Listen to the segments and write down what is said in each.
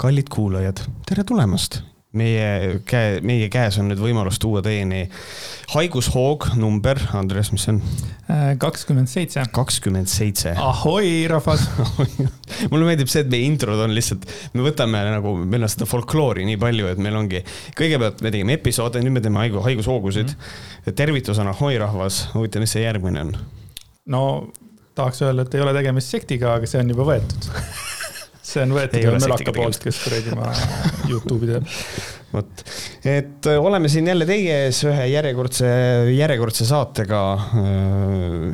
kallid kuulajad, tere tulemast meie käe, meie käes on nüüd võimalus tuua teieni haigushoog number, Andres, mis see on? kakskümmend seitse. kakskümmend seitse. ahoi, rahvas mulle meeldib see, et meie introd on lihtsalt, me võtame nagu, meil on seda folkloori nii palju, et meil ongi, kõigepealt me tegime episoode, nüüd me teeme haigu, haigushoogusid mm. -hmm. tervitus on ahoi, rahvas, huvitav, mis see järgmine on? no tahaks öelda, et ei ole tegemist sektiga, aga see on juba võetud see on võetud ühe mölaka poolt, kes kuradi ma Youtube'i teeb. vot, et äh, oleme siin jälle teie ees ühe järjekordse, järjekordse saatega, äh,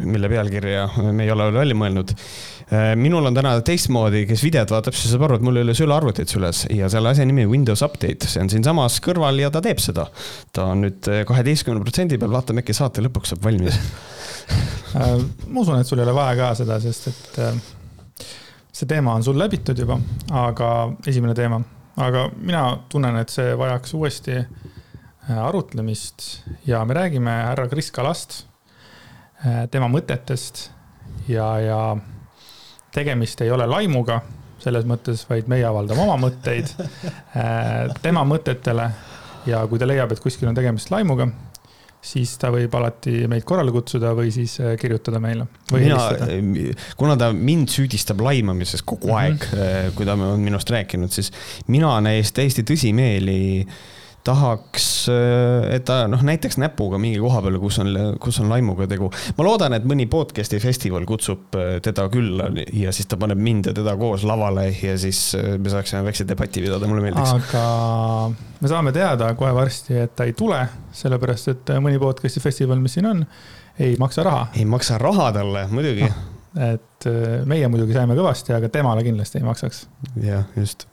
mille pealkirja me ei ole veel välja mõelnud. Äh, minul on täna teistmoodi, kes videot vaatab, siis saab aru, et mul ei ole sülearvutit süles ja selle asja nimi Windows Update, see on siinsamas kõrval ja ta teeb seda. ta on nüüd kaheteistkümne protsendi peal, vaatame äkki saate lõpuks saab valmis. Ma usun, et sul ei ole vaja ka seda, sest et see teema on sul läbitud juba, aga esimene teema, aga mina tunnen, et see vajaks uuesti äh, arutlemist. Ja me räägime härra Kris Kalast, äh, tema mõtetest. Ja, ja tegemist ei ole laimuga selles mõttes, vaid meie avaldame oma mõtteid äh, tema mõtetele. Ja kui ta leiab, et kuskil on tegemist laimuga, siis ta võib alati meid korrale kutsuda või siis äh, kirjutada meile. mina, äh, kuna ta mind süüdistab laimamises kogu mhm. aeg mm, -hmm. kui ta on minust rääkinud, siis mina neist täiesti tõsimeeli äh, tahaks, äh, et ta noh, näiteks näpuga mingi koha peale, kus on, kus on laimuga tegu. ma loodan, et mõni podcast'i festival kutsub äh, teda külla ja siis ta paneb mind ja teda koos lavale ja siis äh, me saaksime väikse debati pidada, mulle meeldiks. aga me saame teada kohe varsti, et ta ei tule, sellepärast et mõni podcast'i festival, mis siin on, ei maksa raha. ei maksa raha talle, muidugi no et meie muidugi saime kõvasti, aga temale kindlasti ei maksaks. jah, just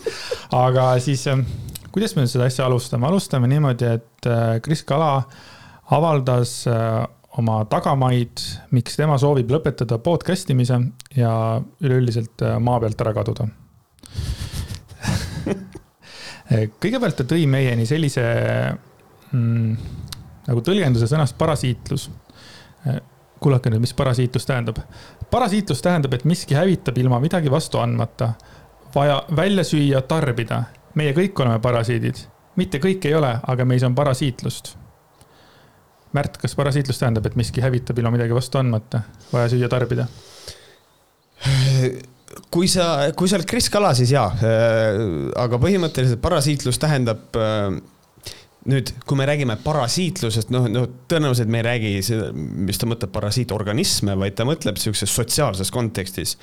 aga siis kuidas me seda asja alustame, alustame niimoodi, et äh, Kris Kala avaldas äh, oma tagamaid, miks tema soovib lõpetada podcast imise ja üleüldiselt äh, maa pealt ära kaduda kõigepealt ta tõi meieni sellise mm, nagu tõlgenduse sõnast parasiitlus. kuulake nüüd, mis parasiitlus tähendab. parasiitlus tähendab, et miski hävitab ilma midagi vastu andmata, vaja välja süüa, tarbida meie kõik oleme parasiidid, mitte kõik ei ole, aga meis on parasiitlust. Märt, kas parasiitlus tähendab, et miski hävitab ilma midagi vastu andmata, vaja süüa, tarbida? kui sa, kui sa oled Kris Kala, siis jaa, aga põhimõtteliselt parasiitlus tähendab nüüd, kui me räägime parasiitlusest, noh, no tõenäoliselt me ei räägi, mis ta mõtleb parasiitorganisme, vaid ta mõtleb sihukeses sotsiaalses kontekstis.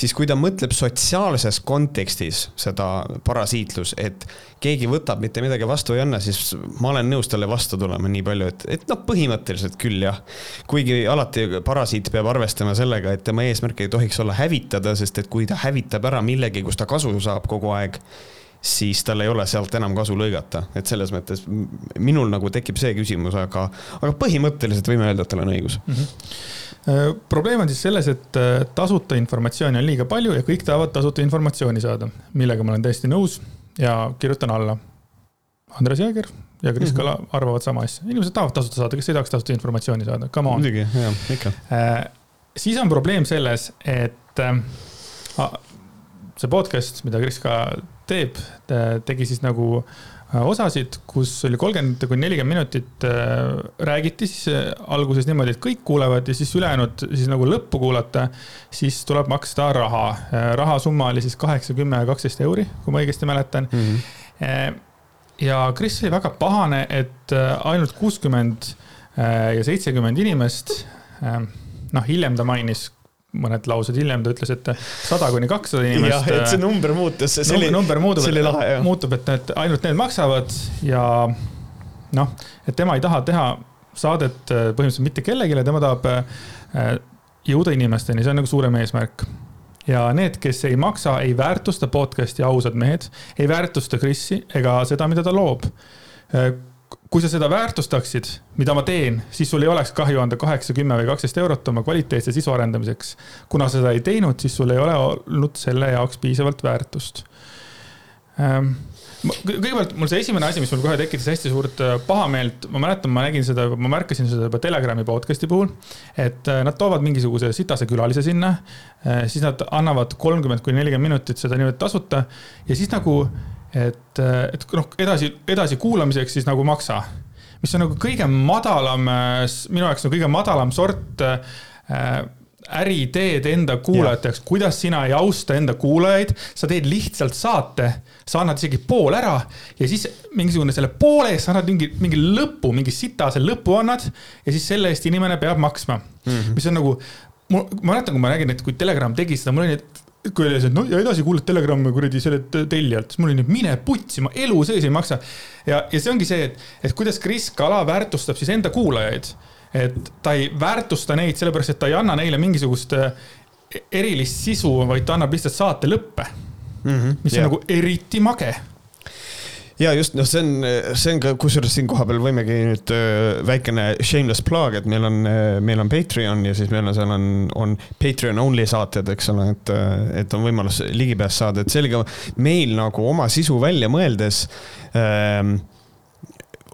siis kui ta mõtleb sotsiaalses kontekstis seda parasiitlus, et keegi võtab, mitte midagi vastu ei anna, siis ma olen nõus talle vastu tulema nii palju, et, et noh, põhimõtteliselt küll jah. kuigi alati parasiit peab arvestama sellega, et tema eesmärk ei tohiks olla hävitada, sest et kui ta hävitab ära millegi, kus ta kasu saab kogu aeg siis tal ei ole sealt enam kasu lõigata, et selles mõttes minul nagu tekib see küsimus, aga, aga põhimõtteliselt võime öelda, et tal on õigus mm. -hmm. probleem on siis selles, et äh, tasuta informatsiooni on liiga palju ja kõik tahavad tasuta informatsiooni saada, millega ma olen täiesti nõus ja kirjutan alla. Andres Jääger ja Kris. Kala mm -hmm. arvavad sama asja, inimesed tahavad tasuta saada, kes ei tahaks tasuta informatsiooni saada, come on. muidugi, jah, ikka. siis on probleem selles, et see podcast, mida Kris ka teeb, tegi siis nagu äh, osasid, kus oli kolmkümmend kuni nelikümmend minutit äh, räägiti siis äh, alguses niimoodi, et kõik kuulevad ja siis ülejäänud siis nagu lõppu kuulata, siis tuleb maksta raha. rahasumma oli siis kaheksa, kümme, kaksteist euri, kui ma õigesti mäletan mm. -hmm. ja Kris oli väga pahane, et ainult kuuskümmend ja seitsekümmend inimest, noh, hiljem ta mainis mõned laused hiljem ta ütles, et sada kuni kakssada inimest. jah, et see number muutus, see oli, number muutub, see oli lahe, muutub, et need, ainult need maksavad ja noh, et tema ei taha teha saadet äh, põhimõtteliselt mitte kellelegi, tema tahab äh, jõuda inimesteni, see on nagu suurem eesmärk. ja need, kes ei maksa, ei väärtusta podcast'i ausad mehed, ei väärtusta Krisi ega seda, mida ta loob äh, kui sa seda väärtustaksid, mida ma teen, siis sul ei oleks kahju anda kaheksa, kümme või kaksteist eurot oma kvaliteetse sisu arendamiseks. kuna sa seda ei teinud, siis sul ei ole olnud selle jaoks piisavalt väärtust. ähm, kõigepealt mul see esimene asi, mis mul kohe tekitas hästi suurt äh, pahameelt, ma mäletan, ma nägin seda, ma märkasin seda juba Telegrami podcast'i puhul. et äh, nad toovad mingisuguse sitase külalise sinna, äh, siis nad annavad kolmkümmend kuni nelikümmend minutit seda niimoodi tasuta ja siis nagu, et, et noh, edasi, edasi kuulamiseks siis nagu maksa. mis on nagu kõige madalam, minu jaoks nagu kõige madalam sort äh, äriteed enda kuulajateks, kuidas sina ei austa enda kuulajaid, sa teed lihtsalt saate, sa annad isegi pool ära ja siis mingisugune selle poole eest sa annad mingi, mingi lõpu, mingi sitase lõpu annad ja siis selle eest inimene peab maksma mm. -hmm. mis on nagu, ma mäletan, kui ma nägin, et kui Telegram tegi seda, mul oli, et kui oli see, et no ja edasi kuulad Telegrami kuradi selle tellijalt, siis mul oli, mine putsi, ma elu sees ei maksa. ja, ja see ongi see, et, et kuidas Kris Kala väärtustab siis enda kuulajaid et ta ei väärtusta neid sellepärast, et ta ei anna neile mingisugust äh, erilist sisu, vaid ta annab lihtsalt saate lõppe mm. -hmm, mis yeah. on nagu eriti mage ja just, noh, see on, see on ka, kusjuures siin kohapeal võimegi nüüd väikene shameless plug, et meil on, meil on Patreon ja siis meil on, seal on, on Patreon only saated, eks ole, et, et on võimalus ligipääs saada, et sellega meil nagu oma sisu välja mõeldes ähm,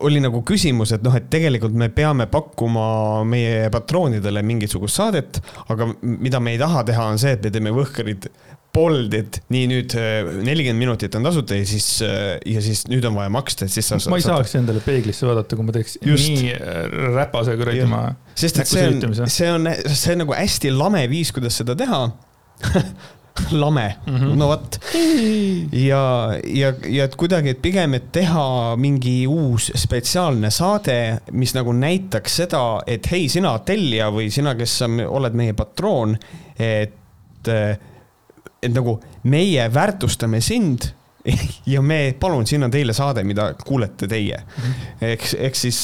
oli nagu küsimus, et noh, et tegelikult me peame pakkuma meie patroonidele mingisugust saadet, aga mida me ei taha teha, on see, et me teeme võhkarid bold'id, nii nüüd äh, nelikümmend minutit on tasuta ja siis, äh, ja siis nüüd on vaja maksta, et siis sa. ma ei saaks endale peeglisse vaadata, kui ma teeks Just. nii äh, räpase kuradi ma. sest et see on, see on, see on nagu hästi lame viis, kuidas seda teha lame mm, -hmm. no vot. ja, ja, ja et kuidagi, et pigem, et teha mingi uus spetsiaalne saade, mis nagu näitaks seda, et hei, sina tellija või sina, kes sa oled meie patroon, et, et nagu meie väärtustame sind ja me, palun, siin on teile saade, mida kuulete teie. Mhm. eks, eks siis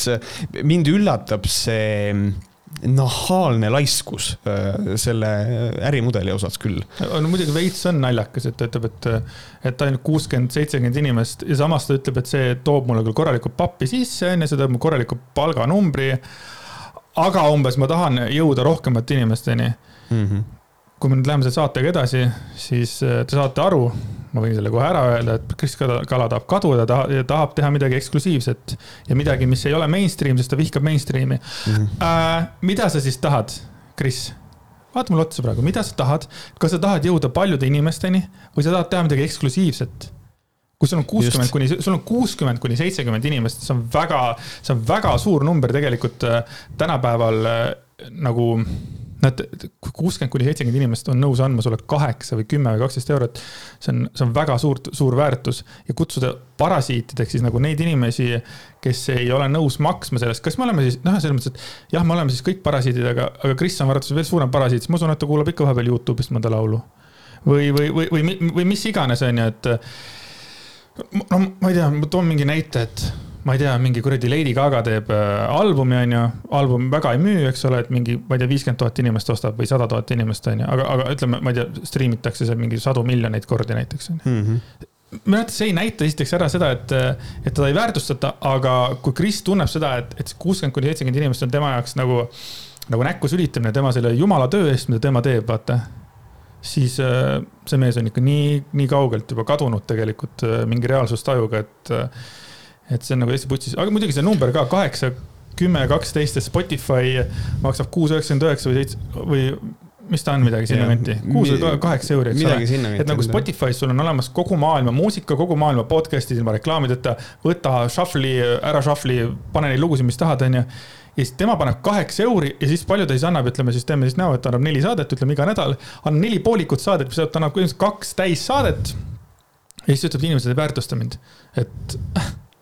mind üllatab see nahaalne laiskus äh, selle ärimudeli osas küll. no muidugi veits on naljakas, et ta ütleb, et, et ainult kuuskümmend, seitsekümmend inimest ja samas ta ütleb, et see toob mulle küll korralikult pappi sisse, on ju, see toob mulle korraliku palganumbri. aga umbes ma tahan jõuda rohkemate inimesteni mm. -hmm. Kui me nüüd läheme selle saatega edasi, siis äh, te saate aru, ma võin selle kohe ära öelda, et Kris Kala tahab kaduda, ta tahab teha midagi eksklusiivset ja midagi, mis ei ole mainstream, sest ta vihkab mainstream'i mm. -hmm. Äh, mida sa siis tahad, Kris? vaata mulle otsa praegu, mida sa tahad, kas sa tahad jõuda paljude inimesteni või sa tahad teha midagi eksklusiivset? kui sul on kuuskümmend kuni, sul on kuuskümmend kuni seitsekümmend inimest, see on väga, see on väga suur number tegelikult äh, tänapäeval äh, nagu Nad, kuuskümmend kuni seitsekümmend inimest on nõus andma sulle kaheksa või kümme või kaksteist eurot. see on, see on väga suurt, suur väärtus ja kutsuda parasiitideks siis nagu neid inimesi, kes ei ole nõus maksma sellest, kas me oleme siis, noh, selles mõttes, et jah, me oleme siis kõik parasiidid, aga, aga Kris on arvates veel suurem parasiit, siis ma usun, et ta kuulab ikka vahepeal Youtube'ist mõnda laulu. või, või, või, või, või mis iganes, on ju, et. no ma ei tea, ma toon mingi näite, et ma ei tea, mingi kuradi Lady Gaga teeb äh, albumi, on ju, album väga ei müü, eks ole, et mingi, ma ei tea, viiskümmend tuhat inimest ostab või sada tuhat inimest, on ju, aga, aga ütleme, ma ei tea, striimitakse seal mingi sadu miljoneid kordi näiteks, on ju mhm. minu arvates see ei näita esiteks ära seda, et, et teda ei väärtustata, aga kui Kris tunneb seda, et, et kuuskümmend kuni seitsekümmend inimest on tema jaoks nagu, nagu näkku sülitamine tema selle jumala töö eest, mida tema teeb, vaata siis äh, see mees on ikka nii, nii kaugelt juba kadunud tegelikult äh, mingi reaalsustajuga, et et see on nagu hästi putsis, aga muidugi see number ka kaheksa, kümme, kaksteist ja Spotify maksab kuus üheksakümmend üheksa või seitse või mis ta on, midagi sinna kanti, kuus või kaheksa euri, eks ole. et nagu Spotify's sul on olemas kogu maailma muusika, kogu maailma podcast'id ilma reklaamideta. võta shuffle'i, ära shuffle'i, pane neid lugusid, mis tahad, onju. ja siis tema paneb kaheksa euri ja siis palju ta siis annab, ütleme siis teeme siis näo, et annab neli saadet, ütleme iga nädal. annab neli poolikut saadet, mis ta annab põhimõtteliselt kaks täissaadet. ja siis ütleb, inimesed ei väärtusta mind, et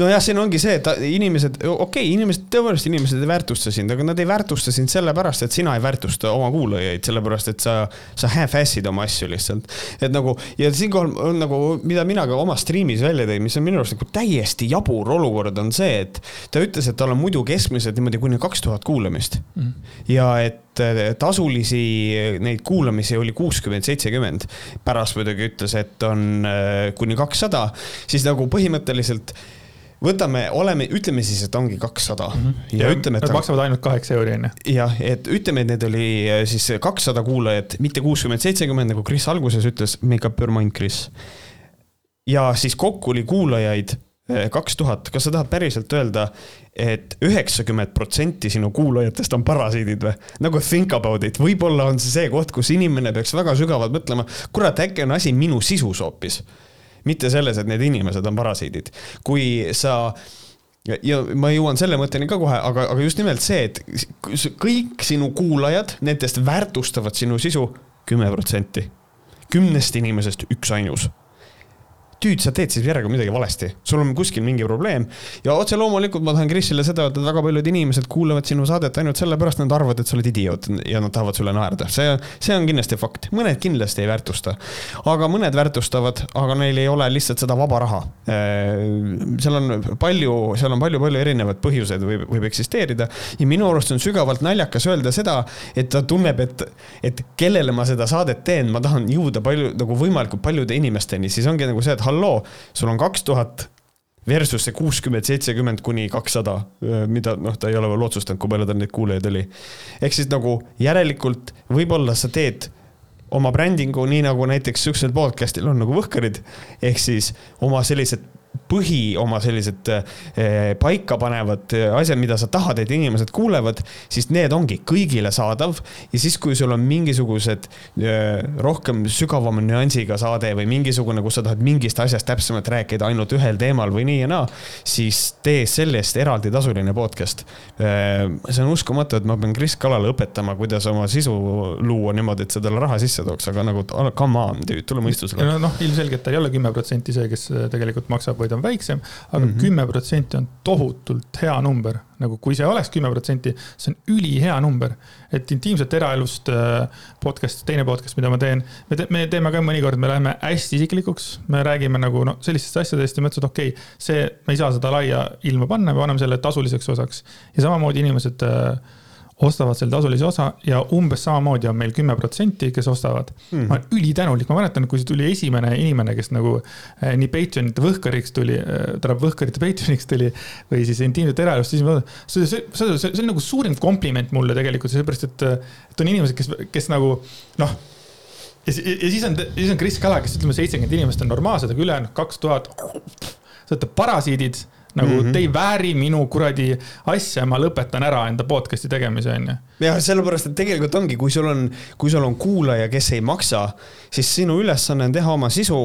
nojah, siin ongi see, et inimesed, okei okay,, inimesed, tõepoolest inimesed ei väärtusta sind, aga nad ei väärtusta sind sellepärast, et sina ei väärtusta oma kuulajaid, sellepärast et sa, sa half-ass'id oma asju lihtsalt. et nagu ja siinkohal on nagu, mida mina ka oma striimis välja tõin, mis on minu arust nagu täiesti jabur olukord, on see, et ta ütles, et tal on muidu keskmiselt niimoodi kuni kaks tuhat kuulamist mm. -hmm. ja et tasulisi neid kuulamisi oli kuuskümmend, seitsekümmend. pärast muidugi ütles, et on äh, kuni kakssada, siis nagu põhimõtteliselt võtame, oleme, ütleme siis, et ongi kakssada mm. -hmm. ja, ja ütleme, et. Nad maksavad ainult kaheksa euri, on ju. jah, et ütleme, et need oli äh, siis kakssada kuulajat, mitte kuuskümmend, seitsekümmend, nagu Kris alguses ütles, make up your mind, Kris ja siis kokku oli kuulajaid eh, kaks tuhat, kas sa tahad päriselt öelda, et üheksakümmend protsenti sinu kuulajatest on parasiidid või? nagu think about it, võib-olla on see see koht, kus inimene peaks väga sügavalt mõtlema, kurat, äkki on asi minu sisus hoopis. Mitte selles, et need inimesed on parasiidid. kui sa ja, ja ma jõuan selle mõtteni ka kohe, aga, aga just nimelt see, et kõik sinu kuulajad, nendest väärtustavad sinu sisu kümme protsenti. kümnest inimesest üksainus tüüd, sa teed siis järjega midagi valesti, sul on kuskil mingi probleem. ja otse loomulikult ma tahan Krisile seda öelda, et väga paljud inimesed kuulavad sinu saadet ainult sellepärast, nad arvavad, et sa oled idioot ja nad tahavad sulle naerda. see, see on kindlasti fakt, mõned kindlasti ei väärtusta. aga mõned väärtustavad, aga neil ei ole lihtsalt seda vaba raha. Äh, seal on palju, seal on palju-palju erinevaid põhjuseid võib, võib eksisteerida ja minu arust on sügavalt naljakas öelda seda, et ta tunneb, et, et kellele ma seda saadet teen, ma tahan jõuda palju nagu võimalikult paljude inimesteni, siis ongi nagu see, et halloo, sul on kaks tuhat versus see kuuskümmend, seitsekümmend kuni kakssada, mida noh, ta ei ole veel otsustanud, kui palju tal neid kuulajaid oli. ehk siis nagu järelikult võib-olla sa teed oma brändingu, nii nagu näiteks siuksel podcast'il on nagu Võhkarid, ehk siis oma sellised põhi, oma sellised eh, paikapanevad eh, asjad, mida sa tahad, et inimesed kuulevad, siis need ongi kõigile saadav. ja siis, kui sul on mingisugused eh, rohkem sügavama nüansiga saade või mingisugune, kus sa tahad mingist asjast täpsemalt rääkida ainult ühel teemal või nii ja naa, siis tee sellest eraldi tasuline podcast. see on uskumatu, et ma pean Kris Kalale õpetama, kuidas oma sisu luua niimoodi, et see talle raha sisse tooks, aga nagu come on, tule mõistusele. noh, ilmselgelt ta ei ole kümme protsenti see, kes tegelikult maksab, vaid on väiksem aga, aga mhm. kümme protsenti on tohutult hea number. nagu kui see oleks kümme protsenti, see on ülihea number. et intiimset eraelust äh, podcast, teine podcast, mida ma teen, me, te, me teeme ka mõnikord, me läheme hästi isiklikuks, me räägime nagu noh, sellistest asjadest ja mõtlesin, et okei okay,, see, me ei saa seda laia ilma panna, me paneme selle tasuliseks osaks. ja samamoodi inimesed äh, ostavad selle tasulise osa ja umbes samamoodi on meil kümme protsenti, kes ostavad. Mm.. ma olen ülitänulik, ma mäletan, kui see tuli esimene inimene, kes nagu eh, nii Patreonite võhkariks tuli eh,, tähendab võhkarite Patreoniks tuli või siis intiimset eraelust, siis ma, see, see, see, see, on nagu suurim kompliment mulle tegelikult, sellepärast et, et on inimesed, kes, kes nagu noh ja, ja siis on, siis on Kris Kala, kes ütleme, seitsekümmend inimest on normaalsed, aga ülejäänud kaks tuhat, sa olete parasiidid nagu mm -hmm. te ei vääri minu kuradi asja, ma lõpetan ära enda podcast'i tegemise, onju. Jah, sellepärast, et tegelikult ongi, kui sul on, kui sul on kuulaja, kes ei maksa, siis sinu ülesanne on teha oma sisu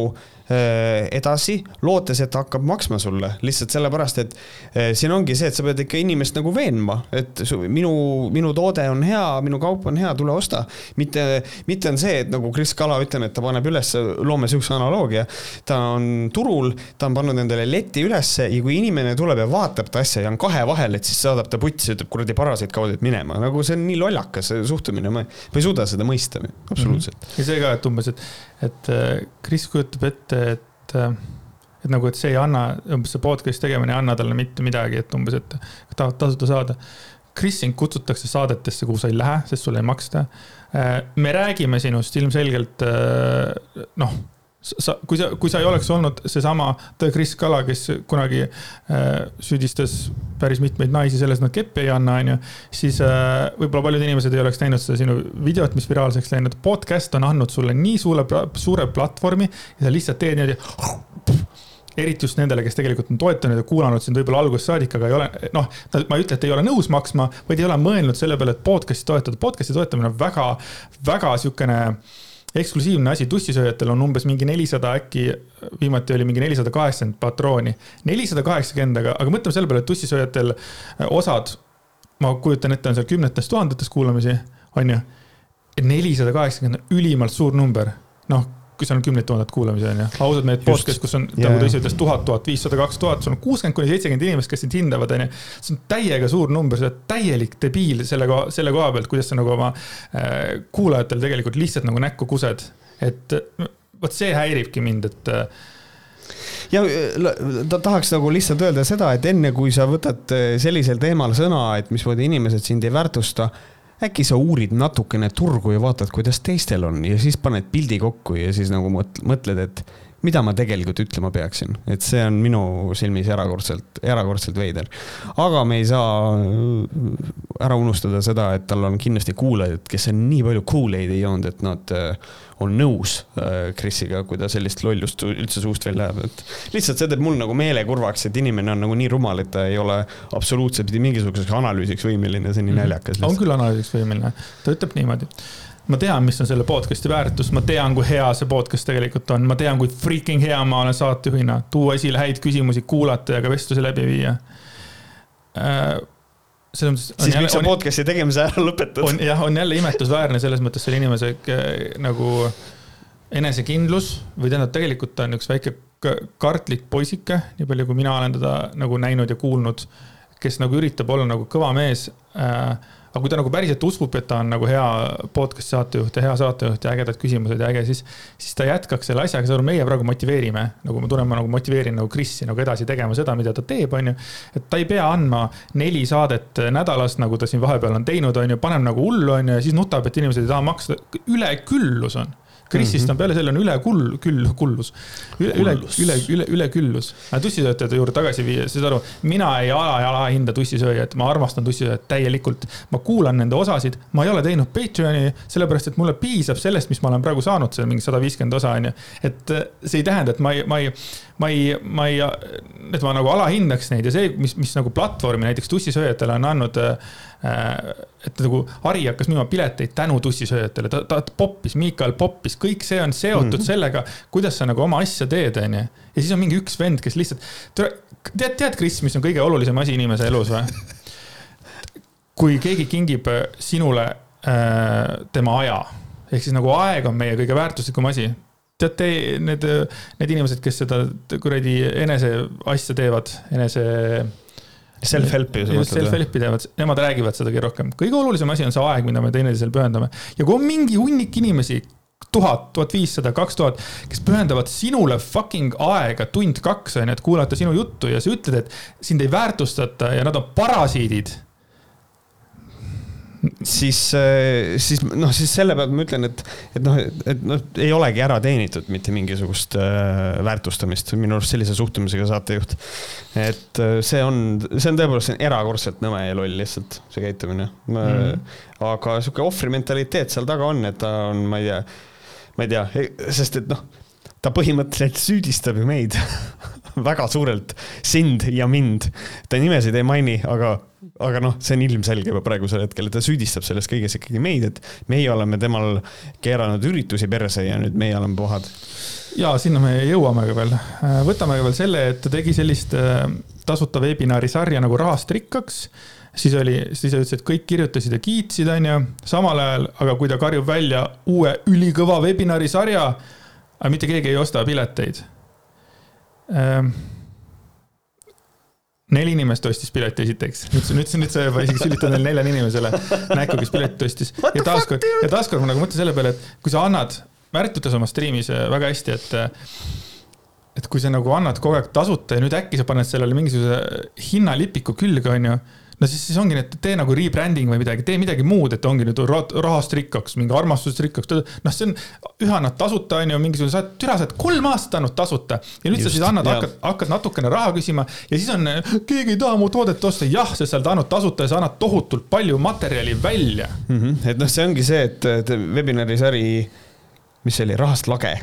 Äh, edasi, lootes, et ta hakkab maksma sulle lihtsalt sellepärast, et äh, siin ongi see, et sa pead ikka inimest nagu veenma, et minu, minu toode on hea, minu kaup on hea, tule osta. mitte, mitte on see, et nagu Kris Kala ütleme, et ta paneb üles, loome sihukese analoogia. ta on turul, ta on pannud endale leti ülesse ja kui inimene tuleb ja vaatab ta asja ja on kahe vahel, et siis saadab ta putsi, ütleb kuradi parasid kaudselt minema, nagu see on nii lollakas suhtumine, ma ei suuda seda mõista, absoluutselt mm. -hmm. ja see ka, et umbes, et et äh, Kris kujutab ette, et, äh, et nagu, et see ei anna, umbes see podcast'i tegemine ei anna talle mitte midagi, et umbes, et tahad tasuta saada. Kris sind kutsutakse saadetesse, kuhu sa ei lähe, sest sulle ei maksta. Äh, me räägime sinust ilmselgelt noh sa, kui sa, kui sa ei oleks olnud seesama Chris Kala, kes kunagi äh, süüdistas päris mitmeid naisi selles, et nad keppi ei anna, onju, siis äh, võib-olla paljud inimesed ei oleks näinud seda sinu videot, mis viraalseks läinud. podcast on andnud sulle nii suure, suure platvormi ja sa lihtsalt teed niimoodi eriti just nendele, kes tegelikult on toetanud ja kuulanud sind võib-olla algusest saadik, aga ei ole, noh, ma ei ütle, et ei ole nõus maksma, vaid ei ole mõelnud selle peale, et podcast'i toetada. podcast'i toetamine on väga, väga sihukene äh, eksklusiivne asi, tussisööjatel on umbes mingi nelisada, äkki viimati oli mingi nelisada kaheksakümmend patrooni. nelisada kaheksakümmend, aga, aga mõtleme selle peale, et tussisööjatel osad, ma kujutan ette, on seal kümnetes tuhandetes kuulamisi, on ju. nelisada kaheksakümmend on ülimalt suur number. noh, kui seal on kümneid tuhandeid kuulamisi, on ju. ausad mehed podcast, kus on, nagu ta ise ütles, tuhat, tuhat viissada, kaks tuhat, sul on kuuskümmend kuni seitsekümmend inimest, kes sind hindavad, on ju. see on täiega suur number, sa oled täielik debiil selle koha, selle koha pealt, kuidas sa nagu oma äh, kuulajatel tegelikult lihtsalt nagu näkku kused. et vot see häiribki mind, et äh, ja ta tahaks nagu lihtsalt öelda seda, et enne kui sa võtad äh, sellisel teemal sõna, et mismoodi inimesed sind ei väärtusta äkki sa uurid natukene turgu ja vaatad, kuidas teistel on. Ja siis paned pildi kokku ja siis nagu mõtled, et mida ma tegelikult ütlema peaksin, et see on minu silmis erakordselt, erakordselt veider. aga me ei saa äh, ära unustada seda, et tal on kindlasti kuulajaid, kes on nii palju Kool-Aidi joonud, et nad äh, on nõus Krisiga, kui ta sellist lollust üldse suust välja ajab, et lihtsalt see teeb mul nagu meele kurvaks, et inimene on nagu nii rumal, et ta ei ole absoluutselt mingisuguseks analüüsiks võimeline, see on nii mhm. naljakas. on küll analüüsiks võimeline, ta ütleb niimoodi ma tean, mis on selle podcast'i väärtus, ma tean, kui hea see podcast tegelikult on, ma tean, kui freaking hea ma olen saatejuhina, tuua esile häid küsimusi, kuulata ja ka vestlusi läbi viia äh, selles mõttes. siis miks sa podcast'i tegemise ära lõpetad? on jah, on jälle imetlusväärne selles mõttes selle inimese nagu enesekindlus või tähendab, tegelikult ta on üks väike kartlik poisike, nii palju kui mina olen teda nagu näinud ja kuulnud, kes nagu üritab olla nagu kõva mees äh, aga kui ta nagu päriselt usub, et ta on nagu hea podcast saatejuht ja hea saatejuht ja ägedad küsimused ja äge, siis, siis ta jätkaks selle asjaga, saad aru, meie praegu motiveerime, nagu ma tunnen, ma nagu motiveerin nagu Krisi nagu edasi tegema seda, mida ta teeb, on ju. et ta ei pea andma neli saadet nädalas, nagu ta siin vahepeal on teinud, on ju, paneb nagu hullu, on ju, ja siis nutab, et inimesed ei taha maksta, üleküllus on Krisist mm -hmm. on peale selle on üle kull, küll, kullus. üle, üle, üle, üle, üleküllus. tussisöötajate juurde tagasi viia, saad aru, mina ei ala ja alahinda tussisööjat, ma armastan tussisööjat täielikult. ma kuulan nende osasid, ma ei ole teinud Patreon'i, sellepärast et mulle piisab sellest, mis ma olen praegu saanud, see mingi sada viiskümmend osa on ju. et äh, see ei tähenda, et ma ei, ma ei, ma ei, ma ei, et ma nagu alahindaks neid ja see, mis, mis nagu platvormi näiteks tussisööjatele on andnud äh, Äh, et nagu Ari hakkas müüma pileteid tänu tussisööjatele, ta, ta poppis, Miikal poppis, kõik see on seotud mm -hmm. sellega, kuidas sa nagu oma asja teed, onju. ja siis on mingi üks vend, kes lihtsalt, tead, tead, Kris, mis on kõige olulisem asi inimese elus või? kui keegi kingib äh, sinule äh, tema aja, ehk siis nagu aeg on meie kõige väärtuslikum asi teate, need, need inimesed, kes seda kuradi enese asja teevad, enese Self-help'i sa mõtled? Self-help'i teevad, nemad räägivad seda kõige rohkem. kõige olulisem asi on see aeg, mida me teineteisele pühendame. ja kui on mingi hunnik inimesi, tuhat, tuhat viissada, kaks tuhat, kes pühendavad sinule fucking aega tund-kaks, on ju, et kuulata sinu juttu ja sa ütled, et sind ei väärtustata ja nad on parasiidid siis, äh, siis noh, siis selle pealt ma ütlen, et, et noh, et noh, ei olegi ära teenitud mitte mingisugust äh, väärtustamist minu arust sellise suhtumisega saatejuht. et äh, see on, see on tõepoolest erakordselt nõme ja loll lihtsalt, see käitumine mm. -hmm. aga sihuke ohvrimentaliteet seal taga on, et ta on, ma ei tea, ma ei tea, sest et noh ta põhimõtteliselt süüdistab ju meid väga suurelt, sind ja mind. ta nimesid ei maini, aga, aga noh, see on ilmselge juba praegusel hetkel, et ta süüdistab selles kõiges ikkagi meid, et meie oleme temal keeranud üritusi perse ja nüüd meie oleme pahad. ja sinna me jõuame ka veel, võtame ka veel selle, et ta tegi sellist äh, tasuta veebinari sarja nagu Rahast rikkaks siis oli, siis ta ütles, et kõik kirjutasid ja kiitsid, onju, samal ajal, aga kui ta karjub välja uue ülikõva webinari sarja aga mitte keegi ei osta pileteid neli inimest ostis pileti esiteks, nüüd, nüüd, nüüd sa juba isegi sülitad neile neljale inimesele. Näkku, kes pileti ostis. ja taaskord, ja taaskord ma nagu mõtlen selle peale, et kui sa annad, Märt ütles oma striimis äh, väga hästi, et äh, et kui sa nagu annad kogu aeg tasuta ja nüüd äkki sa paned sellele mingisuguse hinnalipiku külge, onju no siis, siis ongi, et tee nagu rebranding või midagi, tee midagi muud, et ongi nüüd rahast rikkaks, mingi armastusest rikkaks. noh, see on, ühe annad tasuta, on ju, mingisugune, sa oled, türa, sa oled kolm aastat andnud tasuta. ja nüüd Just, sa siis annad, hakkad, hakkad natukene raha küsima ja siis on, keegi ei taha mu toodet osta, jah, sest sa oled andnud tasuta ja sa annad tohutult palju materjali välja mm. -hmm. et noh, see ongi see, et, et webinari sari, mis see oli, rahast lage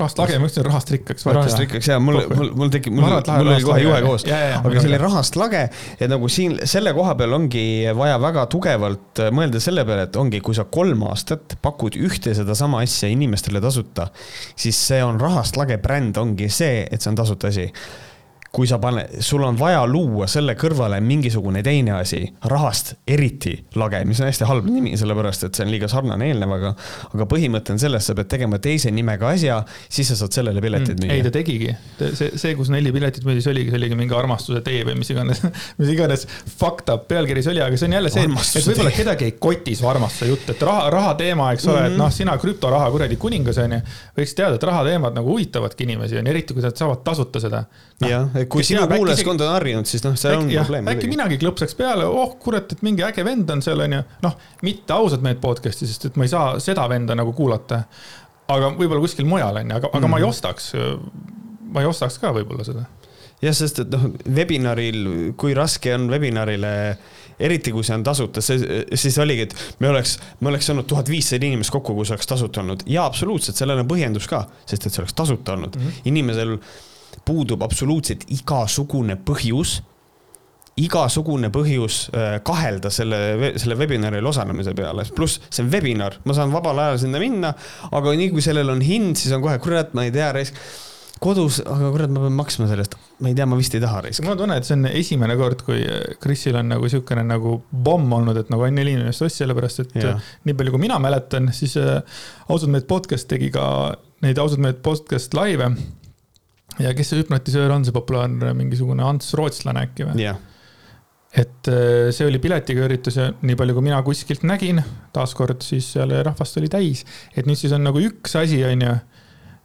rahast lage, ma ütlesin rahast rikkaks. rahast rikkaks ja mul, mul, mul tekib, mul, mul oli kohe juhe koos, aga see oli rahast lage. et nagu siin selle koha peal ongi vaja väga tugevalt äh, mõelda selle peale, et ongi, kui sa kolm aastat pakud ühte sedasama asja inimestele tasuta, siis see on rahast lage bränd ongi see, et see on tasuta asi kui sa pane, sul on vaja luua selle kõrvale mingisugune teine asi, rahast eriti lage, mis on hästi halb nimi, sellepärast et see on liiga sarnane eelnevaga. aga põhimõte on selles, sa pead tegema teise nimega asja, siis sa saad sellele piletid mm, müüa. ei, ta tegigi, see, see, kus neli piletit müüdi, see oligi, see oligi mingi armastuse tee või mis iganes, mis iganes fucked up pealkiri see oli, aga see on jälle see, et võib-olla kedagi ei koti su armastuse jutt, et raha, raha teema, eks ole mm, -hmm. et mhm. noh, sina krüptoraha kuradi kuningas on ju. võiks teada, et raha teemad nagu huvitavadki inimesi, on ju, eriti kui nad saavad tasuta seda no,. Kui sinu kuulajaskond on harjunud, siis noh, see äkki, on jah, probleem. äkki minagi klõpsaks peale, oh kurat, et mingi äge vend on seal, onju. noh, mitte ausad mehed podcast'i, sest et ma ei saa seda venda nagu kuulata. aga võib-olla kuskil mujal on ju, aga, aga mm ma ei Mhm. ostaks, ma ei ostaks ka võib-olla seda. jah, sest et noh, webinaril, kui raske on webinarile, eriti kui see on tasuta, see, siis oligi, et me oleks, me oleks saanud tuhat viissada inimest kokku, kui see oleks tasuta olnud ja absoluutselt, sellel on põhjendus ka, sest et see oleks tasuta olnud mm. -hmm. inimesel puudub absoluutselt igasugune põhjus igasugune põhjus äh, kahelda selle, selle webinaril osalemise peale, pluss see on webinar, ma saan vabal ajal sinna minna, aga nii kui sellel on hind, siis on kohe, kurat, ma ei tea, kodus, aga kurat, ma pean maksma sellest, ma ei tea, ma vist ei taha risk. mul on tunne, et see on esimene kord, kui Krisil on nagu siukene nagu pomm olnud, et nagu ainult neli inimest ostis, sellepärast et ja. nii palju, kui mina mäletan, siis äh, ausalt meelt podcast tegi ka neid ausalt meelt podcast laive. Ja kes see hüpnotisöör on, see populaarne mingisugune Ants Rootslane äkki või? jah et äh, see oli piletiga üritus ja nii palju, kui mina kuskilt nägin, taaskord siis seal rahvast oli täis, et nüüd siis on nagu üks asi, on ju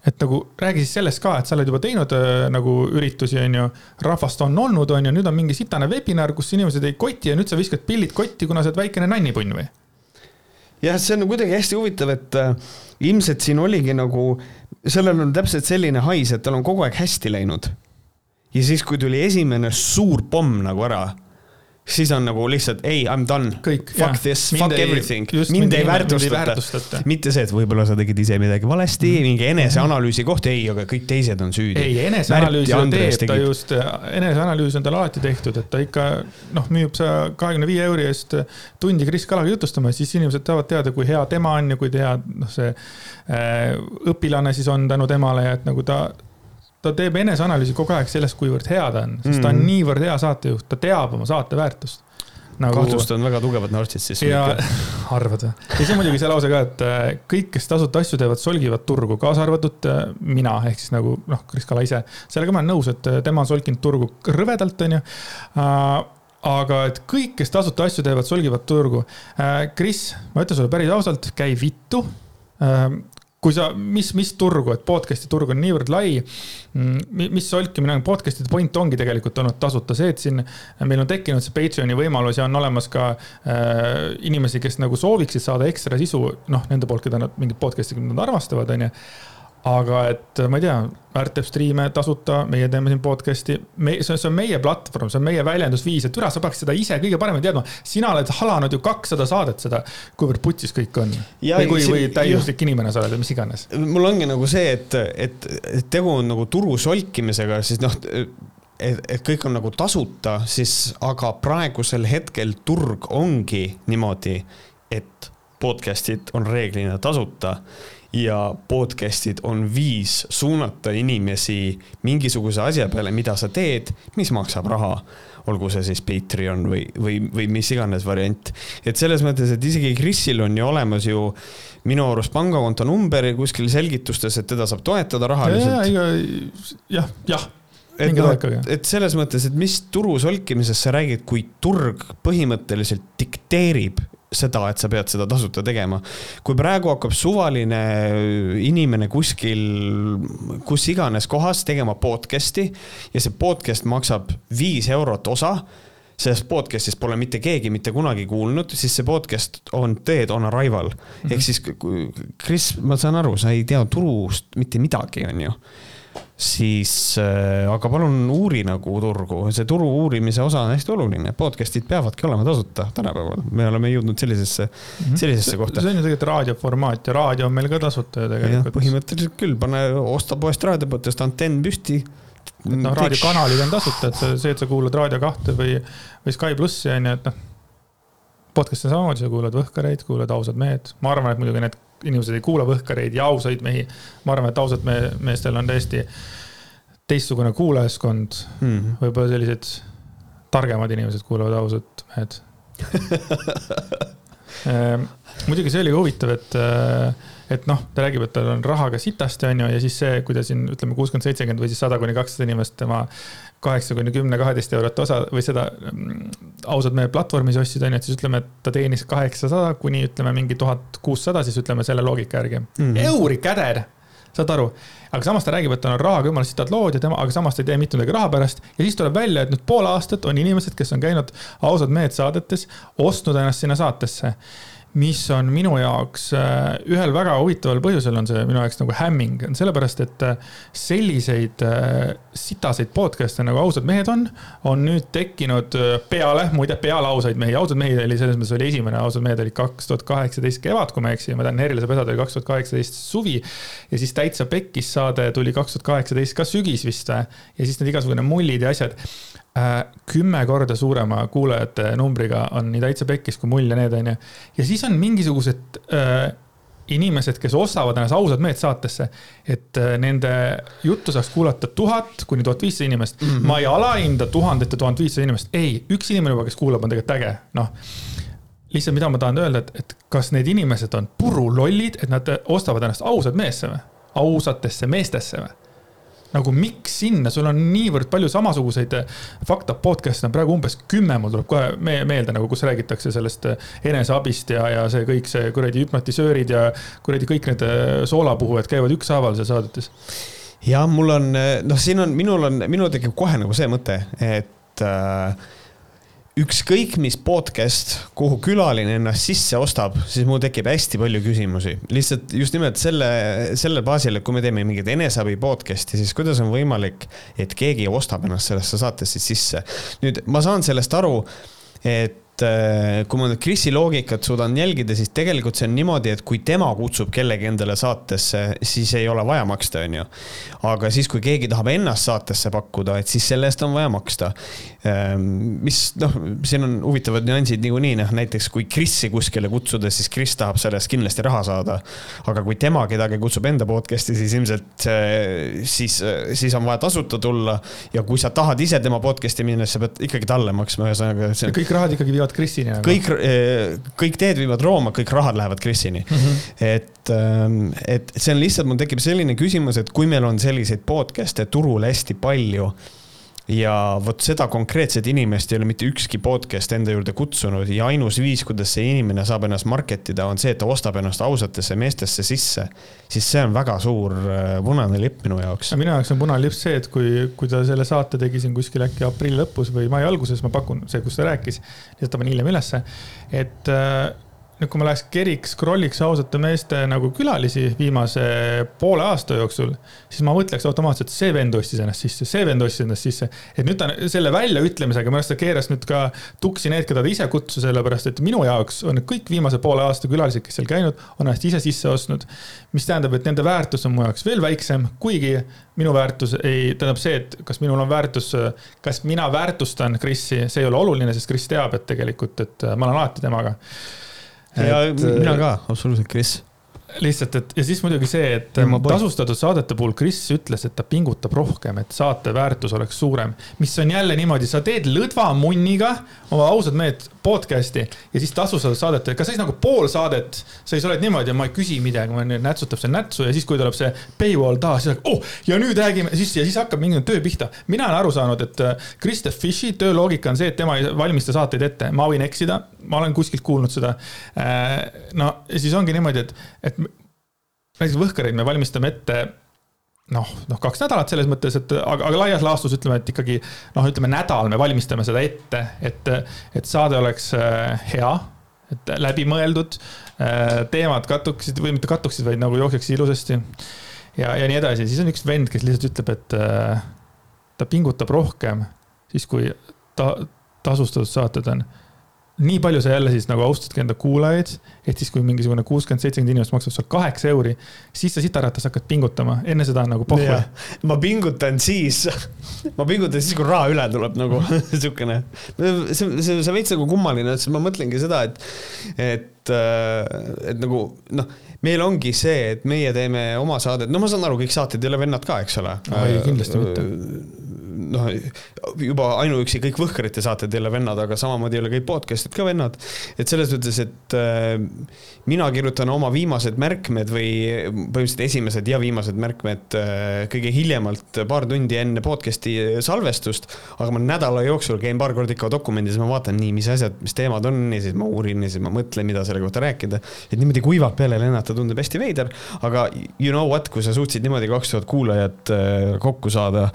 et nagu räägi siis sellest ka, et sa oled juba teinud äh, nagu üritusi, on ju, rahvast on olnud, on ju, nüüd on mingi sitane webinar, kus inimesed ei koti ja nüüd sa viskad pillid kotti, kuna sa oled väikene nannipunn või? Jah, see on kuidagi hästi huvitav, et äh, ilmselt siin oligi nagu, sellel on täpselt selline hais, et tal on kogu aeg hästi läinud. ja siis, kui tuli esimene suur pomm nagu ära siis on nagu lihtsalt ei, I m done. Fuck this, fuck ei, everything. mind ei väärtustata. mitte see, et võib-olla sa tegid ise midagi valesti mm, -hmm. mingi eneseanalüüsi koht, ei, aga kõik teised on süüdi. ei, eneseanalüüsi teeb ta just, eneseanalüüs on tal alati tehtud, et ta ikka noh, müüb sa kahekümne viie euri eest tundi Kris Kalaga jutustama, siis inimesed tahavad teada, kui hea tema on ja kui hea noh, see äh, õpilane siis on tänu temale ja et nagu ta ta teeb eneseanalüüsi kogu aeg sellest, kuivõrd hea ta on, sest mm. ta on niivõrd hea saatejuht, ta teab oma saate väärtust nagu.... kahtlustan väga tugevad nartsid siis. ja arvad või? ja siis on muidugi see lause ka, et äh, kõik, kes tasuta asju teevad, solgivad turgu, kaasa arvatud äh, mina, ehk siis nagu noh, Kris Kala ise. sellega ma olen nõus, et äh, tema on solkinud turgu rõvedalt, onju aga et kõik, kes tasuta asju teevad, solgivad turgu. Kris, ma ütlen sulle päris ausalt, käi vittu kui sa, mis, mis turgu, et podcast'i turg on niivõrd lai. Mm, mis solkimine on, podcast'ide point ongi tegelikult olnud tasuta see, et siin meil on tekkinud see Patreon'i võimalus ja on olemas ka äh, inimesi, kes nagu sooviksid saada ekstra sisu, noh, nende poolt, keda nad mingit podcast'i armastavad, onju aga et ma ei tea, Märt teeb striime tasuta, meie teeme siin podcast'i, me, see on, meie platvorm, see on meie väljendusviis, et türa, sa peaks seda ise kõige paremini teadma. sina oled halanud ju kakssada saadet seda, kuivõrd putsis kõik on. või kui, või täiuslik inimene sa oled või mis iganes. mul ongi nagu see, et, et, et tegu on nagu turu solkimisega, siis noh et, et kõik on nagu tasuta, siis aga praegusel hetkel turg ongi niimoodi, et podcast'id on reeglina tasuta ja podcast'id on viis suunata inimesi mingisuguse asja peale, mida sa teed, mis maksab raha. olgu see siis Patreon või, või, või mis iganes variant. et selles mõttes, et isegi Krisil on ju olemas ju minu arust pangakonto number kuskil selgitustes, et teda saab toetada rahaliselt ja,. jah, jah et noh, et selles mõttes, et mis turu solkimisest sa räägid, kui turg põhimõtteliselt dikteerib seda, et sa pead seda tasuta tegema. kui praegu hakkab suvaline inimene kuskil, kus iganes kohas tegema podcast'i ja see podcast maksab viis eurot osa sellest podcast'ist pole mitte keegi mitte kunagi kuulnud, siis see podcast on dead on arrival mm. -hmm. ehk siis, Kris, ma saan aru, sa ei tea turust mitte midagi, on ju siis äh, aga palun uuri nagu turgu, see turu uurimise osa on hästi oluline, podcast'id peavadki olema tasuta tänapäeval, me oleme jõudnud sellisesse mm, -hmm. sellisesse kohta. see on ju tegelikult raadioformaat ja raadio on meil ka tasuta ju tegelikult. põhimõtteliselt küll, pane, osta poest raadiopotest antenn püsti. noh, raadiokanalid on tasuta, et see, et sa kuulad Raadio kahte või, või Sky plussi on ju, et noh. Podcast'i samamoodi, sa kuulad Võhkareid, kuulad Ausad mehed, ma arvan, et muidugi need inimesed ei kuula võhkareid ja ausaid mehi. ma arvan, et ausad me, meestel on täiesti teistsugune kuulajaskond. Mm -hmm.. võib-olla sellised targemad inimesed kuulavad ausad mehed. Ehm, muidugi see oli huvitav, et, et noh, ta räägib, et tal on rahaga sitasti, on ju, ja siis see, kui ta siin ütleme kuuskümmend, seitsekümmend või siis sada kuni kakssada inimest tema kaheksa kuni kümne, kaheteist eurot osa või seda mm, ausalt meie platvormis ostsid, on ju, et siis ütleme, et ta teenis kaheksasada kuni ütleme mingi tuhat kuussada, siis ütleme selle loogika järgi mm. -hmm. euri käder, saad aru? aga samas ta räägib, et tal on rahaga jumala sitad lood ja tema, aga samas ta ei tee mitte midagi raha pärast. ja siis tuleb välja, et nüüd pool aastat on inimesed, kes on käinud ausad mehed saadetes, ostnud ennast sinna saatesse mis on minu jaoks äh, ühel väga huvitaval põhjusel on see minu jaoks nagu hämming, on sellepärast, et äh, selliseid äh, sitaseid podcast'e nagu Ausad mehed on, on nüüd tekkinud peale, muide peale Ausaid mehi, Ausad mehi oli selles mõttes oli esimene, Ausad mehed oli kaks tuhat kaheksateist kevad, kui ma ei eksi, ma tean, Nerile saab edada oli kaks tuhat kaheksateist suvi. ja siis Täitsa Pekkis saade tuli kaks tuhat kaheksateist ka sügis vist või, ja siis need igasugune mullid ja asjad kümme korda suurema kuulajate numbriga on nii Täitsa Pekkis kui Mull ja need onju. ja siis on mingisugused äh, inimesed, kes ostavad ennast ausad mehed saatesse, et äh, nende juttu saaks kuulata tuhat kuni tuhat viissada inimest mm. -hmm. ma ei alahinda tuhandet ja tuhat viissada inimest, ei, üks inimene juba, kes kuulab, on tegelikult äge, noh lihtsalt, mida ma tahan öelda, et, et kas need inimesed on purulollid, et nad ostavad ennast ausad meesse või? ausatesse meestesse või? Nagu miks sinna, sul on niivõrd palju samasuguseid eh, fakta podcast'e on praegu umbes kümme, mul tuleb kohe meelde nagu, kus räägitakse sellest eh, eneseabist ja, ja see kõik see kuradi hüpnotisöörid ja kuradi kõik need eh, soolapuhujad käivad ükshaaval seal saadetes. ja mul on, noh, siin on, minul on, minul tekib kohe nagu see mõte, et äh, ükskõik mis podcast, kuhu külaline ennast sisse ostab, siis mul tekib hästi palju küsimusi. lihtsalt just nimelt selle, sellel baasil, et kui me teeme mingit eneseabi podcast'i, siis kuidas on võimalik, et keegi ostab ennast sellesse saatesse sisse. nüüd ma saan sellest aru, et kui ma nüüd Krisi loogikat suudan jälgida, siis tegelikult see on niimoodi, et kui tema kutsub kellegi endale saatesse, siis ei ole vaja maksta, onju. aga siis, kui keegi tahab ennast saatesse pakkuda, et siis selle eest on vaja maksta. Ähm, mis noh, siin on huvitavad nüansid niikuinii, noh näiteks kui Krisi kuskile kutsuda, siis Kris tahab selle eest kindlasti raha saada. aga kui tema kedagi kutsub enda podcast'i, siis ilmselt äh, siis, siis on vaja tasuta tulla. ja kui sa tahad ise tema podcast'i minna, siis sa pead ikkagi talle maksma, ühesõnaga. kõik rahad ikkagi viivad viivad Krisini nagu. kõik, eh, kõik teed viivad Rooma, kõik rahad lähevad Krisini mm. -hmm. et, ähm, et see on lihtsalt, mul tekib selline küsimus, et kui meil on selliseid podcast'e turul hästi palju ja vot seda konkreetset inimest ei ole mitte ükski podcast enda juurde kutsunud ja ainus viis, kuidas see inimene saab ennast market ida, on see, et ta ostab ennast ausatesse meestesse sisse. siis see on väga suur äh, punane lipp minu jaoks. minu jaoks on punane lipp see, et kui, kui ta selle saate tegi siin kuskil äkki aprilli lõpus või mai alguses, ma pakun, see, kus ta rääkis, pani hiljem ülesse, et äh, nüüd, kui ma läheks keriks, scroll'iks ausate meeste nagu külalisi viimase poole aasta jooksul, siis ma mõtleks automaatselt, see vend ostis ennast sisse, see vend ostis ennast sisse. et nüüd ta selle väljaütlemisega, minu arust ta keeras nüüd ka tuksi need, keda ta ise kutsus, sellepärast et minu jaoks on kõik viimase poole aasta külalised, kes seal käinud, on ennast ise sisse ostnud. mis tähendab, et nende väärtus on mu jaoks veel väiksem, kuigi minu väärtus ei, tähendab see, et kas minul on väärtus, kas mina väärtustan Krissi, see ei ole oluline, sest Kriss teab, et tegelikult, et ma olen alati temaga ja et, mina ka, absoluutselt, Kris lihtsalt, et ja siis muidugi see, et tasustatud saadete puhul Kris ütles, et ta pingutab rohkem, et saate väärtus oleks suurem. mis on jälle niimoodi, sa teed lõdva munniga oma ausad mehed podcast'i ja siis tasustatud saadet, kas sa siis nagu pool saadet, sa siis oled niimoodi ja ma ei küsi midagi, ma nätsutab see nätsu ja siis, kui tuleb see paywall taha, siis oh ja nüüd räägime siis ja siis hakkab mingi töö pihta. mina olen aru saanud, et Krista äh, Fishi tööloogika on see, et tema ei valmista saateid ette, ma võin eksida, ma olen kuskilt kuulnud seda. No siis ongi niimoodi, et, et näiteks Võhkareid me valmistame ette noh, noh, kaks nädalat selles mõttes, et aga, aga laias laastus ütleme, et ikkagi noh, ütleme nädal me valmistame seda ette, et, et saade oleks äh, hea, et läbimõeldud, äh, teemad katuksid või mitte katuksid, vaid nagu jookseksid ilusasti. ja, ja nii edasi, siis on üks vend, kes lihtsalt ütleb, et äh, ta pingutab rohkem siis, kui ta tasustatud saated on nii palju sa jälle siis nagu austadki enda kuulajaid, et siis, kui mingisugune kuuskümmend, seitsekümmend inimest maksab sulle kaheksa euri, siis sa sitaratas hakkad pingutama, enne seda on nagu pohhu. ma pingutan siis, ma pingutan siis, kui raha üle tuleb nagu siukene. see, see, see veits nagu kummaline, sest ma mõtlengi seda, et, et, äh, et nagu noh, meil ongi see, et meie teeme oma saadet, no ma saan aru, kõik saated ei ole vennad ka, eks ole. ei, kindlasti mitte noh, juba ainuüksi kõik Võhkrite saated ei ole vennad, aga samamoodi ei ole kõik podcast'id ka vennad. et selles mõttes, et äh, mina kirjutan oma viimased märkmed või põhimõtteliselt esimesed ja viimased märkmed äh, kõige hiljemalt paar tundi enne podcast'i salvestust, aga ma nädala jooksul käin paar korda ikka dokumendis, ma vaatan nii, mis asjad, mis teemad on ja siis ma uurin ja siis ma mõtlen, mida selle kohta rääkida. et niimoodi kuivalt peale lennata tundub hästi veider, aga you know what, kui sa suutsid niimoodi kaks tuhat kuulajat äh, kokku saada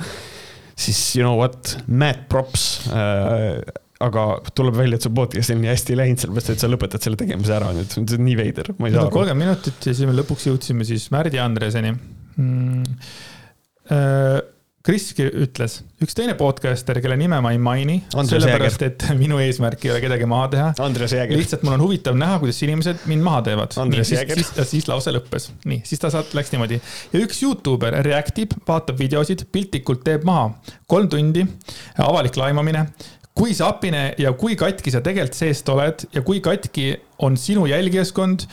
siis you know what, mad props äh,. aga tuleb välja, et su podcast on nii hästi läinud, sellepärast et sa lõpetad selle tegemise ära nüüd, see on nii veider, ma ei saa aru. kolmkümmend minutit ja siis me lõpuks jõudsime siis Märdi Andreseni mm.. Äh, Kris ütles, üks teine podcaster, kelle nime ma ei maini, sellepärast et minu eesmärk ei ole kedagi maha teha. Lihtsalt mul on huvitav näha, kuidas inimesed mind maha teevad. siis, siis, siis, lause lõppes. nii, siis ta saat, läks niimoodi. ja üks Youtuber react ib, vaatab videosid, piltlikult teeb maha. kolm tundi, avalik laimamine kui sapine ja kui katki sa tegelikult seest oled ja kui katki on sinu jälgijaskond,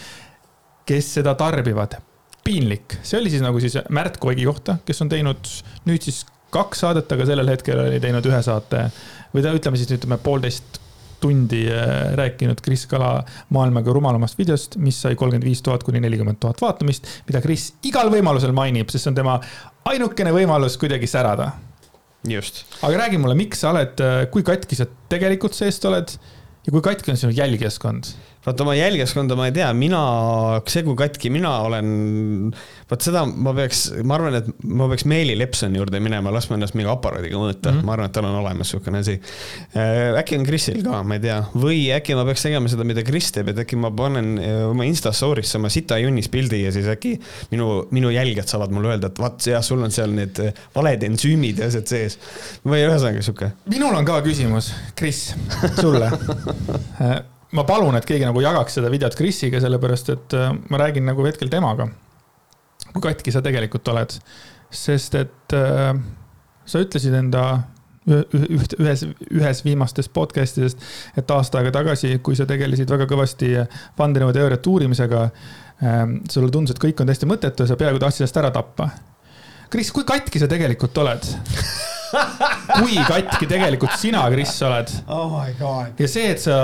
kes seda tarbivad. Piinlik, see oli siis nagu siis Märt Koigi kohta, kes on teinud nüüd siis kaks saadet, aga sellel hetkel oli teinud ühe saate või ta ütleme siis ütleme poolteist tundi äh, rääkinud Kris Kala maailma kõige rumalamast videost, mis sai kolmkümmend viis tuhat kuni nelikümmend tuhat vaatamist, mida Kris igal võimalusel mainib, sest see on tema ainukene võimalus kuidagi särada just. aga räägi mulle, miks sa oled, äh, kui katki sa tegelikult seest oled ja kui katki on sinu jälgijaskond? Vaata oma jälgijaskonda ma ei tea, mina, see kui katki mina olen, vot seda ma peaks, ma arvan, et ma peaks Meeli Lepsoni juurde minema, laskma ennast mingi aparaadiga mõõta mm, -hmm. ma arvan, et tal on olemas niisugune asi. Äh, äkki on Krisil ka, ma ei tea, või äkki ma peaks tegema seda, mida Kris teeb, et äkki ma panen äh, oma Insta story'sse oma sita junnis pildi ja siis äkki minu, minu jälgijad saavad mulle öelda, et vaat jah, sul on seal need äh, valed ensüümid ja asjad sees. või ühesõnaga sihuke. minul on ka küsimus, Kris, sulle ma palun, et keegi nagu jagaks seda videot Krisiga, sellepärast et äh, ma räägin nagu hetkel temaga. kui katki sa tegelikult oled, sest et äh, sa ütlesid enda üht, ühes, ühes viimastest podcast idest, et aasta aega tagasi, kui sa tegelesid väga kõvasti vandenõuteooriate uurimisega äh,, sulle tundus, et kõik on täiesti mõttetu ja sa peaaegu tahtsid ennast ära tappa. Kris, kui katki sa tegelikult oled kui katki tegelikult sina, Kris, oled oh. ja see, et sa,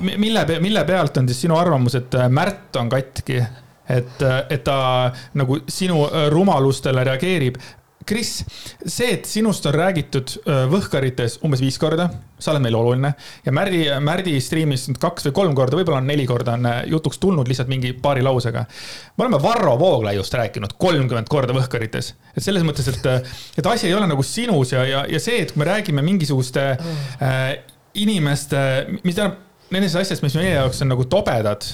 mille, mille pealt on siis sinu arvamus, et äh, Märt on katki? et, äh, et ta nagu sinu äh, rumalustele reageerib, Kris, see, et sinust on räägitud äh, Võhkarites umbes viis korda, sa oled meile oluline ja Märdi, Märdi striimis kaks või kolm korda, võib-olla on neli korda on äh, jutuks tulnud lihtsalt mingi paari lausega. me oleme Varro Vooglaiust rääkinud kolmkümmend korda Võhkarites, et selles mõttes, et, äh, et asi ei ole nagu sinus ja, ja, ja see, et kui me räägime mingisuguste äh, inimeste, mis tähendab, nendest asjadest, mis meie jaoks on nagu tobedad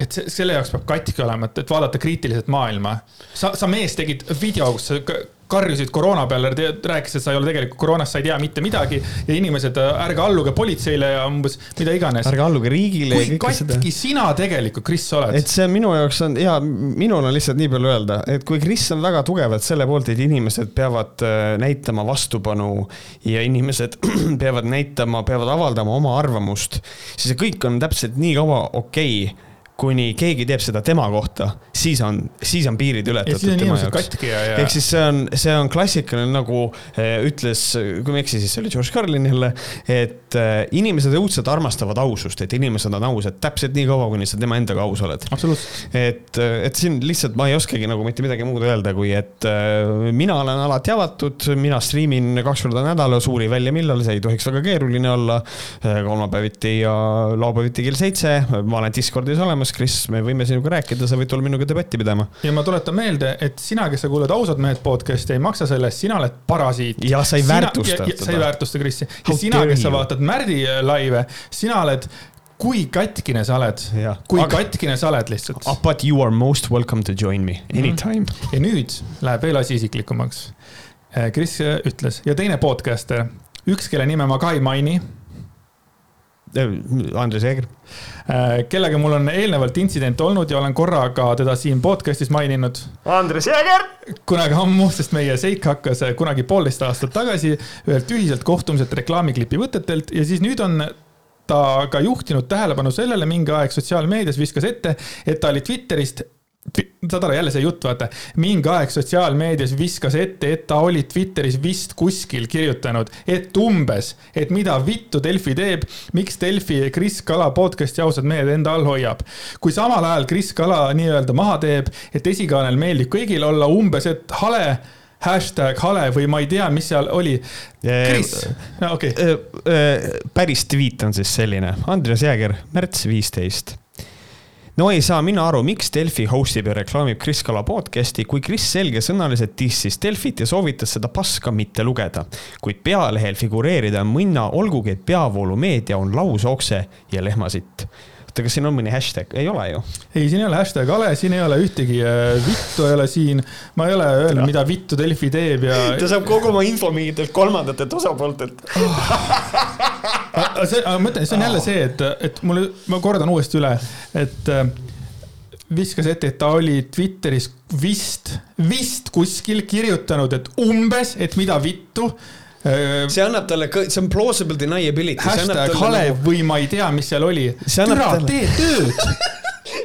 et see, selle jaoks peab katki olema, et, et vaadata kriitiliselt maailma. sa, sa mees tegid video, kus sa karjusid koroona peale, rääkisid, et sa ei ole tegelikult koroonast, sa ei tea mitte midagi. ja inimesed, ärge alluge politseile ja umbes mida iganes. ärge alluge riigile. kui katki sina tegelikult, Kris, oled? et see minu jaoks on ja minul on lihtsalt nii palju öelda, et kui Kris on väga tugevalt selle poolt, et inimesed peavad äh, näitama vastupanu ja inimesed peavad näitama, peavad avaldama oma arvamust, siis see kõik on täpselt nii kaua okei okay kuni keegi teeb seda tema kohta, siis on, siis on piirid ületatud tema jaoks. ehk siis see on, see on klassikaline, nagu eh, ütles, kui ma ei eksi, siis see oli George Carlin jälle, et eh, inimesed õudselt armastavad ausust, et inimesed on ausad täpselt nii kaua, kuni sa tema endaga aus oled. et, eh, et siin lihtsalt ma ei oskagi nagu mitte midagi muud öelda, kui et mina olen alati avatud, mina striimin kaks korda nädalas, uuri välja, millal, see ei tohiks väga keeruline olla. kolmapäeviti ja laupäeviti kell seitse, ma olen Discordis olemas olemas, Kris, me võime sinuga rääkida, sa võid tulla minuga debatti pidama. ja ma tuletan meelde, et sina, kes sa kuulad Ausad mehed podcast'i, ei maksa selle eest, sina oled parasiit. ja sa ei väärtusta seda. sa ei väärtusta Krissi. ja sina, kes sa vaatad Märdi laive, sina oled kui katkine sa oled, kui aga, katkine sa oled lihtsalt. But you are most welcome to join me anytime mm. -hmm. ja nüüd läheb veel asi isiklikumaks. Eh, Kris ütles ja teine podcaster, üks, kelle nime ma ka ei maini Äh, Andres Jeeger. Äh, kellega mul on eelnevalt intsident olnud ja olen korra ka teda siin podcast'is maininud. Andres Jeeger. kunagi ammu, sest meie seik hakkas kunagi poolteist aastat tagasi ühelt ühiselt kohtumiselt reklaamiklipi võtetelt ja siis nüüd on ta ka juhtinud tähelepanu sellele mingi aeg sotsiaalmeedias viskas ette, et ta oli Twitterist saad aru, jälle see jutt, vaata. mingi aeg sotsiaalmeedias viskas ette, et ta oli Twitteris vist kuskil kirjutanud, et umbes, et mida vittu Delfi teeb, miks Delfi Kris Kala podcast'i ausad mehed enda all hoiab. kui samal ajal Kris Kala nii-öelda maha teeb, et esikaanel meeldib kõigile olla umbes, et hale hashtag hale või ma ei tea, mis seal oli. Kris, okei okay.. päris tweet on siis selline, Andres Jääger, märts viisteist no ei saa mina aru, miks Delfi host ib ja reklaamib Kris Kala podcast'i, kui Kris selgesõnaliselt dissis Delfit ja soovitas seda paska mitte lugeda. kuid pealehel figureerida on mõnna, olgugi et peavoolumeedia on lausokse ja lehmasitt oota, kas siin on mõni hashtag, ei ole ju? ei, siin ei ole hashtag ale, siin ei ole ühtegi äh, vittu ei ole siin. ma ei ole öelnud, mida vittu Delfi teeb ja. ta saab kogu oma info mingitelt kolmandatelt osapooltelt see, aga ma ütlen, see on jälle see, et, et mul, ma kordan uuesti üle, et äh, viskas ette, et ta oli Twitteris vist, vist kuskil kirjutanud, et umbes, et mida vittu see annab talle, see on plausible deniability. hashtag Kalev nagu... või ma ei tea, mis seal oli. türa tee tööd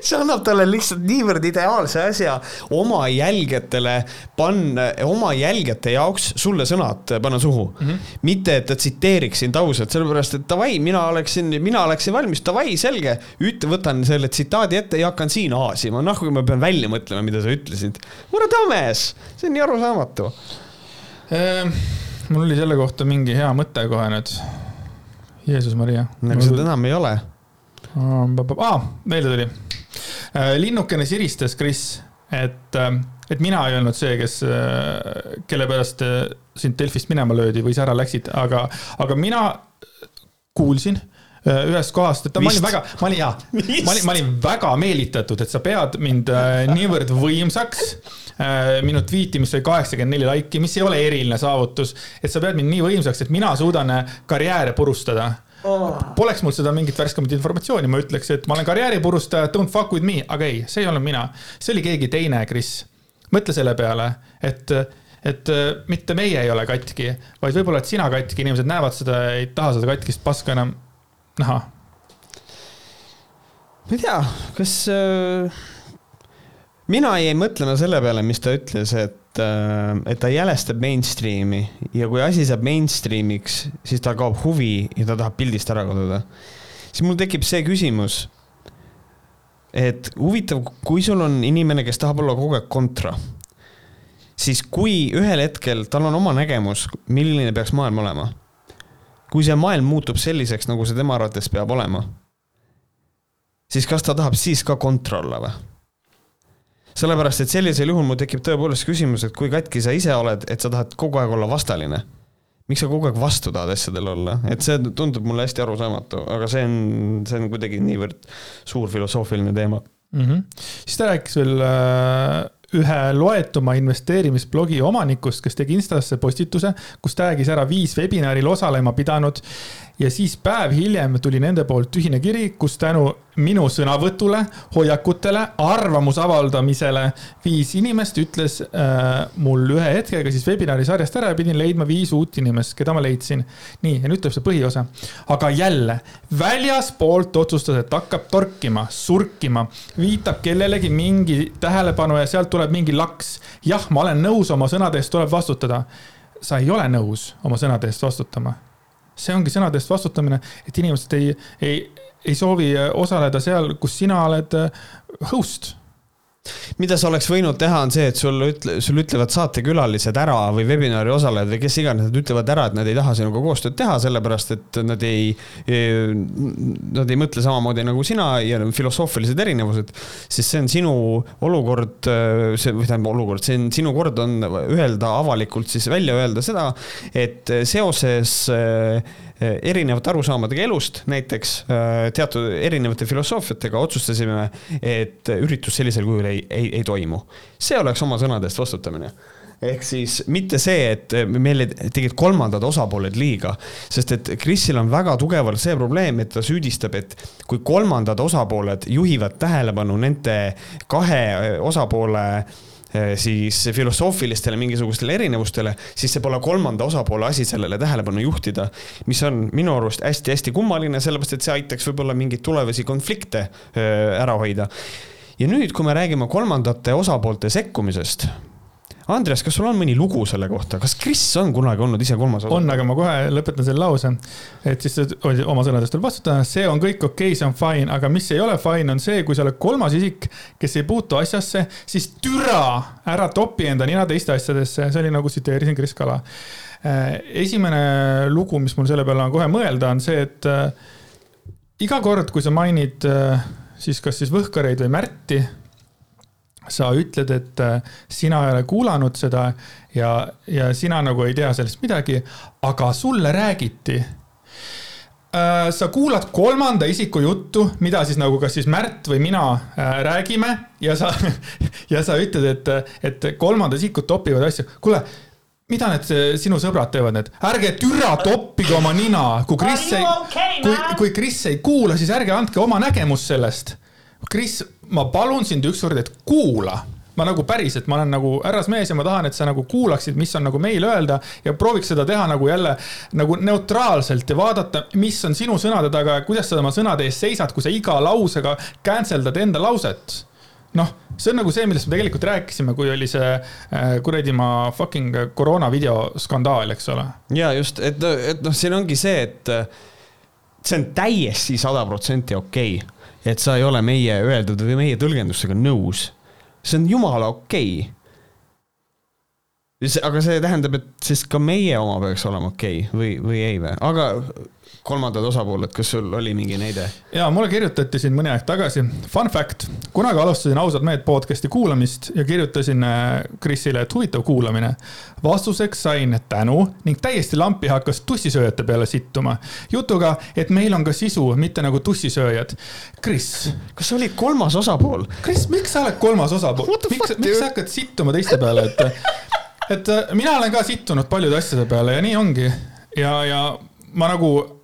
see annab talle lihtsalt niivõrd ideaalse asja oma jälgijatele panna, oma jälgijate jaoks sulle sõnad panna suhu mm. -hmm. mitte, et ta tsiteeriks sind ausalt, sellepärast et davai, mina oleksin, mina oleksin valmis, davai, selge. ütle, võtan selle tsitaadi ette ja hakkan siin aasima, noh, kui ma pean välja mõtlema, mida sa ütlesid. Dumbass, see on nii arusaamatu ehm mul oli selle kohta mingi hea mõte kohe nüüd. Jeesus Maria. aga seda enam ei ole. aa, meelde tuli. Äh, linnukene siristas, Kris, et, äh, et mina ei olnud see, kes, äh, kelle pärast sind Delfist minema löödi või sa ära läksid, aga, aga mina kuulsin ühest kohast, et ma olin väga, ma olin jaa, ma olin, ma olin väga meelitatud, et sa pead mind niivõrd võimsaks minu tweet'i, mis sai kaheksakümmend neli laiki, mis ei ole eriline saavutus. et sa pead mind nii võimsaks, et mina suudan karjääre purustada oh.. Poleks mul seda mingit värskemat informatsiooni, ma ütleks, et ma olen karjääripurustaja, don't fuck with me, aga ei, see ei olnud mina. see oli keegi teine, Kris. mõtle selle peale, et, et äh, mitte meie ei ole katki, vaid võib-olla, et sina katki, inimesed näevad seda, ei taha seda katkist paska enam näha. ma ei tea, kas äh mina jäin mõtlema selle peale, mis ta ütles, et, äh, et ta jälestab mainstream'i ja kui asi saab mainstream'iks, siis tal kaob huvi ja ta tahab pildist ära kaduda. siis mul tekib see küsimus, et huvitav, kui sul on inimene, kes tahab olla kogu aeg kontra, siis kui ühel hetkel tal on oma nägemus, milline peaks maailm olema, kui see maailm muutub selliseks, nagu see tema arvates peab olema, siis kas ta tahab siis ka kontra olla või? Sellepärast, et sellisel juhul mul tekib tõepoolest küsimus, et kui katki sa ise oled, et sa tahad kogu aeg olla vastaline. miks sa kogu aeg vastu tahad asjadel olla, et see tundub mulle hästi arusaamatu, aga see on, see on kuidagi niivõrd suur filosoofiline teema mm. -hmm. siis ta rääkis veel äh, ühe loetuma investeerimisblogi omanikust, kes tegi Instasse postituse, kus tag'is ära viis webinaril osalema pidanud ja siis päev hiljem tuli nende poolt ühine kiri, kus tänu minu sõnavõtule, hoiakutele, arvamuse avaldamisele viis inimest ütles äh, mul ühe hetkega siis webinari sarjast ära ja pidin leidma viis uut inimest, keda ma leidsin. nii, ja nüüd tuleb see põhiosa. aga jälle, väljaspoolt otsustas, et hakkab torkima, surkima, viitab kellelegi mingi tähelepanu ja sealt tuleb mingi laks. jah, ma olen nõus, oma sõnade eest tuleb vastutada. sa ei ole nõus oma sõnade eest vastutama see ongi sõnade eest vastutamine, et inimesed ei, ei, ei soovi osaleda seal, kus sina oled äh, host mida sa oleks võinud teha, on see, et sul ütle, sul ütlevad saatekülalised ära või webinari osalejad või kes iganes, nad ütlevad ära, et nad ei taha sinuga koostööd teha, sellepärast et nad ei, nad ei mõtle samamoodi nagu sina ja filosoofilised erinevused. siis see on sinu olukord, see, või tähendab olukord, see on sinu kord on öelda avalikult siis välja öelda seda, et seoses Eh, erinevate arusaamadega elust, näiteks eh, teatud erinevate filosoofiatega otsustasime, et üritus sellisel kujul ei, ei, ei toimu. see oleks oma sõnade eest vastutamine ehk siis mitte see, et meile tegid kolmandad osapooled liiga, sest et Krisil on väga tugevalt see probleem, et ta süüdistab, et kui kolmandad osapooled juhivad tähelepanu nende kahe osapoole äh, Eh, siis filosoofilistele mingisugustele erinevustele, siis see pole kolmanda osapoole asi sellele tähelepanu juhtida. mis on minu arust hästi-hästi kummaline, sellepärast et see aitaks võib-olla mingeid tulevasi konflikte eh, ära hoida. ja nüüd, kui me räägime kolmandate osapoolte sekkumisest Andres, kas sul on mõni lugu selle kohta, kas Kris on kunagi olnud ise kolmas osa? on, aga ma kohe lõpetan selle lause. et siis oma sõnadest tuleb vastutada, see on kõik okei okay,, see on fine, aga mis ei ole fine, on see, kui sa oled kolmas isik, kes ei puutu asjasse, siis türa, ära topi enda nina teiste asjadesse, see oli nagu tsiteerisin Kris Kala. Äh, esimene lugu, mis mul selle peale on kohe mõelda, on see, et äh, iga kord, kui sa mainid äh, siis kas siis Võhkareid või Märti. Sa ütled, et äh, sina ei ole kuulanud seda ja, ja sina nagu ei tea sellest midagi, aga sulle räägiti äh, sa kuulad kolmanda isiku juttu, mida siis nagu kas siis Märt või mina äh, räägime ja sa, ja sa ütled, et, et kolmandad isikud topivad asju. kuule, mida need sinu sõbrad teevad, need, ärge türa toppige oma nina, kui Kris ei okay,, kui, kui Kris ei kuula, siis ärge andke oma nägemust sellest. Kris, ma palun sind ükskord, et kuula. Ma nagu päriselt, ma olen nagu härrasmees ja ma tahan, et sa nagu kuulaksid, mis on nagu meil öelda ja prooviks seda teha nagu jälle nagu neutraalselt ja vaadata, mis on sinu sõnade taga ja kuidas sa oma sõnade eest seisad, kui sa iga lausega cancel dad enda lauset. Noh, see on nagu see, millest me tegelikult rääkisime, kui oli see äh, kuradi ma fucking koroona videoskandaal, eks ole. ja just, et, et noh, siin ongi see, et äh, see on täiesti sada protsenti okei. okay,, et sa ei ole meie öeldud või meie tõlgendustega nõus. see on jumala okei okay aga see tähendab, et siis ka meie oma peaks olema okei okay, või, või ei või, aga kolmandad osapooled, kas sul oli mingi näide? ja mulle kirjutati siin mõni aeg tagasi, fun fact, kunagi alustasin ausad mehed podcast'i kuulamist ja kirjutasin Krisile, et huvitav kuulamine. vastuseks sain tänu ning täiesti lampi hakkas tussisööjate peale sittuma. jutuga, et meil on ka sisu, mitte nagu tussisööjad. Kris. kas sa olid kolmas osapool? Kris, miks sa oled kolmas osapool? miks, miks sa hakkad sittuma teiste peale, et et äh, mina olen ka sittunud paljude asjade peale ja nii ongi. ja, ja ma nagu,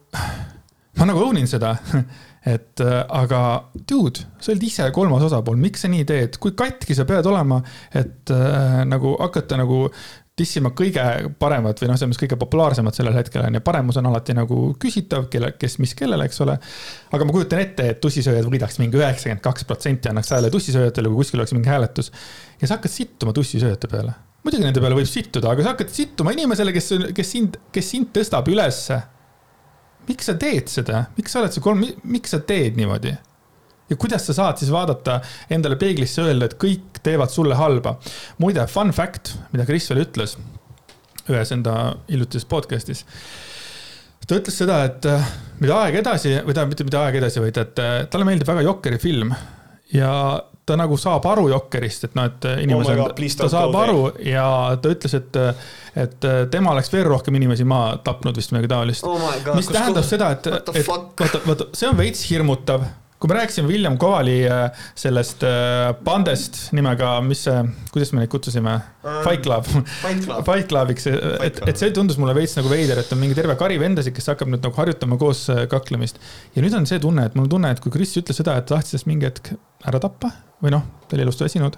ma nagu own in seda et äh, aga dude, sa oled ise kolmas osapool, miks sa nii teed, kui katki sa pead olema, et äh, nagu hakata nagu dissima kõige paremat või noh, selles mõttes kõige populaarsemat sellel hetkel on ju, paremus on alati nagu küsitav, kelle, kes, mis, kellele, eks ole. aga ma kujutan ette, et tussisööjad võidaks mingi üheksakümmend kaks protsenti annaks hääle tussisööjatele, kui kuskil oleks mingi hääletus. ja sa hakkad sittuma tussisööjate peale muidugi nende peale võib sittuda, aga sa hakkad sittuma inimesele, kes, kes sind, kes sind tõstab ülesse. Miks sa teed seda, miks sa oled see kolm, miks sa teed niimoodi? ja kuidas sa saad siis vaadata endale peeglisse öelda, et kõik teevad sulle halba. muide, fun fact, mida Kris veel ütles ühes enda hiljutises podcast'is. ta ütles seda, et äh, mida aeg edasi või tähendab, mitte mida aeg edasi, vaid et äh, talle meeldib väga Jokkeri film ja ta nagu saab aru Jokkerist, et noh, et inimesed oh, ta saab aru ja ta ütles, et, et tema oleks veel rohkem inimesi maha tapnud vist midagi taolist. Oh. mis tähendab seda, et, et vaata, vaata, see on veits hirmutav kui me rääkisime William Kovali äh, sellest äh, bandest nimega, mis see, kuidas me neid kutsusime? Fight Club. Fight Clubiks, et, et see tundus mulle veits nagu veider, et on mingi terve kari vendasid, kes hakkab nüüd nagu harjutama koos äh, kaklemist. ja nüüd on see tunne, et mul on tunne, et kui Kris ütles seda, et tahtis tast mingi hetk ära tappa või noh, ta oli elust väsinud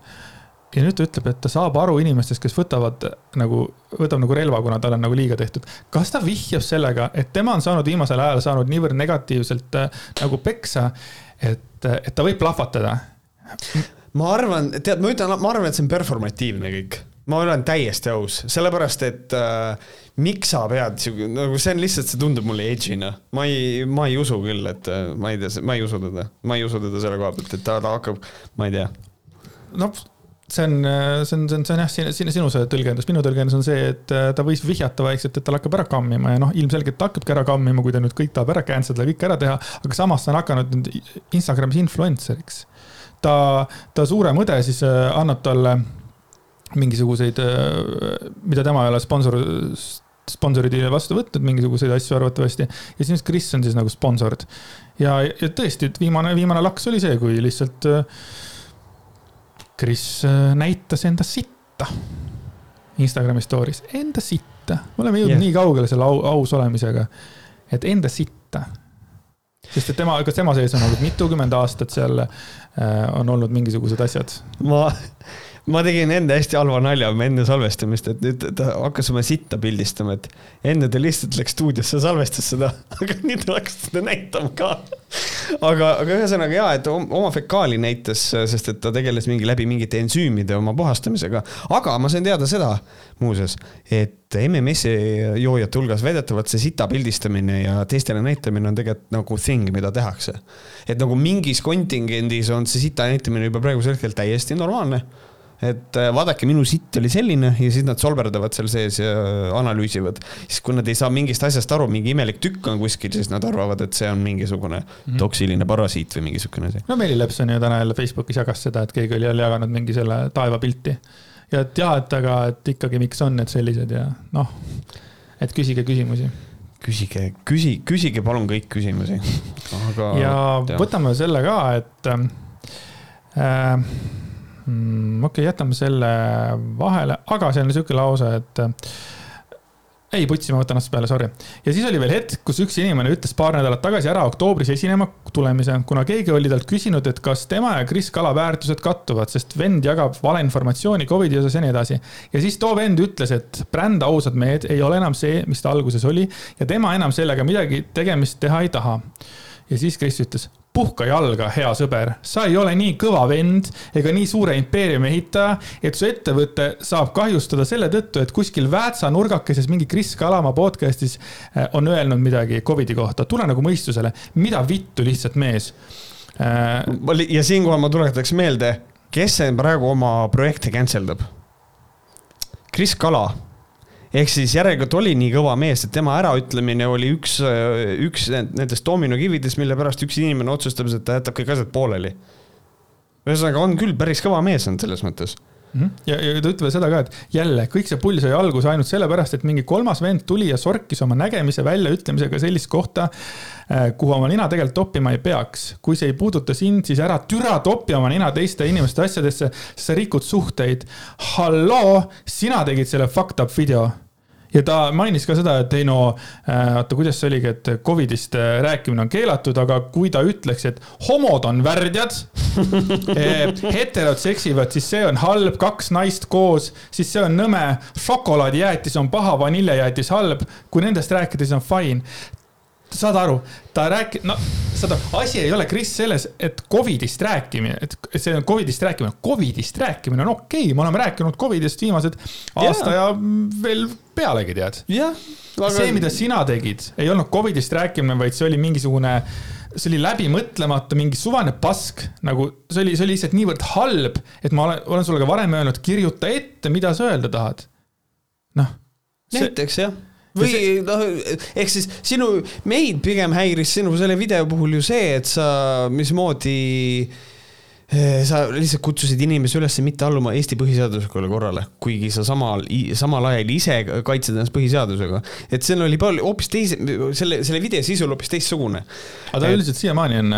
ja nüüd ta ütleb, et ta saab aru inimestest, kes võtavad nagu, võtab nagu relva, kuna tal on nagu liiga tehtud. kas ta vihjab sellega, et tema on saanud viimasel ajal saanud niivõrd negatiivselt äh, nagu peksa, et, et ta võib plahvatada. ma arvan, tead, ma ütlen, ma arvan, et see on performatiivne kõik. ma olen täiesti aus, sellepärast et äh, miks sa pead, nagu see on lihtsalt, see tundub mulle edgy'na. ma ei, ma ei usu küll, et äh, ma ei tea, ma ei usu teda, ma ei usu teda selle koha pealt, et ta, ta hakkab, ma ei tea. noh see on, see on, see on, see on jah, sinu, sinu, sinu see tõlgendus, minu tõlgendus on see, et äh, ta võis vihjata vaikselt, et tal hakkab ära kammima ja noh, ilmselgelt ta hakkabki ära kammima, kui ta nüüd kõik tahab ära cancel ida, kõik ära teha. aga samas ta on hakanud nüüd Instagramis influencer'iks. ta, ta suurem õde siis äh, annab talle mingisuguseid, äh, mida tema ei ole sponsor, sponsorid vastu võtnud, mingisuguseid asju arvatavasti. ja siis Kris on siis nagu sponsord. ja, ja tõesti, et viimane, viimane laks oli see, kui lihtsalt Kris äh, näitas enda sitta Instagrami story's, enda sitta. me oleme jõudnud yeah. nii kaugele selle au, aus olemisega, et enda sitta. sest et tema, kas tema sees on olnud mitukümmend aastat seal äh, on olnud mingisugused asjad? ma ma tegin enda hästi halva nalja enne salvestamist, et nüüd ta hakkas oma sitta pildistama, et enne ta lihtsalt läks stuudiosse, salvestas seda, aga nüüd ta hakkas seda näitama ka. aga, aga ühesõnaga ja, et oma fekaali näitas, sest et ta tegeles mingi läbi mingite ensüümide oma puhastamisega. aga ma sain teada seda muuseas, et MMS-i joojate hulgas väidetavalt see sita pildistamine ja teistele näitamine on tegelikult nagu thing, mida tehakse. et nagu mingis kontingendis on see sita näitamine juba praegusel hetkel täiesti normaalne et äh, vaadake, minu sitt oli selline ja siis nad solverdavad seal sees ja analüüsivad. siis kui nad ei saa mingist asjast aru, mingi imelik tükk on kuskil, siis nad arvavad, et see on mingisugune -hmm. toksiline parasiit või mingisugune asi. no Meeli Lepson ju täna jälle Facebookis jagas seda, et keegi oli jälle jaganud mingi selle taevapilti. ja et jah, et aga, et ikkagi, miks on need sellised ja noh, et küsige küsimusi küsige, küsi, küsige palun kõik küsimusi. aga. ja võtame selle ka, et äh, mm, okei okay,, jätame selle vahele, aga see on sihuke lause, et ei, putsi, ma võtan otsast peale, sorry. ja siis oli veel hetk, kus üks inimene ütles paar nädalat tagasi ära oktoobris esinema tulemise, kuna keegi oli talt küsinud, et kas tema ja Kris Kala väärtused kattuvad, sest vend jagab valeinformatsiooni Covidi osas ja nii edasi. ja siis too vend ütles, et bränd Ausad mehed ei ole enam see, mis ta alguses oli ja tema enam sellega midagi tegemist teha ei taha. ja siis Kris ütles, puhka jalga, hea sõber, sa ei ole nii kõva vend ega nii suure impeeriumi ehitaja, et su ettevõte saab kahjustada selle tõttu, et kuskil Väätsa nurgakeses mingi Kris Kalamaa podcast'is eh, on öelnud midagi Covidi kohta. tule nagu mõistusele, mida vittu lihtsalt mees. Eh, ja siinkohal ma tuletaks meelde, kes praegu oma projekte cancel dab? Kris Kala ehk siis järelikult oli nii kõva mees, et tema äraütlemine oli üks, üks nendest dominokividest, mille pärast üks inimene otsustab, et ta jätab kõik asjad pooleli. ühesõnaga, on küll päris kõva mees on selles mõttes. Ja, ja ta ütleb seda ka, et jälle kõik see pull sai alguse ainult sellepärast, et mingi kolmas vend tuli ja sorkis oma nägemise väljaütlemisega sellist kohta, äh, kuhu oma nina tegelikult toppima ei peaks. kui see ei puuduta sind, siis ära türa topi oma nina teiste inimeste asjadesse, sa rikud suhteid. halloo, sina tegid selle fucked up video ja ta mainis ka seda, et ei no äh, oota, kuidas see oligi, et Covidist äh, rääkimine on keelatud, aga kui ta ütleks, et homod on värdjad heterod seksivad, siis see on halb, kaks naist koos, siis see on nõme, šokolaadijäätis on paha, vaniljejäätis halb, kui nendest rääkida, siis on fine saad aru, ta rääkib, no saad aru, asi ei ole, Kris, selles, et Covidist rääkimine, et see on Covidist rääkimine, Covidist rääkimine on okei okay., me oleme rääkinud Covidist viimased aasta ja, ja veel pealegi, tead. Aga... see, mida sina tegid, ei olnud Covidist rääkimine, vaid see oli mingisugune, see oli läbimõtlemata mingi suvane pask, nagu see oli, see oli lihtsalt niivõrd halb, et ma olen, olen sulle ka varem öelnud, kirjuta ette, mida sa öelda tahad. noh. näiteks jah või noh, ehk siis sinu, meid pigem häiris sinu selle video puhul ju see, et sa mismoodi eh, sa lihtsalt kutsusid inimesi üles mitte alluma Eesti põhiseaduslikule korrale, kuigi sa samal, samal ajal ise kaitsed ennast põhiseadusega. et seal oli palju hoopis teise, selle, selle video sisu oli hoopis teistsugune. aga ta üldiselt siiamaani on,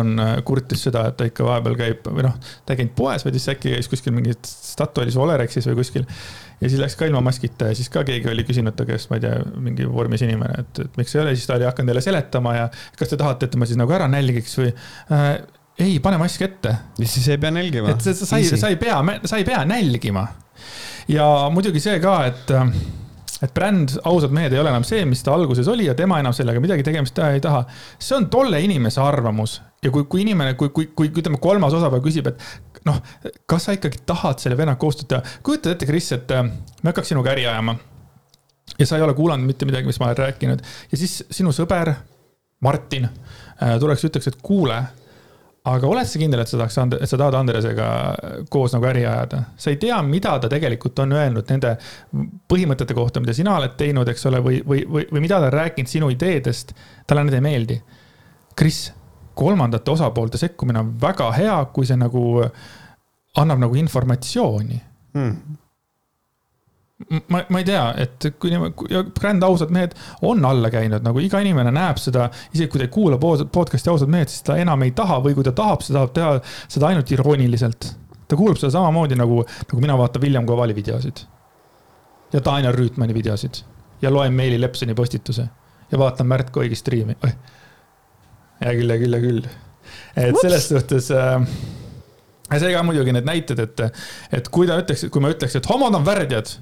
on kurtis seda, et ta ikka vahepeal käib või noh, ta ei käinud poes, vaid siis äkki käis kuskil mingis Statoilis Olerexis või kuskil ja siis läks ka ilma maskita ja siis ka keegi oli küsinud ta käest, ma ei tea, mingi vormis inimene, et, et miks ei ole, siis ta oli hakanud jälle seletama ja kas te tahate, et ma siis nagu ära nälgiks või äh, ei, pane mask ette. ja siis ei pea nälgima. et sa, sa ei, sa ei pea, sa ei pea nälgima. ja muidugi see ka, et et bränd Ausad mehed ei ole enam see, mis ta alguses oli ja tema enam sellega midagi tegemist teha ei taha. see on tolle inimese arvamus ja kui, kui inimene, kui, kui, kui ütleme, kolmas osapool küsib, et noh, kas sa ikkagi tahad selle vennaga koostööd teha, kujutad ette, Kris, et äh, me hakkaks sinuga äri ajama. ja sa ei ole kuulanud mitte midagi, mis ma olen rääkinud ja siis sinu sõber Martin äh, tuleks, ütleks, et kuule aga oled sa kindel, et sa tahaks, et sa tahad Andresega koos nagu äri ajada? sa ei tea, mida ta tegelikult on öelnud nende põhimõtete kohta, mida sina oled teinud, eks ole, või, või, või, või mida ta on rääkinud sinu ideedest. talle need ei meeldi. Kris, kolmandate osapoolte sekkumine on väga hea, kui see nagu annab nagu informatsiooni hmm ma, ma ei tea, et kui ja bränd Ausad mehed on alla käinud, nagu iga inimene näeb seda, isegi kui ta ei kuula podcast'i Ausad mehed, siis ta enam ei taha või kui ta tahab, siis ta tahab teha seda ainult irooniliselt. ta kuulab seda samamoodi nagu, nagu mina vaatan William Kovali videosid. ja Daniel Rüütmani videosid ja loen Meeli Lepsoni postituse ja vaatan Märt Koigi striimi. hea küll, hea küll, hea küll. et Ups. selles suhtes äh, ja see ka muidugi need näited, et, et kui ta ütleks, kui ma ütleks, et homod on värdjad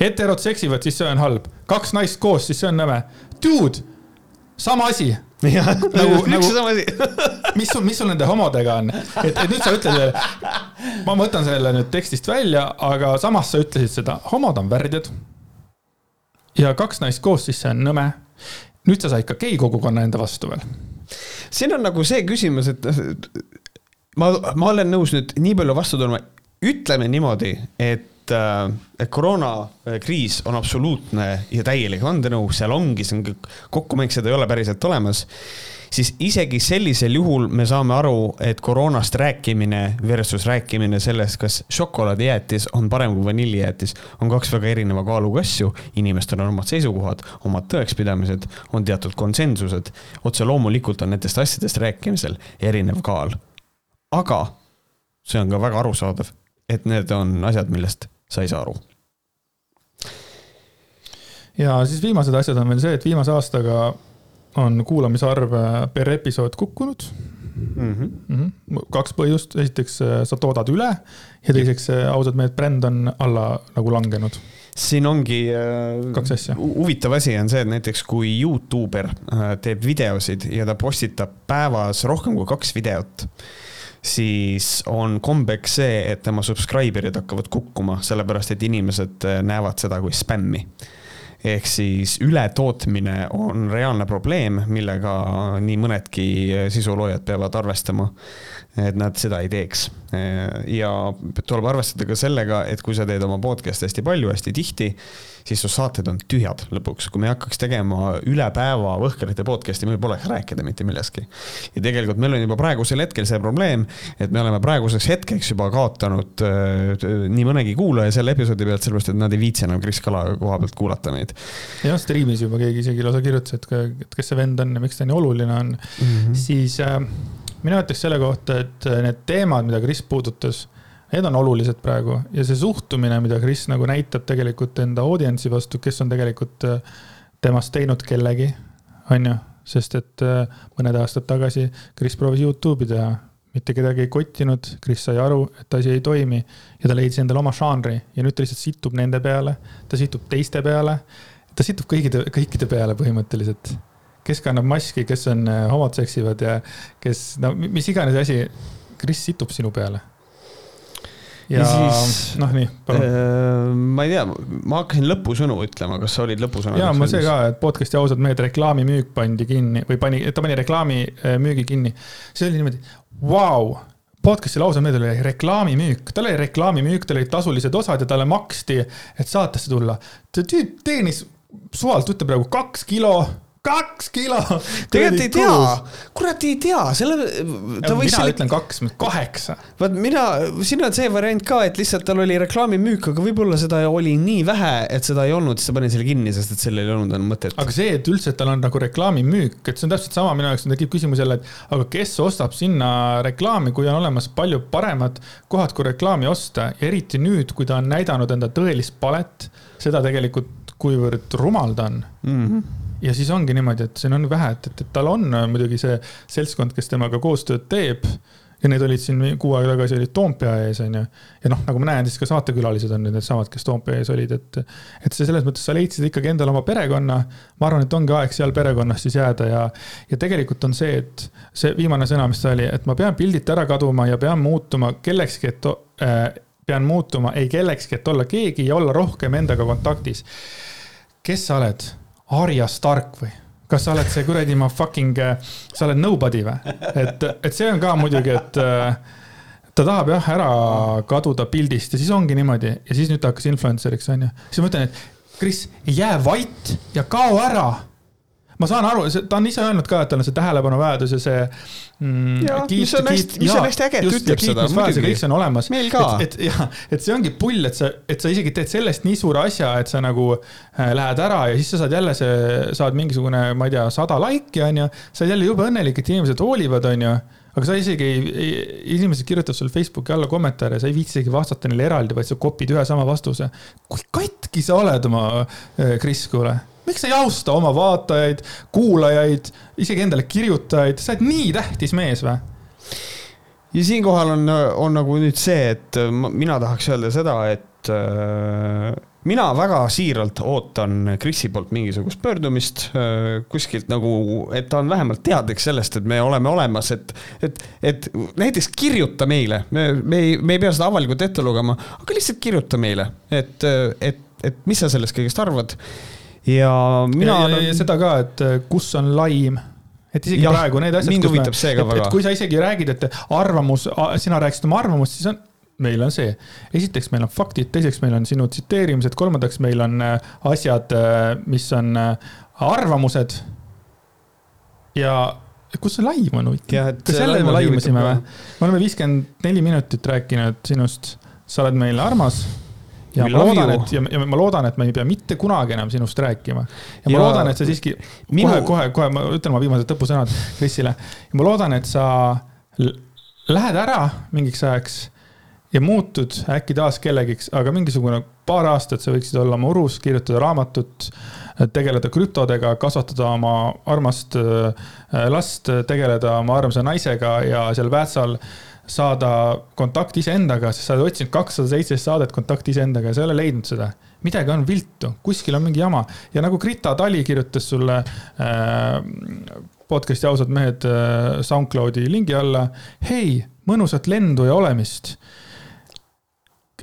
heterod seksivad, siis see on halb. kaks naist koos, siis see on nõme. Dude, sama asi. nagu, nagu, mis sul, mis sul nende homodega on, et, et nüüd sa ütled, ma võtan selle nüüd tekstist välja, aga samas sa ütlesid seda, homod on värdjad. ja kaks naist koos, siis see on nõme. nüüd sa said ka gei kogukonna enda vastu veel. siin on nagu see küsimus, et ma, ma olen nõus nüüd nii palju vastu tulema ütleme niimoodi, et, äh, et koroonakriis on absoluutne ja täielik vandenõu, seal ongi, see on kokkumäng, seda ei ole päriselt olemas siis isegi sellisel juhul me saame aru, et koroonast rääkimine versus rääkimine sellest, kas šokolaadijäätis on parem kui vanillijäätis, on kaks väga erineva kaaluga asju. inimestel on omad seisukohad, omad tõekspidamised, on teatud konsensused. otse loomulikult on nendest asjadest rääkimisel erinev kaal. aga see on ka väga arusaadav, et need on asjad, millest sa ei saa aru ja siis viimased asjad on veel see, et viimase aastaga on kuulamisarv äh, per episood kukkunud mm. -hmm. Mm -hmm. kaks põhjust, esiteks äh, sa toodad üle ja teiseks äh, ausalt mehed bränd on alla nagu langenud siin ongi kaks asja. huvitav asi on see, et näiteks kui Youtuber teeb videosid ja ta postitab päevas rohkem kui kaks videot, siis on kombeks see, et tema subscriber'id hakkavad kukkuma, sellepärast et inimesed näevad seda kui spämmi ehk siis ületootmine on reaalne probleem, millega nii mõnedki sisuloojad peavad arvestama. Et nad seda ei teeks ja tuleb arvestada ka sellega, et kui sa teed oma podcast'i hästi palju, hästi tihti siis su saated on tühjad lõpuks, kui me hakkaks tegema üle päeva Võhkrite podcast'i, meil poleks rääkida mitte millestki. ja tegelikult meil on juba praegusel hetkel see probleem, et me oleme praeguseks hetkeks juba kaotanud äh, nii mõnegi kuulaja selle episoodi pealt, sellepärast et nad ei viitsi enam Kris Kala koha pealt kuulata meid. jah, striimis juba keegi isegi lausa kirjutas, et, kes see vend on ja miks ta nii oluline on mm, -hmm. siis äh, mina ütleks selle kohta, et need teemad, mida Kris puudutas Need on olulised praegu. Ja see suhtumine, mida Kris nagu näitab tegelikult enda audientsi vastu, kes on tegelikult äh, temast teinud kellegi, on ju. sest et äh, mõned aastad tagasi Kris proovis Youtube'i teha, mitte kedagi ei kottinud, Kris sai aru, et asi ei toimi. Ja ta leidis endale oma žanri. Ja nüüd ta lihtsalt situb nende peale, ta situb teiste peale, ta situb kõikide, kõikide peale põhimõtteliselt kes kannab maski, kes on äh, homod seksivad ja kes, no mis iganes asi, Kris situb sinu peale ja, ja siis noh, nii, palun äh,. ma ei tea, ma hakkasin lõpusõnu ütlema, kas sa olid lõpusõna? ja ma see ka, et podcast'i ausad mehed reklaamimüük pandi kinni või pani, ta pani reklaamimüügi äh, kinni. see oli niimoodi, vau podcast'il ausad mehed oli reklaamimüük, tal oli reklaamimüük, tal olid tasulised osad ja talle maksti, et saatesse tulla. tüüp teenis suvalt, ütleb praegu kaks kilo kaks kilo. tegelikult ei tea, kurat ei tea, selle. mina selle... ütlen kaks, kaheksa. vaat mina, siin on see variant ka, et lihtsalt tal oli reklaamimüük, aga võib-olla seda oli nii vähe, et seda ei olnud, siis ta pani selle kinni, sest et sellel ei olnud enam mõtet. aga see, et üldse, et tal on nagu reklaamimüük, et see on täpselt sama, minu jaoks tekib küsimus jälle, et aga kes ostab sinna reklaami, kui on olemas palju paremad kohad, kui reklaami osta ja eriti nüüd, kui ta on näidanud enda tõelist palet, seda tegelikult, kuivõrd rumal ta on mm. -hmm ja siis ongi niimoodi, et siin on vähe, et, et, et tal on äh, muidugi see seltskond, kes temaga koostööd teeb. ja need olid siin kuu aega tagasi olid Toompea ees, on ju. ja noh, nagu ma näen, siis ka saatekülalised on nüüd needsamad, kes Toompea ees olid, et. et see selles mõttes, sa leidsid ikkagi endale oma perekonna. ma arvan, et ongi aeg seal perekonnas siis jääda ja, ja tegelikult on see, et see viimane sõna, mis ta oli, et ma pean pildilt ära kaduma ja pean muutuma kellekski, et äh, pean muutuma ei kellekski, et olla keegi ja olla rohkem endaga kontaktis. kes sa oled? Arya Stark või? kas sa oled see kuradi ma fucking, sa oled nobody või? et, et see on ka muidugi, et äh, ta tahab jah ära kaduda pildist ja siis ongi niimoodi ja siis nüüd ta hakkas influencer'iks onju. siis ma ütlen, et Kris, jää vait ja kao ära ma saan aru, ta on ise öelnud ka, et tal on see tähelepanuvajadus ja see mm,. mis on hästi, mis on hästi äge, et ütleb seda. kõik see on olemas. meil ka. et, et jah, et see ongi pull, et sa, et sa isegi teed sellest nii suure asja, et sa nagu äh, lähed ära ja siis sa saad jälle see, saad mingisugune, ma ei tea, sada laiki, onju. sa oled jälle jube õnnelik, et inimesed hoolivad, onju aga sa isegi ei, inimesed kirjutavad sulle Facebooki alla kommentaare, sa ei viitsi isegi vastata neile eraldi, vaid sa kopid ühe sama vastuse. kui katki sa oled oma äh, Kris, kuule miks sa ei austa oma vaatajaid, kuulajaid, isegi endale kirjutajaid, sa oled nii tähtis mees või? ja siinkohal on, on nagu nüüd see, et mina tahaks öelda seda, et äh, mina väga siiralt ootan Krisi poolt mingisugust pöördumist äh, kuskilt nagu, et ta on vähemalt teadlik sellest, et me oleme olemas, et, et, et näiteks kirjuta meile, me, me ei, me ei pea seda avalikult ette lugema, aga lihtsalt kirjuta meile, et, et, et mis sa sellest kõigest arvad ja mina. ja seda ka, et äh, kus on laim et isegi ja, praegu need asjad. mind huvitab see ka väga. kui sa isegi räägid, et arvamus, sina rääkisid oma arvamust, siis on meil on see, esiteks meil on faktid, teiseks meil on sinu tsiteerimised, kolmandaks meil on äh, asjad, äh, mis on arvamused. ja kus see laim on huvitav? kas jälle me laimasime või? me oleme viiskümmend neli minutit rääkinud sinust, sa oled meile armas ja ma loodan, et ja, ja ma loodan, et ma ei pea mitte kunagi enam sinust rääkima. ja ma ja loodan, et sa siiski minu... kohe, kohe, kohe ma ütlen oma viimased lõpusõnad Krisile. ma loodan, et sa lähed ära mingiks ajaks ja muutud äkki taas kellegiks, aga mingisugune paar aastat sa võiksid olla oma urus, kirjutada raamatut, tegeleda krüptodega, kasvatada oma armast äh, last, tegeleda oma armsa naisega ja seal Väätsal saada kontakt iseendaga, sest sa oled otsinud kakssada seitseteist saadet kontakti iseendaga ja sa ei ole leidnud seda. midagi on viltu, kuskil on mingi jama ja nagu Grita Tali kirjutas sulle äh, podcast'i ausad mehed äh, SoundCloudi lingi alla. hei, mõnusat lendu ja olemist.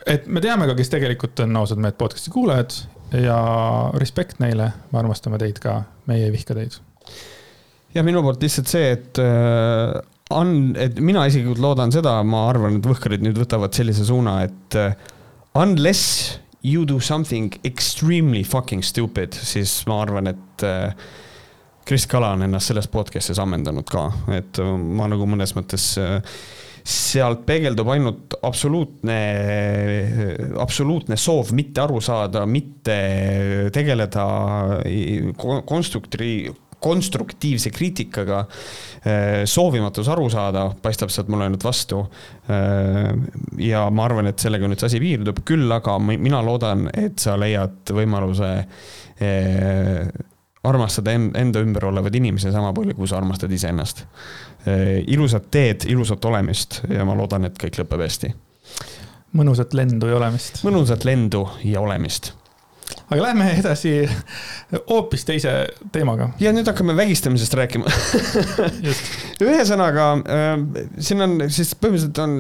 et me teame ka, kes tegelikult on ausad mehed podcast'i kuulajad ja respekt neile, me armastame teid ka, meie ei vihka teid. ja minu poolt lihtsalt see, et äh, on, et mina isiklikult loodan seda, ma arvan, et Võhkarid nüüd võtavad sellise suuna, et uh, unless you do something extremely fucking stupid, siis ma arvan, et uh, Kris Kala on ennast selles podcast'is ammendanud ka, et uh, ma nagu mõnes mõttes sealt peegeldub ainult absoluutne, absoluutne soov mitte aru saada, mitte tegeleda konstrukti-, konstruktiivse kriitikaga eh, soovimatus aru saada, paistab sealt mulle nüüd vastu. Eh, ja ma arvan, et sellega nüüd see asi piirdub, küll aga mina loodan, et sa leiad võimaluse eh, armastada enda ümber olevaid inimesi sama palju, kui sa armastad iseennast. ilusat teed, ilusat olemist ja ma loodan, et kõik lõpeb hästi. mõnusat lendu ja olemist. mõnusat lendu ja olemist aga lähme edasi hoopis teise teemaga. ja nüüd hakkame vägistamisest rääkima ühesõnaga äh, siin on siis põhimõtteliselt on,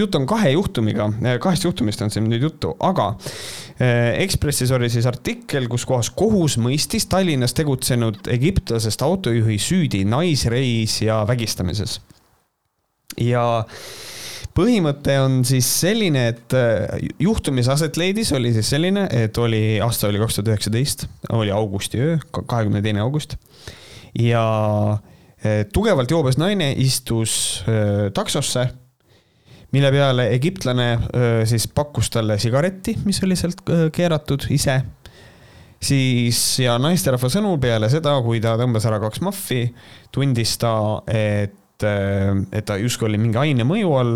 jutt on kahe juhtumiga, äh, kahest juhtumist on siin nüüd juttu, aga äh, Ekspressis oli siis artikkel, kus kohas kohus mõistis Tallinnas tegutsenud egiptlasest autojuhi süüdi naisreisija vägistamises. ja põhimõte on siis selline, et äh, juhtum, mis aset leidis, oli siis selline, et oli, aasta oli kaks tuhat üheksateist, oli augustiöö, kahekümne teine august. ja äh, tugevalt joobes naine istus äh, taksosse, mille peale egiptlane siis pakkus talle sigaretti, mis oli sealt keeratud ise siis ja naisterahva sõnul peale seda, kui ta tõmbas ära kaks mahvi, tundis ta, et, et ta justkui oli mingi aine mõju all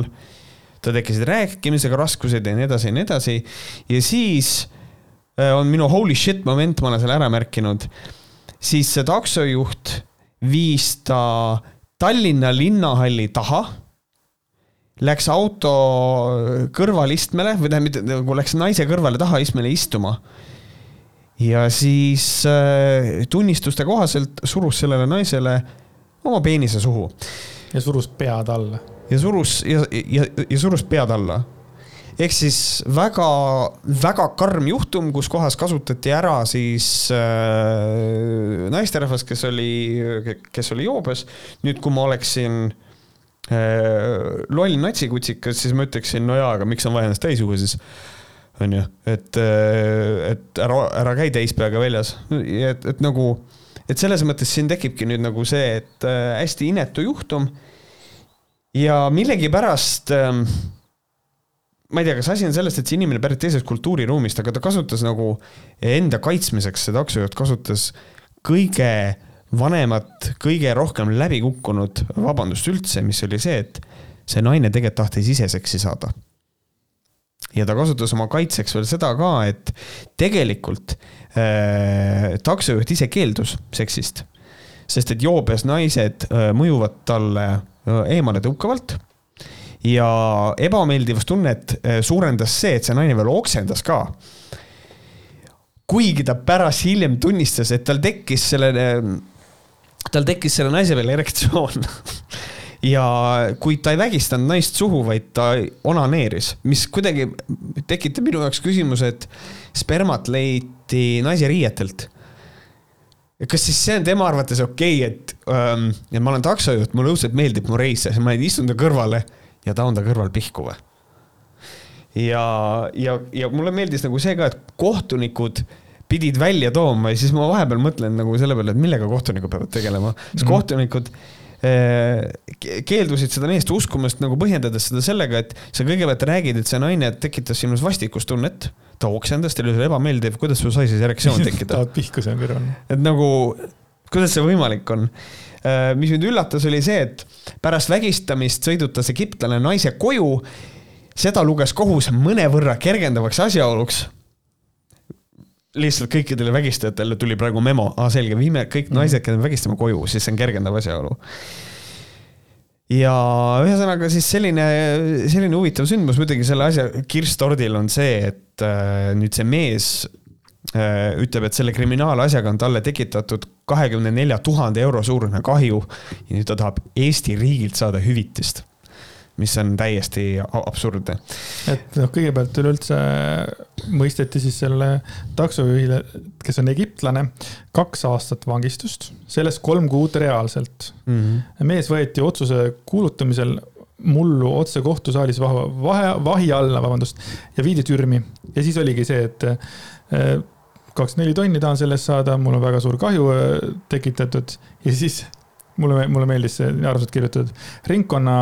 tal tekkisid rääkimisega raskused ja nii edasi ja nii edasi. ja siis äh, on minu holy shit moment, ma olen selle ära märkinud. siis see taksojuht viis ta Tallinna linnahalli taha läks auto kõrvalistmele või tähendab, mitte nagu läks naise kõrvale tahaistmele istuma. ja siis äh, tunnistuste kohaselt surus sellele naisele oma peenise suhu. ja surus pead alla ja surus ja, ja, ja surus pead alla. ehk siis väga, väga karm juhtum, kus kohas kasutati ära siis äh, naisterahvas, kes oli, kes oli joobes. nüüd, kui ma oleksin äh, loll natsikutsikas, siis ma ütleksin, no jaa, aga miks on vaja ennast täis juua siis onju, et, äh, et ära, ära käi täispeaga väljas, et, et nagu, et selles mõttes siin tekibki nüüd nagu see, et äh, hästi inetu juhtum ja millegipärast ähm, ma ei tea, kas asi on selles, et see inimene pärit teisest kultuuriruumist, aga ta kasutas nagu enda kaitsmiseks, see taksojuht kasutas kõige vanemat, kõige rohkem läbi kukkunud vabandust üldse, mis oli see, et see naine tegelikult tahtis ise seksi saada. Ja ta kasutas oma kaitseks veel seda ka, et tegelikult äh, taksojuht ise keeldus seksist. sest et joobes naised äh, mõjuvad talle eemale tõukavalt ja ebameeldivustunnet äh, suurendas see, et see naine veel oksendas ka. kuigi ta pärast hiljem tunnistas, et tal tekkis sellele, tal tekkis selle naise peale erektsioon ja kuid ta ei vägistanud naist suhu, vaid ta onaneeris, mis kuidagi tekitab minu jaoks küsimuse, et spermat leiti naise riietelt kas siis see on tema arvates okei okay,, et ähm,, ma olen taksojuht, mulle õudselt meeldib mu reis ma istun ta kõrvale ja taon ta kõrval pihku või? ja, ja, ja mulle meeldis nagu see ka, et kohtunikud pidid välja tooma ja siis ma vahepeal mõtlen nagu selle peale, et millega kohtunikud peavad tegelema, sest mm. kohtunikud eh, keeldusid seda meest uskumast nagu põhjendades seda sellega, et sa kõigepealt räägid, et see naine tekitas sinus vastikustunnet, ta oksendas, teil oli ebameeldiv, kuidas sul sai siis erektsioon tekkida tahad pihku seal kõrval. et nagu, kuidas see võimalik on? Eh, mis mind üllatas, oli see, et pärast vägistamist sõidutas egiptlane naise koju. seda luges kohus mõnevõrra kergendavaks asjaoluks lihtsalt kõikidele vägistajatele tuli praegu memo, aa selge, viime kõik mhm. naised, keda me vägistame koju, siis see on kergendav asjaolu. ja ühesõnaga siis selline, selline huvitav sündmus muidugi selle asja kirstordil on see, et äh, nüüd see mees äh, ütleb, et selle kriminaalasjaga on talle tekitatud kahekümne nelja tuhande euro suurune kahju ja nüüd ta tahab Eesti riigilt saada hüvitist mis on täiesti absurdne. et noh, kõigepealt üleüldse mõisteti siis selle taksojuhile, kes on egiptlane, kaks aastat vangistust, sellest kolm kuud reaalselt mm. -hmm. mees võeti otsuse kuulutamisel mullu otse kohtusaalis vahe, vahe, vahi alla, vabandust, ja viidi türmi. ja siis oligi see, et eh, kakskümmend neli tonni tahan selle eest saada, mul on väga suur kahju eh, tekitatud ja siis mulle, mulle meeldis see arvselt kirjutatud. ringkonna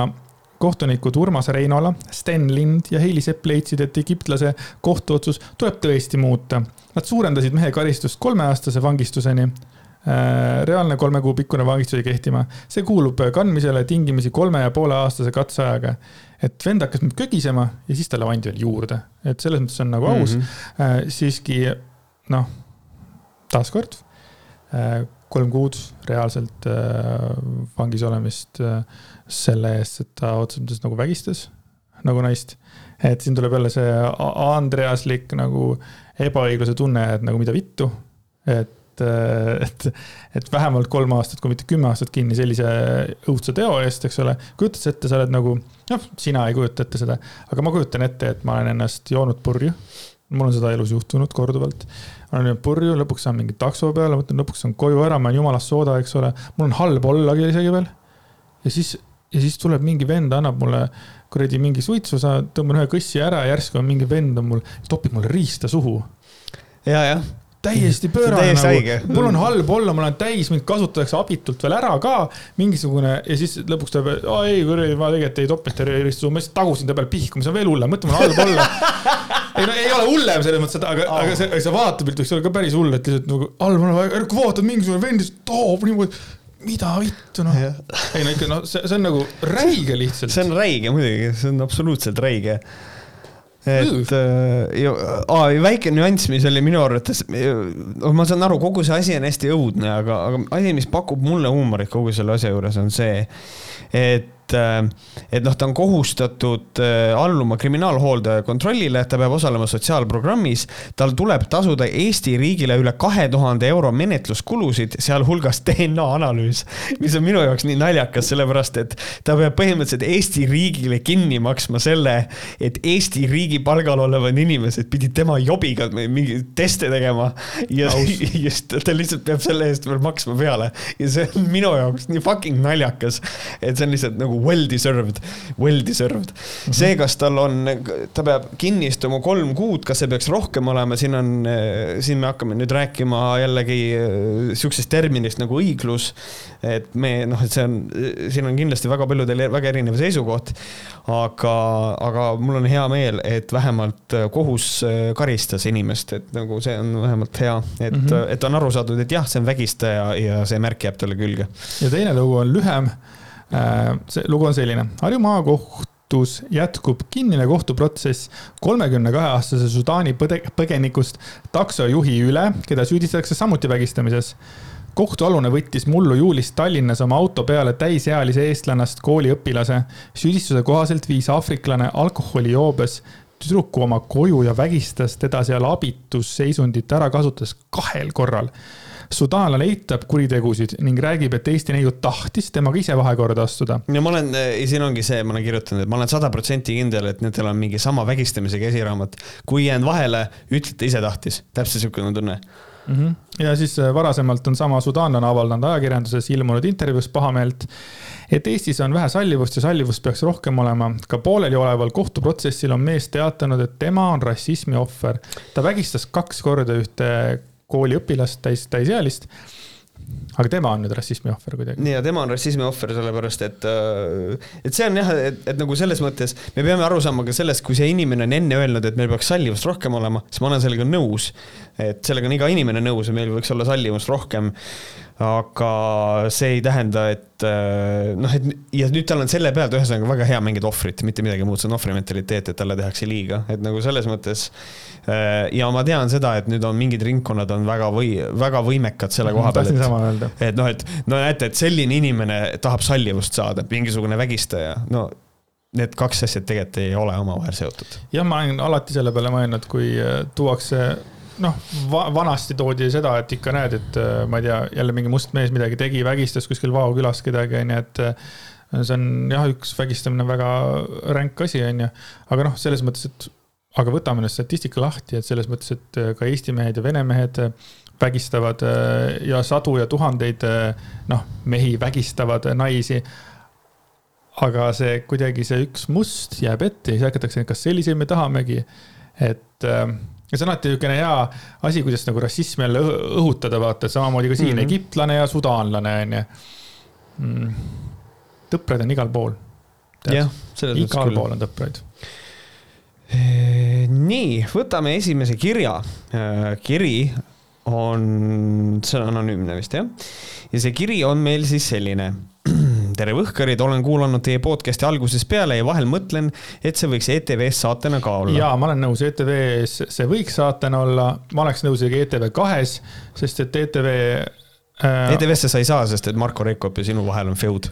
kohtunikud Urmas Reinola, Sten Lind ja Heili Sepp leidsid, et egiptlase kohtuotsus tuleb tõesti muuta. Nad suurendasid mehe karistust kolmeaastase vangistuseni äh, reaalne kolme kuu pikkune vangistus jäi kehtima. see kuulub kandmisele tingimisi kolme ja poole aastase katseajaga. et vend hakkas nüüd kögisema ja siis talle pandi veel juurde, et selles mõttes on nagu aus mm. -hmm. siiski noh, taaskord äh, kolm kuud reaalselt vangis olemist selle eest, et ta otseses mõttes nagu vägistas nagu naist. et siin tuleb jälle see Andreaslik nagu ebaõigluse tunne, et nagu mida vittu. et, et, et vähemalt kolm aastat, kui mitte kümme aastat kinni sellise õudse teo eest, eks ole. kujutad sa ette, sa oled nagu, noh, sina ei kujuta ette seda, aga ma kujutan ette, et ma olen ennast joonud purju. mul on seda elus juhtunud korduvalt olen jäänud purju, lõpuks saan mingi takso peale, mõtlen lõpuks saan koju ära, ma olen jumalast sooda, eks ole. mul on halb ollagi isegi veel. ja siis ja siis tuleb mingi vend, annab mulle kuradi mingi suitsu, sa tõmban ühe kõssi ära ja järsku on mingi vend on mul, topib mulle riista suhu. ja, jah täiesti pöörane nagu, mul on halb olla, ma olen täis, mind kasutatakse abitult veel ära ka, mingisugune ja siis lõpuks aa ei, kuradi, ma tegelikult ei topinud terve ristu, ma lihtsalt tagusin ta peal pihku, mis on veel hullem, mõtle, mul on halb olla. ei no ei ole hullem selles mõttes, aga oh., aga see, see vaatepilt võiks olla ka päris hull, et lihtsalt nagu halb olla, vaatad mingisugune vend lihtsalt toob niimoodi mida vittu noh. ei no ikka noh, see, see on nagu räige lihtsalt. see on räige muidugi, see on absoluutselt räige. et äh, aa, väike nüanss, mis oli minu arvates, noh, ma saan aru, kogu see asi on hästi õudne, aga, aga asi, mis pakub mulle huumorit kogu selle asja juures, on see, et et, äh, et noh, ta on kohustatud äh, alluma kriminaalhooldaja kontrollile, ta peab osalema sotsiaalprogrammis, tal tuleb tasuda Eesti riigile üle kahe tuhande euro menetluskulusid, sealhulgas DNA analüüs, mis on minu jaoks nii naljakas, sellepärast et ta peab põhimõtteliselt Eesti riigile kinni maksma selle, et Eesti riigi palgal olevad inimesed pidid tema jobiga mingeid teste tegema. Ja just ta lihtsalt peab selle eest veel maksma peale. Ja see on minu jaoks nii fucking naljakas, et see on lihtsalt nagu well deserved, well deserved mm. -hmm. see, kas tal on, ta peab kinni istuma kolm kuud, kas see peaks rohkem olema, siin on, siin me hakkame nüüd rääkima jällegi äh, sihukesest terminist nagu õiglus. et me noh, et see on, siin on kindlasti väga paljudel väga erinev seisukoht. aga, aga mul on hea meel, et vähemalt kohus äh, karistas inimest, et nagu see on vähemalt hea, et mm, -hmm. et on aru saadud, et jah, see on vägistaja ja see märk jääb talle külge. ja teine lugu on lühem Äh, see lugu on selline, Harju maakohtus jätkub kinnine kohtuprotsess kolmekümne kahe aastase Sudaani põde, põgenikust taksojuhi üle, keda süüdistatakse samuti vägistamises. Kohtualune võttis mullu juulis Tallinnas oma auto peale täisealise eestlannast kooliõpilase. süüdistuse kohaselt viis aafriklane alkoholijoobes tüdruku oma koju ja vägistas teda seal abitus seisundit ära kasutades kahel korral sudaanlane eitab kuritegusid ning räägib, et Eesti neiu tahtis temaga ise vahekorda astuda. ja ma olen, eh, siin ongi see, ma olen kirjutanud, et ma olen sada protsenti kindel, et nendel on mingi sama vägistamise käsiraamat. kui jään vahele, ütlete ise tahtis, täpselt niisugune tunne mm. -hmm. ja siis äh, varasemalt on sama sudaanlane avaldanud ajakirjanduses ilmunud intervjuus pahameelt, et Eestis on vähe sallivust ja sallivust peaks rohkem olema. ka poolelioleval kohtuprotsessil on mees teatanud, et tema on rassismi ohver. ta vägistas kaks korda ühte kooliõpilast, täis, täisealist aga tema on nüüd rassismi ohver kuidagi. ja tema on rassismi ohver, sellepärast et, äh, et see on jah, et, et nagu selles mõttes me peame aru saama ka sellest, kui see inimene on enne öelnud, et meil peaks sallivust rohkem olema, siis ma olen sellega nõus. et sellega on iga inimene nõus ja meil võiks olla sallivust rohkem aga see ei tähenda, et äh, noh, et ja nüüd tal on selle pealt ühesõnaga väga hea mängida ohvrit, mitte midagi muud, see on ohvri mentaliteet, et talle tehakse liiga, et nagu selles mõttes. Äh, ja ma tean seda, et nüüd on mingid ringkonnad on väga või, väga võimekad selle koha peal, et, et noh, et no näete, et selline inimene tahab sallivust saada, mingisugune vägistaja, no need kaks asja tegelikult ei ole omavahel seotud. jah, ma olen alati selle peale mõelnud, kui äh, tuuakse noh va, vanasti toodi seda, et ikka näed, et äh, ma ei tea, jälle mingi must mees midagi tegi, vägistas kuskil Vao külas kedagi, onju, et äh, see on jah, üks vägistamine väga ränk asi, onju. aga noh, selles mõttes, et aga võtame nüüd statistika lahti, et selles mõttes, et äh, ka Eesti mehed ja Vene mehed vägistavad ja sadu ja tuhandeid noh, mehi vägistavad naisi aga see kuidagi see üks must jääb ette ja siis hakatakse, kas selliseid me tahamegi. et ja see on alati niisugune hea asi, kuidas nagu rassismi jälle õhutada, vaata, et samamoodi ka siin mm -hmm. egiptlane ja sudaanlane on ju mm.. tõpraid on igal pool. jah, selles mõttes küll. igal pool on tõpraid. nii, võtame esimese kirja. kiri on, see on anonüümne vist jah. ja see kiri on meil siis selline tere Võhkarid, olen kuulanud teie podcast'i algusest peale ja vahel mõtlen, et see võiks ETV-s saatena ka olla. ja ma olen nõus, ETV-s see võiks saatena olla, ma oleks nõus isegi ETV kahes, sest et ETV äh.... ETV-sse sa ei saa, sest et Marko Reikop ja sinu vahel on feud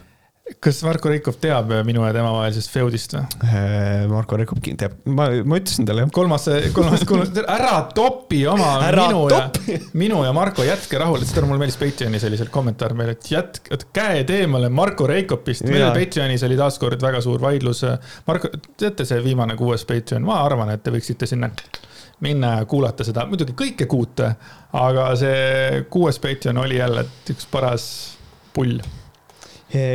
kas Marko Reikov teab minu ja tema vahelisest feudist või? Äh, Marko Reikov teab, ma, ma ütlesin talle jah. kolmas, kolmas, kolmas, ära topi oma ära minu topi. ja, minu ja Marko, jätke rahule, seda mulle meeldis Patreonis oli seal kommentaar meil, et jätke, käed eemale Marko Reikopist. meil Patreonis oli taaskord väga suur vaidlus. Marko, teate see viimane kuues Patreon, ma arvan, et te võiksite sinna minna ja kuulata seda, muidugi kõike kuute, aga see kuues Patreon oli jälle üks paras pull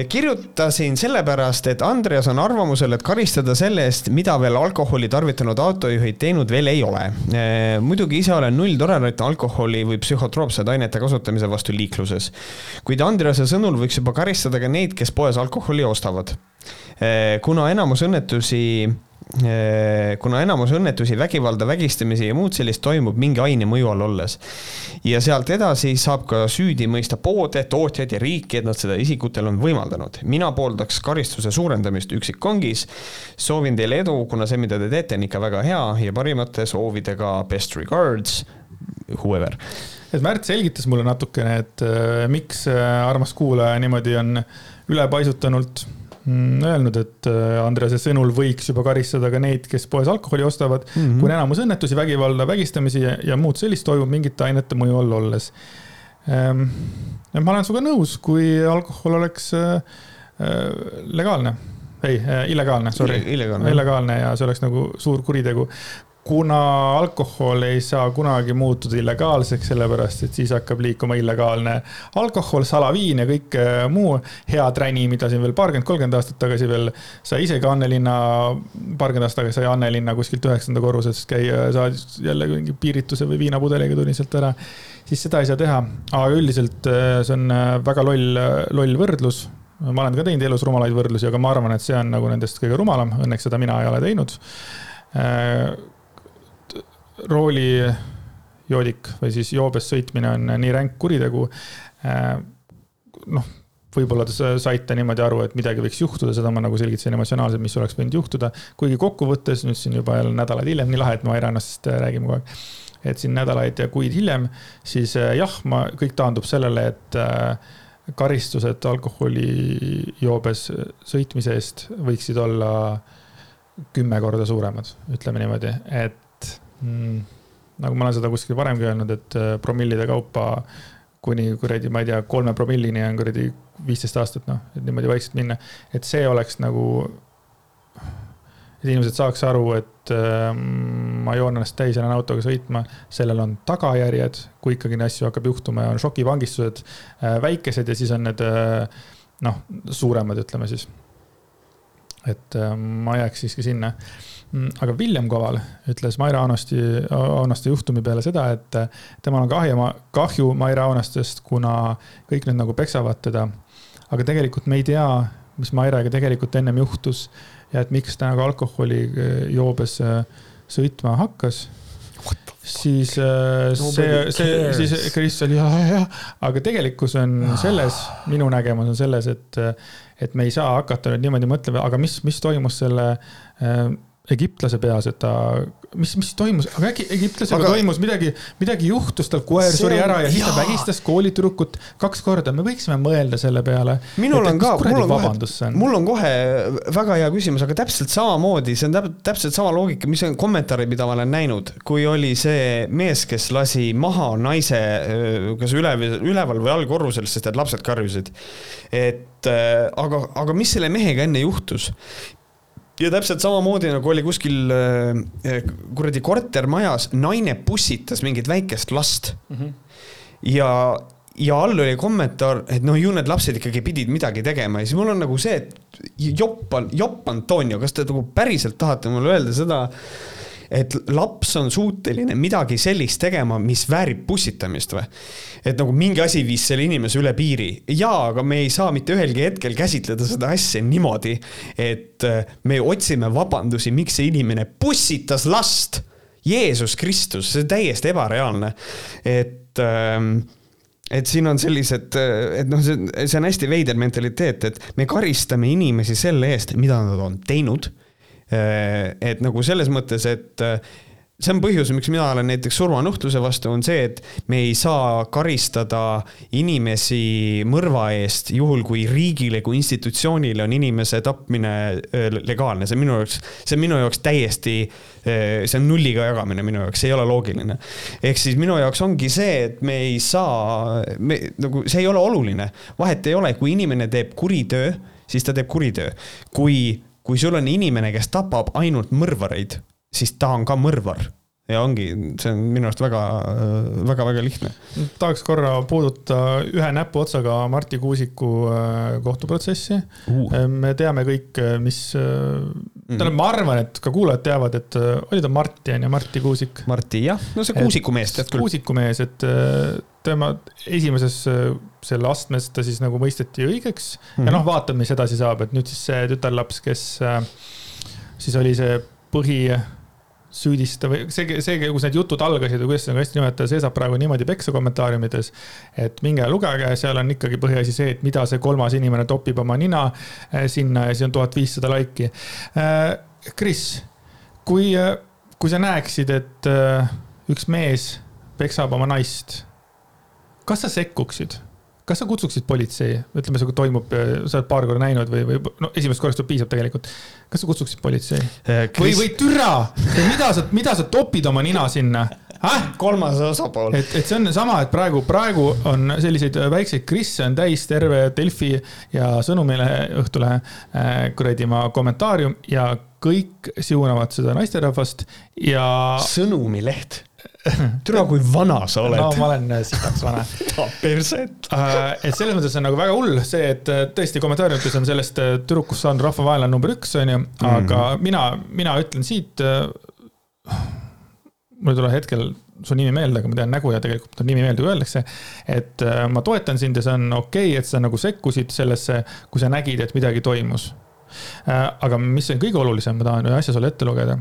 kirjutasin sellepärast, et Andreas on arvamusel, et karistada selle eest, mida veel alkoholi tarvitanud autojuhid teinud veel ei ole. Eh, muidugi ise olen nulltolerantne alkoholi või psühhotroopsete ainete kasutamise vastu liikluses. kuid Andrease sõnul võiks juba karistada ka neid, kes poes alkoholi ostavad. Eh, kuna enamus õnnetusi kuna enamus õnnetusi, vägivalda, vägistamisi ja muud sellist toimub mingi aine mõju all olles. ja sealt edasi saab ka süüdi mõista poode, tootjaid ja riiki, et nad seda isikutel on võimaldanud. mina pooldaks karistuse suurendamist üksikkongis. soovin teile edu, kuna see, mida te teete, on ikka väga hea ja parimate soovidega best regards, whoever et Märt selgitas mulle natukene, et äh, miks äh, armas kuulaja niimoodi on ülepaisutanult öelnud, et äh, Andrease sõnul võiks juba karistada ka neid, kes poes alkoholi ostavad mm, -hmm. kui enamus õnnetusi, vägivalda, vägistamisi ja, ja muud sellist toimub mingite ainete mõju all olles ähm,. ma olen sinuga nõus, kui alkohol oleks äh, äh legaalne ei äh,, illegaalne, sorry. illegaalne. illegaalne ja see oleks nagu suur kuritegu kuna alkohol ei saa kunagi muutuda illegaalseks, sellepärast et siis hakkab liikuma illegaalne alkohol, salaviin ja kõik äh, muu hea träni, mida siin veel paarkümmend, kolmkümmend aastat tagasi veel sai isegi Annelinna, paarkümmend aastat tagasi sai Annelinna kuskilt üheksanda korruselt käia, saadis jälle mingi piirituse või viinapudeliga tuli sealt ära. siis seda ei saa teha, aga üldiselt äh, see on äh, väga loll, loll võrdlus. Ma olen ka teinud elus rumalaid võrdlusi, aga ma arvan, et see on nagu nendest kõige rumalam, õnneks seda mina ei ole teinud roolijoodik või siis joobes sõitmine on nii ränk kuritegu. Äh, noh, võib-olla te saite niimoodi aru, et midagi võiks juhtuda, seda ma nagu selgitasin emotsionaalselt, mis oleks võinud juhtuda. kuigi kokkuvõttes nüüd siin juba jälle nädalaid hiljem, nii lahe, et me Airanast äh, räägime kogu aeg. et siin nädalaid ja kuid hiljem, siis äh, jah, ma, kõik taandub sellele, et karistused alkoholijoobes sõitmise eest võiksid olla kümme korda suuremad, ütleme niimoodi, et mm,. nagu ma olen seda kuskil varemgi öelnud, et äh, promillide kaupa kuni kuradi, ma ei tea, kolme promillini on kuradi viisteist aastat, noh, et niimoodi vaikselt minna. et see oleks nagu, et inimesed saaks aru, et äh, ma joon ennast täis ja lähen autoga sõitma, sellel on tagajärjed, kui ikkagi neid asju hakkab juhtuma ja on šokivangistused äh, väikesed ja siis on need äh, noh, suuremad, ütleme siis. et äh, ma jääks siiski sinna aga William Koval ütles Maire Aunosti, Aunaste juhtumi peale seda, et temal on kahju, kahju Maire Aunastest, kuna kõik nüüd nagu peksavad teda. aga tegelikult me ei tea, mis Mairega tegelikult ennem juhtus ja et miks ta nagu alkoholi joobes sõitma hakkas. Siis äh, see, see, siis Kris oli jah, jah, aga tegelikkus on selles, minu nägemus on selles, et, et me ei saa hakata nüüd niimoodi mõtlema, aga mis, mis toimus selle egiptlase peas, et ta, mis, mis toimus, aga äkki egiptlasega aga... toimus midagi, midagi juhtus, tal koer suri ära ja siis ta vägistas koolitüdrukut kaks korda, me võiksime mõelda selle peale. minul on ka, mul on kohe, mul on kohe väga hea küsimus, aga täpselt samamoodi, see on täp, täpselt sama loogika, mis on kommentaari, mida ma olen näinud, kui oli see mees, kes lasi maha naise, kas üleval, üleval või allkorrusel, sest et lapsed karjusid. et aga, aga mis selle mehega enne juhtus? Ja täpselt samamoodi nagu oli kuskil äh, kuradi kortermajas, naine pussitas mingit väikest last mm. -hmm. ja, ja all oli kommentaar, et noh, ju need lapsed ikkagi pidid midagi tegema ja siis mul on nagu see, et jopp on, jopp Antonio, kas te nagu päriselt tahate mulle öelda seda, et laps on suuteline midagi sellist tegema, mis väärib pussitamist või? et nagu mingi asi viis selle inimese üle piiri. jaa, aga me ei saa mitte ühelgi hetkel käsitleda seda asja niimoodi, et äh, me otsime vabandusi, miks see inimene pussitas last. Jeesus Kristus, see on täiesti ebareaalne. et ähm, et siin on sellised, äh, et noh, see, on hästi veider mentaliteet, et me karistame inimesi selle eest, mida nad on teinud et nagu selles mõttes, et äh, see on põhjus, miks mina olen näiteks surmanuhtluse vastu, on see, et me ei saa karistada inimesi mõrva eest, juhul kui riigile kui institutsioonile on inimese tapmine äh, legaalne, see on minu jaoks, see on minu jaoks täiesti, see on nulliga jagamine minu jaoks, see ei ole loogiline. ehk siis minu jaoks ongi see, et me ei saa, me nagu, see ei ole oluline, vahet ei ole, kui inimene teeb kuritöö, siis ta teeb kuritöö. kui kui sul on inimene, kes tapab ainult mõrvareid, siis ta on ka mõrvar ja ongi, see on minu arust väga, väga, väga lihtne. tahaks korra puudutada ühe näpuotsaga Marti Kuusiku äh, kohtuprotsessi uh.. me teame kõik, äh, mis mm., tähendab, ma arvan, et ka kuulajad teavad, et oli ta Marti on ju, Marti Kuusik. Marti jah, no see Kuusiku mees tead küll. Kuusiku mees, et tema esimeses selle astmes ta siis nagu mõisteti õigeks mm -hmm. ja mhm. noh, vaatame, mis edasi saab, et nüüd siis see tütarlaps, kes siis oli see põhi süüdista või see, see, kus need jutud algasid või kuidas seda hästi nimetada, see saab praegu niimoodi peksa kommentaariumides. et minge lugege, seal on ikkagi põhiasi see, et mida see kolmas inimene topib oma nina sinna ja siis on tuhat viissada laiki. Kris, kui, kui sa näeksid, et üks mees peksab oma naist kas sa sekkuksid? kas sa kutsuksid politsei, ütleme, see toimub, sa oled paar korda näinud või, või no esimest korrast piisab tegelikult. kas sa kutsuksid politsei eh,? Chris... või, või türa, mida sa, mida sa topid oma nina sinna? Äh? kolmas osapool. et, et see on sama, et praegu, praegu on selliseid väikseid krisse on täis terve Delfi ja Sõnumilehe, Õhtulehe äh, kuradi maa kommentaarium ja kõik siunavad seda naisterahvast ja. sõnumileht türa, kui vana sa oled. no ma olen äh, sitaks vana perset. Äh, et selles mõttes on nagu väga hull see, et äh, tõesti kommentaariumites on sellest tüdrukust saanud rahvavaenlane number üks, onju, aga mm. mina, mina ütlen siit. mul ei tule hetkel su nimi meelde, aga ma tean nägu ja tegelikult ta nimi meelde, kui öeldakse. et ma toetan sind ja see on okei okay,, et sa nagu sekkusid sellesse, kui sa nägid, et midagi toimus aga mis on kõige olulisem, ma tahan ühe asja sulle ette lugeda.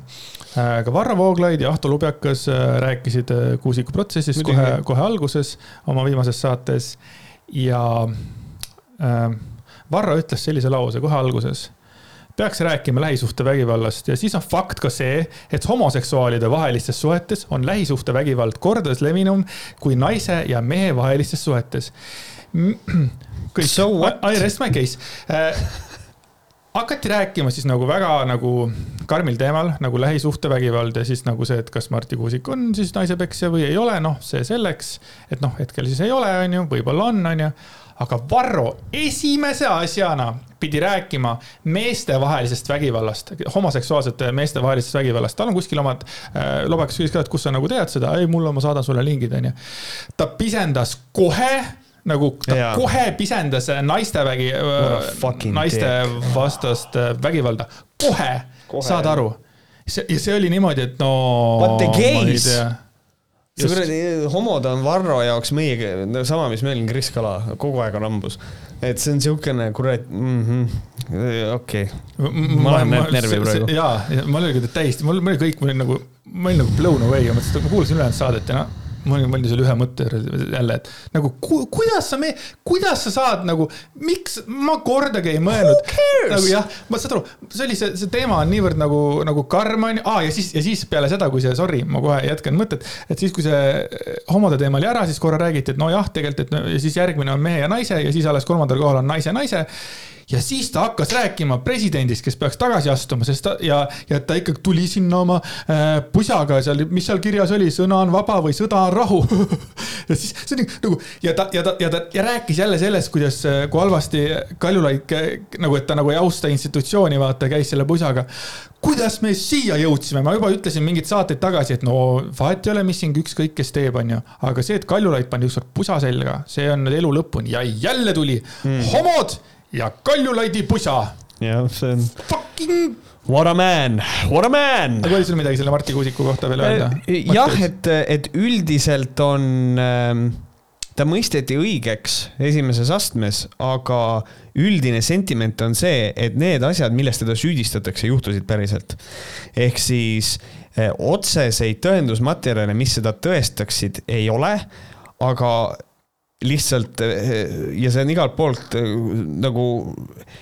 Äh, ka Varro Vooglaid ja Ahto Lubjakas äh, rääkisid Kuusiku protsessist kohe, kohe alguses oma viimases saates. ja Varro ütles sellise lause kohe alguses peaks rääkima lähisuhtevägivallast ja siis on fakt ka see, et homoseksuaalide vahelistes suhetes on lähisuhtevägivald kordades levinum kui naise ja mehe vahelistes suhetes. kõik, I rest my case hakati rääkima siis nagu väga nagu karmil teemal nagu lähisuhtevägivald ja siis nagu see, et kas Marti Kuusik on siis naisepeksja või ei ole, noh, see selleks. et noh, hetkel siis ei ole, on ju, võib-olla on, on ju. aga Varro esimese asjana pidi rääkima meestevahelisest vägivallast, homoseksuaalsete meestevahelisest vägivallast. tal on kuskil omad äh,, lobekas küsis ka, et kus sa nagu tead seda, ei mul on, ma saadan sulle lingid, onju. ta pisendas kohe nagu ta ja. kohe pisendas naistevägi, naiste vastast vägivalda, kohe, kohe, saad aru. see, ja see oli niimoodi, et no. But the gays see kuradi homod on Varro jaoks meiega, no sama, mis meil on Kris Kala, kogu aeg on hambus. et see on siukene kurat mm -hmm., okei okay.. ma lähen närvi praegu. jaa, ma olin täiesti, mul oli kõik, mul oli nagu, ma olin nagu blown away ja mõtlesin, et ma kuulasin ülejäänud saadet ja noh ma olin, selle ühe mõtte jälle, et nagu ku, kuidas sa, kuidas sa saad nagu, miks ma kordagi ei mõelnud. nagu jah, ma saad aru, see oli see, see teema on niivõrd nagu, nagu karm on ju, aa ja siis, ja siis peale seda, kui see, sorry, ma kohe jätkan mõtet, et siis, kui see homode teema oli ära, siis korra räägiti, et nojah, tegelikult, et ja siis järgmine on mehe ja naise ja siis alles kolmandal kohal on naise naise ja siis ta hakkas rääkima presidendist, kes peaks tagasi astuma, sest ta ja, ja ta ikkagi tuli sinna oma äh, pusaga seal, mis seal kirjas oli, sõna on vaba või sõda on rahu. Ja siis see oli nagu ja ta ja ta ja ta ja rääkis jälle sellest, kuidas, äh, kui halvasti Kaljulaid nagu, et ta nagu ei austa institutsiooni, vaata, käis selle pusaga. Kuidas me siia jõudsime, ma juba ütlesin mingeid saateid tagasi, et no vahet ei ole, mis siin ükskõik kes teeb, onju. aga see, et Kaljulaid pani ükskord pusa selga, see on elu lõpuni. Ja jälle tuli. Mm. homod ja Kaljulaidi pusa. jah, see on. Fucking. What a man, what a man. aga oli sul midagi selle Marti Kuusiku kohta veel öelda? Äh, jah, et, et üldiselt on äh, ta mõisteti õigeks esimeses astmes, aga üldine sentiment on see, et need asjad, millest teda süüdistatakse, juhtusid päriselt. ehk siis eh, otseseid tõendusmaterjale, mis seda tõestaksid, ei ole, aga lihtsalt ja see on igalt poolt nagu,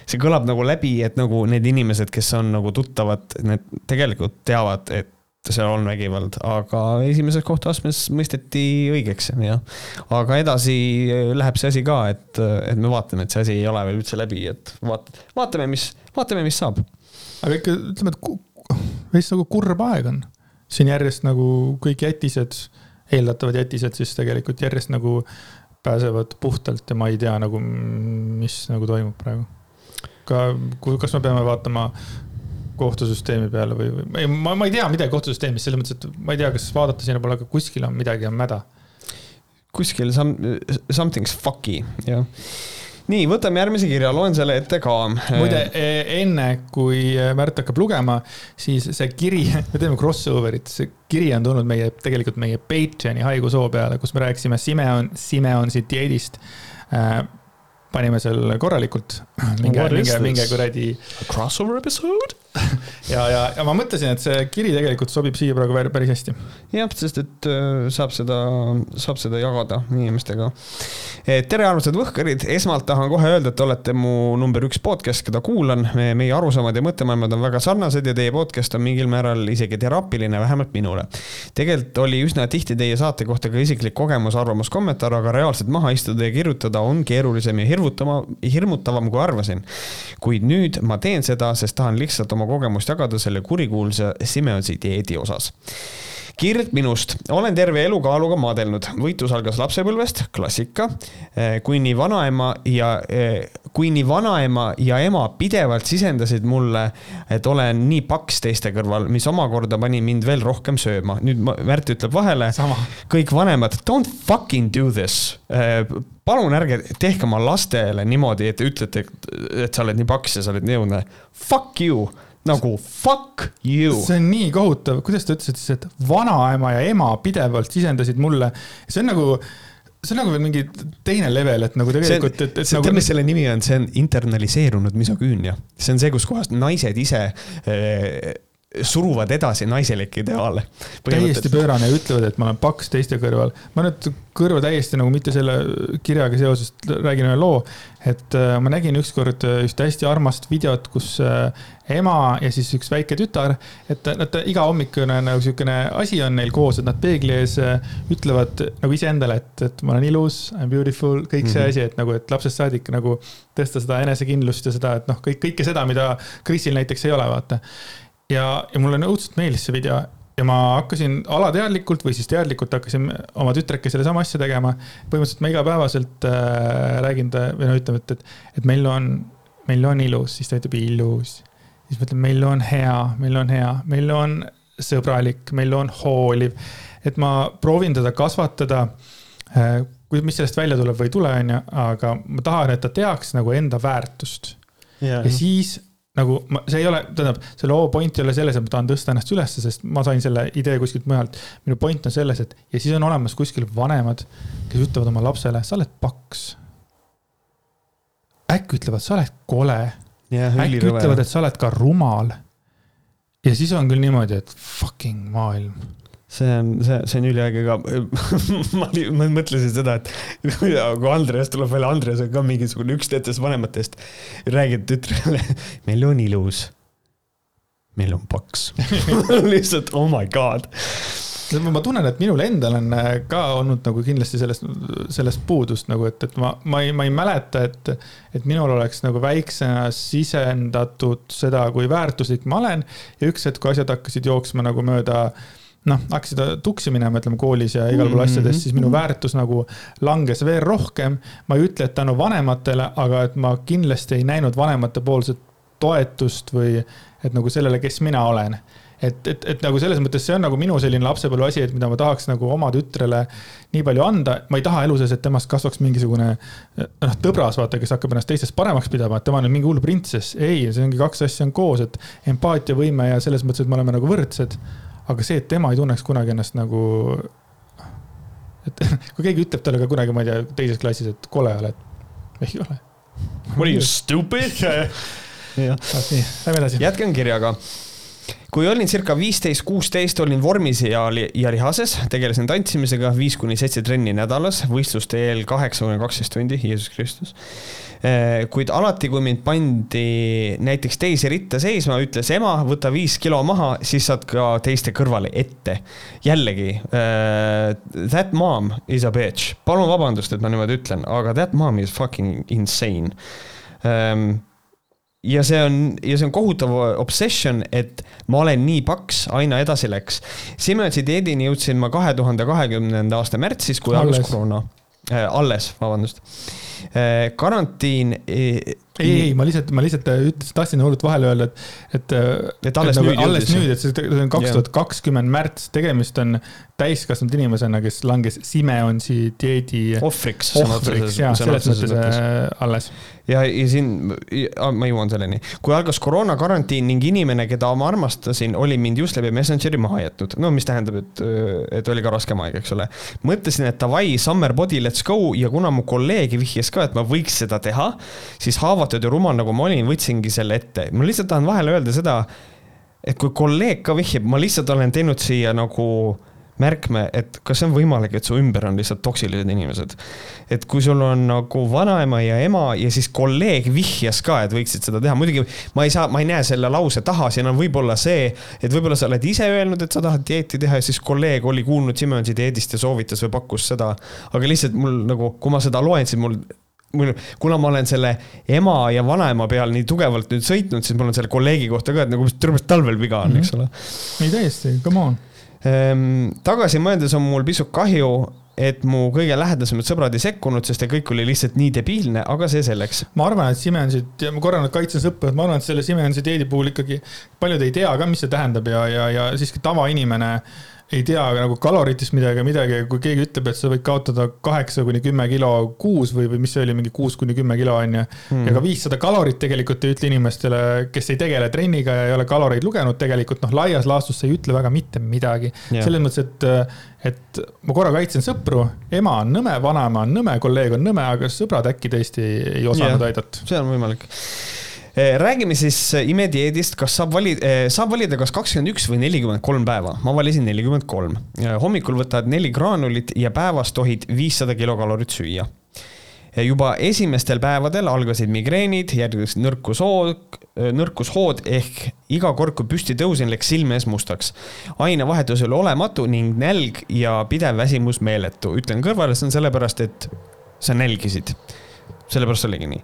see kõlab nagu läbi, et nagu need inimesed, kes on nagu tuttavad, need tegelikult teavad, et seal on vägivald, aga esimeses kohtuastmes mõisteti õigeks, jah. aga edasi läheb see asi ka, et, et me vaatame, et see asi ei ole veel üldse läbi, et vaat-, vaatame, mis, vaatame, mis saab. aga ikka ütleme, et veits nagu kurb aeg on. siin järjest nagu kõik jätised, eeldatavad jätised siis tegelikult järjest nagu pääsevad puhtalt ja ma ei tea nagu, mis nagu toimub praegu. ka, kas me peame vaatama kohtusüsteemi peale või, või ma, ma ei tea midagi kohtusüsteemist, selles mõttes, et ma ei tea, kas vaadata sinnapoole, aga kuskil on midagi on mäda. kuskil some, something's fucky, jah nii, võtame järgmise kirja, loen selle ette ka. muide, e, enne kui Märt hakkab lugema, siis see kiri, me teeme crossover'it, see kiri on tulnud meie, tegelikult meie Patreon'i haigushoo peale, kus me rääkisime Simeon, Simeonsi dieedist äh, panime seal korralikult. minge, minge, minge kuradi. Crossover episode ja, ja, ja ma mõtlesin, et see kiri tegelikult sobib siia praegu päris hästi. jah, sest et äh, saab seda, saab seda jagada inimestega. tere, armsad võhkarid, esmalt tahan kohe öelda, et te olete mu number üks podcast, keda kuulan. meie arusaamad ja mõttemaailmad on väga sarnased ja teie podcast on mingil määral isegi teraapiline, vähemalt minule. tegelikult oli üsna tihti teie saate kohta ka isiklik kogemus, arvamus, kommentaar, aga reaalselt maha istuda ja kirjutada on keerulisem ja hirmutama, hirmutavam, kui arvasin. kuid nüüd ma teen seda, sest tahan lihtsalt oma kogemust jagada selle kurikuulsa Simeonsi dieedi osas kirg minust, olen terve elu kaaluga maadelnud, võitlus algas lapsepõlvest, klassika. Eh, kui nii vanaema ja, eh, kui nii vanaema ja ema pidevalt sisendasid mulle, et olen nii paks teiste kõrval, mis omakorda pani mind veel rohkem sööma. nüüd Märt ütleb vahele, kõik vanemad, don't fucking do this. Eh, palun ärge tehke oma lastele niimoodi, et te ütlete, et sa oled nii paks ja sa oled nii õudne. Fuck you nagu fuck you. see on nii kohutav, kuidas ta ütles, et siis, et vanaema ja ema pidevalt sisendasid mulle, see on nagu see on nagu veel mingi teine level, et nagu tegelikult, et, et nagu. tead, mis selle nimi on, see on internaliseerunud misoküünia. see on see, kus kohast naised ise äh, suruvad edasi naiselike ideaale. täiesti pöörane ja ütlevad, et ma olen paks teiste kõrval. ma nüüd kõrva täiesti nagu mitte selle kirjaga seoses räägin ühe loo, et äh, ma nägin ükskord äh, ühte hästi armast videot, kus äh, ema ja siis üks väike tütar, et nad iga hommikune nagu sihukene asi on neil koos, et nad peegli ees ütlevad nagu iseendale, et, et ma olen ilus, I m beautiful, kõik see mm -hmm. asi, et nagu, et lapsest saadik nagu tõsta seda enesekindlust ja seda, et noh, kõik, kõike seda, mida Krisil näiteks ei ole, vaata ja, ja mulle õudselt meeldis see video ja ma hakkasin alateadlikult või siis teadlikult hakkasin oma tütrekesele sama asja tegema. põhimõtteliselt ma igapäevaselt äh, räägin ta või no ütleme, et, et, et meil on, meil on ilus, siis ta ütleb ilus. siis ma ütlen, meil on hea, meil on hea, meil on sõbralik, meil on hooliv. et ma proovin teda kasvatada äh, mis sellest välja tuleb või ei tule, onju, aga ma tahan, et ta teaks nagu enda väärtust yeah.. ja siis nagu ma, see ei ole, tähendab, selle loo point ei ole selles, et ma tahan tõsta ennast ülesse, sest ma sain selle idee kuskilt mujalt. minu point on selles, et ja siis on olemas kuskil vanemad, kes ütlevad oma lapsele, sa oled paks. äkki ütlevad, sa oled kole äkki ütlevad, et sa oled ka rumal. ja siis on küll niimoodi, et fucking maailm see on, see, see on üliäge ka ma, ma mõtlesin seda, et kui Andreas tuleb välja, Andreas on ka mingisugune üks nendest vanematest, räägib tütrele, meil on ilus. meil on paks lihtsalt oh my god ma tunnen, et minul endal on äh, ka olnud nagu kindlasti sellest, sellest puudust nagu, et, et ma, ma ei, ma ei mäleta, et, et minul oleks nagu väiksena sisendatud seda, kui väärtuslik ma olen. ja üks hetk, kui asjad hakkasid jooksma nagu mööda äh, noh, hakkasid tuksi minema, ütleme koolis ja igal pool mm -hmm. asjades, siis minu väärtus nagu langes veel rohkem. ma ei ütle, et tänu vanematele, aga et ma kindlasti ei näinud vanemate poolset toetust või et nagu sellele, kes mina olen et, et, et nagu selles mõttes see on nagu minu selline lapsepõlve asi, et mida ma tahaks nagu oma tütrele nii palju anda. ma ei taha elu sees, et temast kasvaks mingisugune noh, tõbras, vaata, kes hakkab ennast teistest paremaks pidama, et tema on mingi hull printsess. ei, see ongi kaks asja on koos, et empaatiavõime ja selles mõttes, et me oleme nagu võrdsed aga see, et tema ei tunneks kunagi ennast nagu. et kui keegi ütleb talle ka kunagi, ma ei tea, teises klassis, et kole oled, ei ole. What are you stupid? jah, lähme edasi. jätkan kirjaga kui olin circa viisteist, kuusteist, olin vormis ja, ja lihases, tegelesin tantsimisega viis kuni seitse trenni nädalas, võistluste eel kaheksa kuni kaksteist tundi, Jeesus Kristus. Eh, kuid alati, kui mind pandi näiteks teise ritta seisma, ütles ema, võta viis kilo maha, siis saad ka teiste kõrvale ette. jällegi uh,, that mom is a bitch, palun vabandust, et ma niimoodi ütlen, aga that mom is fucking insane um, ja see on, ja see on kohutav obsession, et ma olen nii paks, aina edasi läks. Simensi dieedini jõudsin ma kahe tuhande kahekümnenda aasta märtsis, kui algas koroona äh,. alles, vabandust äh,. karantiin äh, ei, ei, ma lihtsalt, ma lihtsalt äh, ütlesin, tahtsin hullult vahele öelda, et, et. Äh, et alles et, nagu, nüüd alles nüüd, et see on kaks tuhat kakskümmend märts, tegemist on täiskasvanud inimesena, kes langes Simeonsi dieedi. ohvriks. ohvriks, jaa, selles mõttes äh, alles ja, ja siin, ma jõuan selleni. kui algas koroonakarantiin ning inimene, keda ma armastasin, oli mind just läbi Messengeri maha jätnud. no mis tähendab, et, et oli ka raskem aeg, eks ole. mõtlesin, et davai, summer body, let's go ja kuna mu kolleeg vihjas ka, et ma võiks seda teha, siis haavatud ja rumal, nagu ma olin, võtsingi selle ette. ma lihtsalt tahan vahele öelda seda, et kui kolleeg ka vihjab, ma lihtsalt olen teinud siia nagu märkme, et kas see on võimalik, et su ümber on lihtsalt toksilised inimesed. et kui sul on nagu vanaema ja ema ja siis kolleeg vihjas ka, et võiksid seda teha, muidugi ma ei saa, ma ei näe selle lause taha, siin on võib-olla see, et võib-olla sa oled ise öelnud, et sa tahad dieeti teha ja siis kolleeg oli kuulnud Simonsi dieedist ja soovitas või pakkus seda. aga lihtsalt mul nagu, kui ma seda loen, siis mul kuna ma olen selle ema ja vanaema peal nii tugevalt nüüd sõitnud, siis mul on selle kolleegi kohta ka, et nagu terve talvel viga on mm, -hmm. eks ole. ei täiesti, come on Ehm, tagasi mõeldes on mul pisut kahju, et mu kõige lähedasemad sõbrad ei sekkunud, sest kõik oli lihtsalt nii debiilne, aga see selleks. ma arvan, et Simensit, ja ma korra nüüd kaitsen sõpru, et ma arvan, et selle Simensi dieedi puhul ikkagi paljud ei tea ka, mis see tähendab ja, ja, ja siiski tavainimene ei tea nagu kaloritest midagi, midagi, kui keegi ütleb, et sa võid kaotada kaheksa kuni kümme kilo kuus või, või mis see oli, mingi kuus kuni kümme kilo on ju. Hmm.. ja ka viissada kalorit tegelikult ei ütle inimestele, kes ei tegele trenniga ja ei ole kaloreid lugenud, tegelikult noh, laias laastus see ei ütle väga mitte midagi. Yeah.. selles mõttes, et, et ma korra kaitsen sõpru, ema on nõme, vanaema on nõme, kolleeg on nõme, aga sõbrad äkki tõesti ei osanud yeah. aidata. see on võimalik räägime siis eh, imedieedist, kas saab valida, eh, saab valida kas kakskümmend üks või nelikümmend kolm päeva. ma valisin nelikümmend kolm. hommikul võtad neli graanulit ja päevas tohid viissada kilokalorit süüa. juba esimestel päevadel algasid migreenid, järgnes nõrkushood, nõrkushood ehk iga kord, kui püsti tõusin, läks silme ees mustaks. ainevahetus oli olematu ning nälg ja pidev väsimus meeletu. ütlen kõrvale, see on sellepärast, et sa nälgisid. sellepärast oligi nii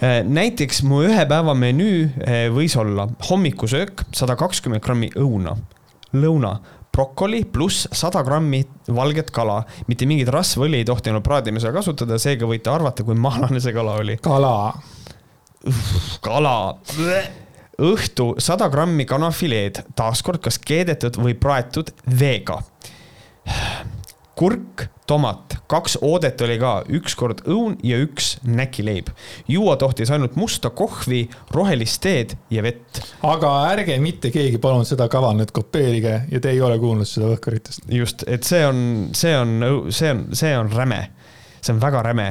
näiteks mu ühe päeva menüü äh, võis olla hommikusöök, sada kakskümmend grammi õuna, lõuna brokoli pluss sada grammi valget kala. mitte mingit rasvaõli ei tohtinud praadimisel kasutada, seega võite arvata, kui mahlane see kala oli. kala. kala. õhtu sada grammi kanafileed, taaskord kas keedetud või praetud veega. kurk tomat, kaks oodet oli ka, üks kord õun ja üks näkileib. juua tohtis ainult musta kohvi, rohelist teed ja vett. aga ärge mitte keegi palun seda kava nüüd kopeerige ja te ei ole kuulnud seda Võhkaritest. just, et see on, see on, see on, see on räme see on väga räme,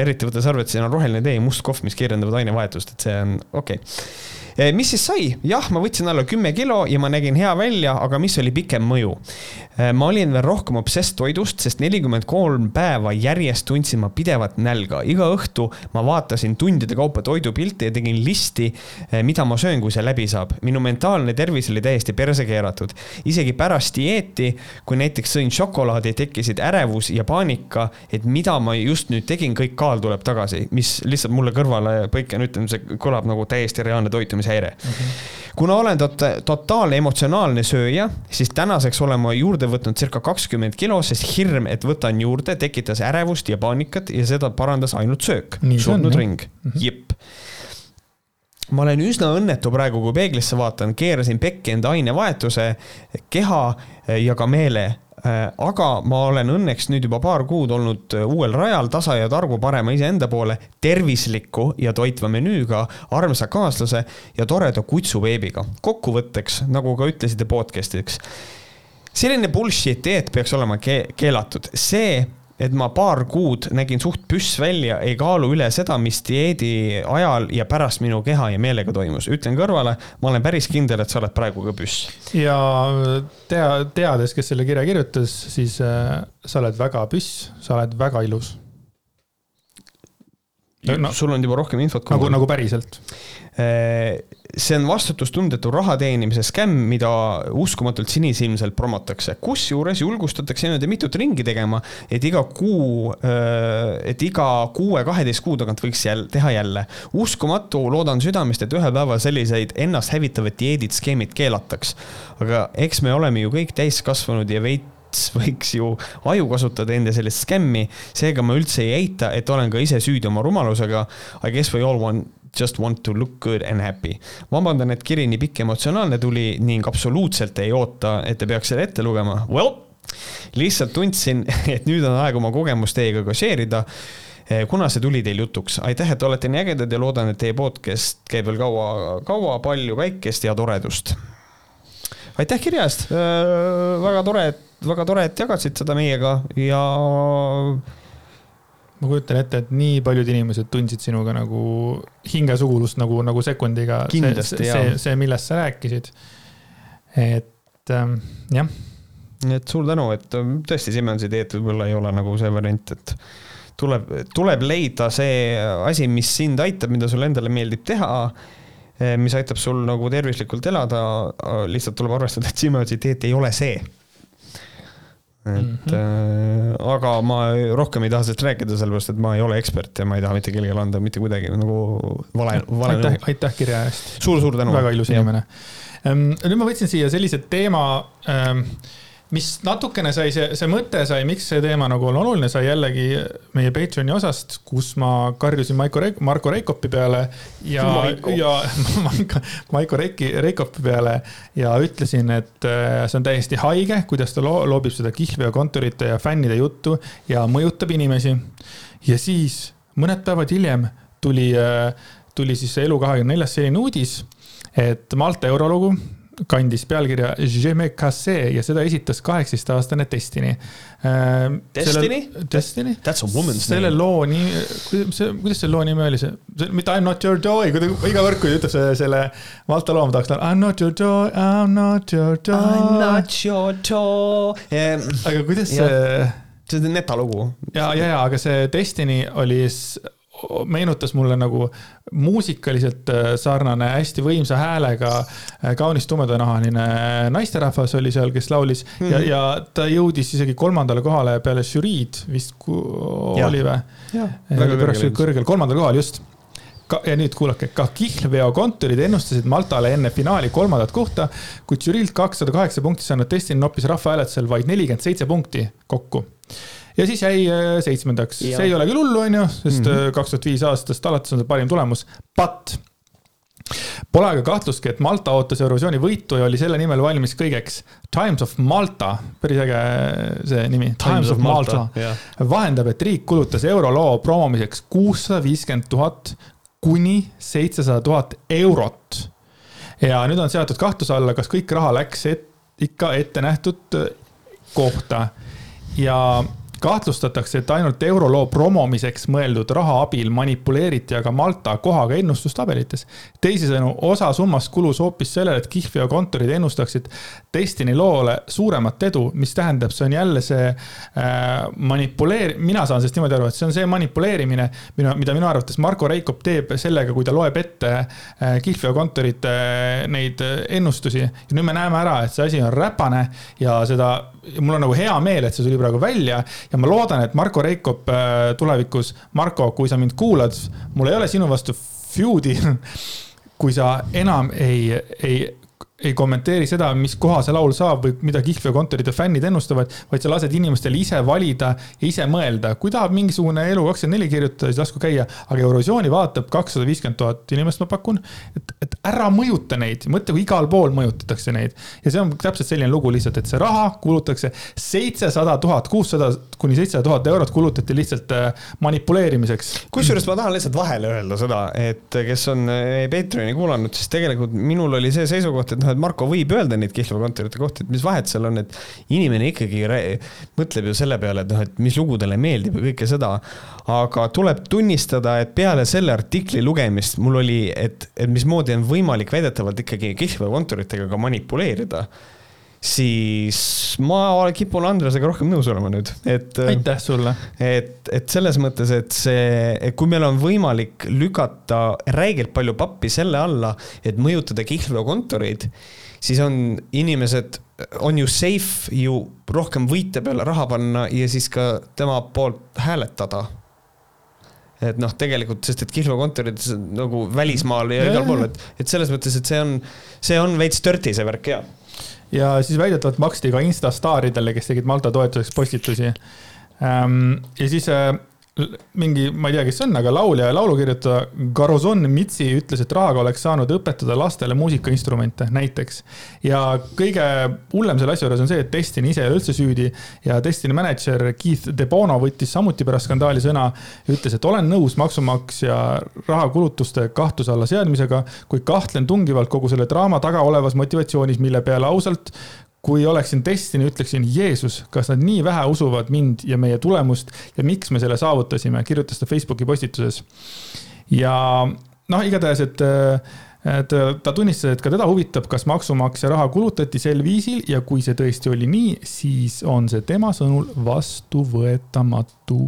eriti võttes arvesse, siin on roheline tee ja must kohv, mis kiirendavad ainevahetust, et see on okei okay mis siis sai? jah, ma võtsin alla kümme kilo ja ma nägin hea välja, aga mis oli pikem mõju? Eh, ma olin veel rohkem obsess toidust, sest nelikümmend kolm päeva järjest tundsin ma pidevat nälga. iga õhtu ma vaatasin tundide kaupa toidupilte ja tegin listi, eh, mida ma söön, kui see läbi saab. minu mentaalne tervis oli täiesti perse keeratud. isegi pärast dieeti, kui näiteks sõin šokolaadi, tekkisid ärevus ja paanika, et mida ma just nüüd tegin, kõik kaal tuleb tagasi, mis lihtsalt mulle kõrvale põiken, ütlen, see kõlab nagu täiesti reaalne toitumise liikumishäire mm. -hmm. kuna olen tot-, totaalne emotsionaalne sööja, siis tänaseks olen ma juurde võtnud circa kakskümmend kilo, sest hirm, et võtan juurde, tekitas ärevust ja paanikat ja seda parandas ainult söök. surnud ring mm, -hmm. jep ma olen üsna õnnetu praegu, kui peeglisse vaatan, keerasin pekki enda ainevahetuse, keha ja ka meele aga ma olen õnneks nüüd juba paar kuud olnud äh, uuel rajal, tasa ja targu parema iseenda poole, tervisliku ja toitva menüüga, armsa kaaslase ja toreda kutsubeebiga. kokkuvõtteks, nagu ka ütlesite podcast'iks, selline bullshit dieet peaks olema ke keelatud, see et ma paar kuud nägin suht püss välja, ei kaalu üle seda, mis dieedi ajal ja pärast minu keha ja meelega toimus. ütlen kõrvale, ma olen päris kindel, et sa oled praegu ka püss. ja tea, teades, kes selle kirja kirjutas, siis äh, sa oled väga püss, sa oled väga ilus. No, sul on juba rohkem infot. nagu, nagu päriselt see on vastutustundetu raha teenimise skämm, mida uskumatult sinisilmselt promotakse, kusjuures julgustatakse niimoodi mitut ringi tegema, et iga kuu, äh, et iga kuue-kaheteist kuu tagant võiks jälle teha jälle. uskumatu, loodan südamest, et ühel päeval selliseid ennast hävitavad dieedid, skeemid keelataks. aga eks me oleme ju kõik täiskasvanud ja veits võiks ju aju kasutada enda sellist skämmi, seega ma üldse ei eita, et olen ka ise süüdi oma rumalusega. I guess we all want just want to look good and happy. vabandan, et kiri nii pikk ja emotsionaalne tuli ning absoluutselt ei oota, et te peaks selle ette lugema. Well, lihtsalt tundsin, et nüüd on aeg oma kogemust teiega ka share ida eh, kuna see tuli teil jutuks, aitäh, et olete nii ägedad ja loodan, et teie podcast käib veel kaua, kaua, palju päikest ja toredust. aitäh kirja eest, äh, väga tore, väga tore, et jagasid seda meiega ja ma kujutan ette, et nii paljud inimesed tundsid sinuga nagu hingesugulust nagu, nagu sekundiga. kindlasti, see, see, see, millest sa rääkisid. et ähm, jah. nii et suur tänu, et ähm, tõesti Simensi teed võib-olla ei ole nagu see variant, et tuleb, tuleb leida see asi, mis sind aitab, mida sulle endale meeldib teha eh, mis aitab sul nagu tervislikult elada, lihtsalt tuleb arvestada, et Simensi teed ei ole see et mm -hmm. äh, aga ma rohkem ei taha sellest rääkida, sellepärast et ma ei ole ekspert ja ma ei taha mitte kellelegi anda mitte kuidagi nagu vale, vale. aitäh, aitäh kirja eest suur,. suur-suur tänu. väga ilus inimene. Nüüd ma võtsin siia sellise teema ähm, mis natukene sai see, see mõte sai, miks see teema nagu on oluline, sai jällegi meie Patreoni osast, kus ma karjusin Maiko Reik-, Marko Reikopi peale ja, ja Maiko Reiki, Reikopi peale ja ütlesin, et äh, see on täiesti haige, kuidas ta lo loobib seda kihlveo kontorite ja fännide juttu ja mõjutab inimesi. ja siis mõned päevad hiljem tuli, äh, tuli siis Elu24-s selline uudis, et Malta eurolugu kandis pealkirja ja seda esitas kaheksateistaastane Destiny. Ähm, Destiny? Destiny. That's a woman's selle name. loo nimi, see, kuidas selle loo nimi oli, see, mitte I m not your joy, kui ta iga kord, kui ta ütleb selle, selle Malta loo, ma tahaks I m not your joy, I m not your joy. I m not your joy yeah.. aga kuidas see see on neta lugu. ja, ja, ja, aga see Destiny oli meenutas mulle nagu muusikaliselt äh, sarnane hästi võimsa häälega äh, kaunis tumedanahaline naisterahvas oli seal, kes laulis. Mm -hmm. ja, ja ta jõudis isegi kolmandale kohale peale žüriid vist oli või? väga kõrgel, kõrgel, kolmandal kohal just. Ka, ja nüüd kuulake, ka kihlveokontorid ennustasid Maltale enne finaali kolmandat kohta, kuid žüriilt kakssada kaheksa punkti saanud Destiny noppis rahvahääletusel vaid nelikümmend seitse punkti kokku ja siis jäi äh, seitsmendaks, see ei ole küll hullu, onju, sest mhm. äh, kaks tuhat viis aastast alates on see parim tulemus, but Pole aga kahtlustki, et Malta ootas Eurovisiooni võitu ja oli selle nimel valmis kõigeks. Times of Malta, päris äge see nimi, Times, Times of Malta, Malta. Yeah. vahendab, et riik kulutas euroloo promomiseks kuussada viiskümmend tuhat kuni seitsesada tuhat eurot. ja nüüd on seatud kahtluse alla, kas kõik raha läks et, ikka ette nähtud kohta ja kahtlustatakse, et ainult euroloo promomiseks mõeldud raha abil manipuleeriti aga Malta kohaga ennustustabelites. teisisõnu, osa summast kulus hoopis sellele, et kihlveokontorid ennustaksid Destiny loole suuremat edu, mis tähendab, see on jälle see äh, manipuleer-, mina saan sellest niimoodi aru, et see on see manipuleerimine, mida, mida minu arvates Marko Reikop teeb sellega, kui ta loeb ette äh, kihlveokontorite äh, neid ennustusi. ja nüüd me näeme ära, et see asi on räpane ja seda, mul on nagu hea meel, et see tuli praegu välja ja ma loodan, et Marko Reikop äh, tulevikus, Marko, kui sa mind kuulad, mul ei ole sinu vastu feud'i kui sa enam ei, ei ei kommenteeri seda, mis koha see laul saab või mida kihlveokontorite fännid ennustavad, vaid sa lased inimestel ise valida ja ise mõelda. kui tahab mingisugune Elu24 kirjutada, siis lasku käia, aga Eurovisiooni vaatab kakssada viiskümmend tuhat inimest, ma pakun. et, et ära mõjuta neid, mõtle, kui igal pool mõjutatakse neid. ja see on täpselt selline lugu lihtsalt, et see raha kulutatakse seitsesada tuhat, kuussada kuni seitsesada tuhat eurot kulutati lihtsalt äh, manipuleerimiseks. kusjuures ma tahan lihtsalt vahele öelda seda, et kes on äh, Patreoni kuulanud, siis tegelikult minul oli see seisukoht, et noh, et Marko võib öelda neid kihlveokontorite kohti, et mis vahet seal on, et inimene ikkagi mõtleb ju selle peale, et noh, et mis lugu talle meeldib ja kõike seda. aga tuleb tunnistada, et peale selle artikli lugemist mul oli, et, et mismoodi on võimalik väidetavalt ikkagi kihlveokontoritega ka manipuleerida siis ma kipun Andresega rohkem nõus olema nüüd, et. aitäh sulle. et, et selles mõttes, et see, kui meil on võimalik lükata räigelt palju pappi selle alla, et mõjutada kihlveokontoreid, siis on inimesed, on ju safe ju rohkem võite peale raha panna ja siis ka tema poolt hääletada et noh, tegelikult, sest et kihlveokontorid nagu välismaal ja igal pool, et, et selles mõttes, et see on, see on veits dirty see värk ja ja siis väidetavalt maksti ka instastaaridele, kes tegid Malta toetuseks postitusi. Ehm, ja siis äh, mingi, ma ei tea, kes see on, aga laulja ja laulukirjutaja Garozon Mitsi ütles, et rahaga oleks saanud õpetada lastele muusikainstrumente näiteks. ja kõige hullem selle asja juures on see, et Destiny ise ei ole üldse süüdi ja Destiny mänedžer Keith DeBono võttis samuti pärast skandaali sõna ütles, et olen nõus maksumaksja rahakulutuste kahtluse alla seadmisega, kuid kahtlen tungivalt kogu selle draama taga olevas motivatsioonis, mille peale ausalt kui oleksin Destiny, ütleksin, Jeesus, kas nad nii vähe usuvad mind ja meie tulemust ja miks me selle saavutasime, kirjutas ta Facebooki postituses. ja noh, igatahes, et, et ta tunnistas, et ka teda huvitab, kas maksumaksja raha kulutati sel viisil ja kui see tõesti oli nii, siis on see tema sõnul vastuvõetamatu.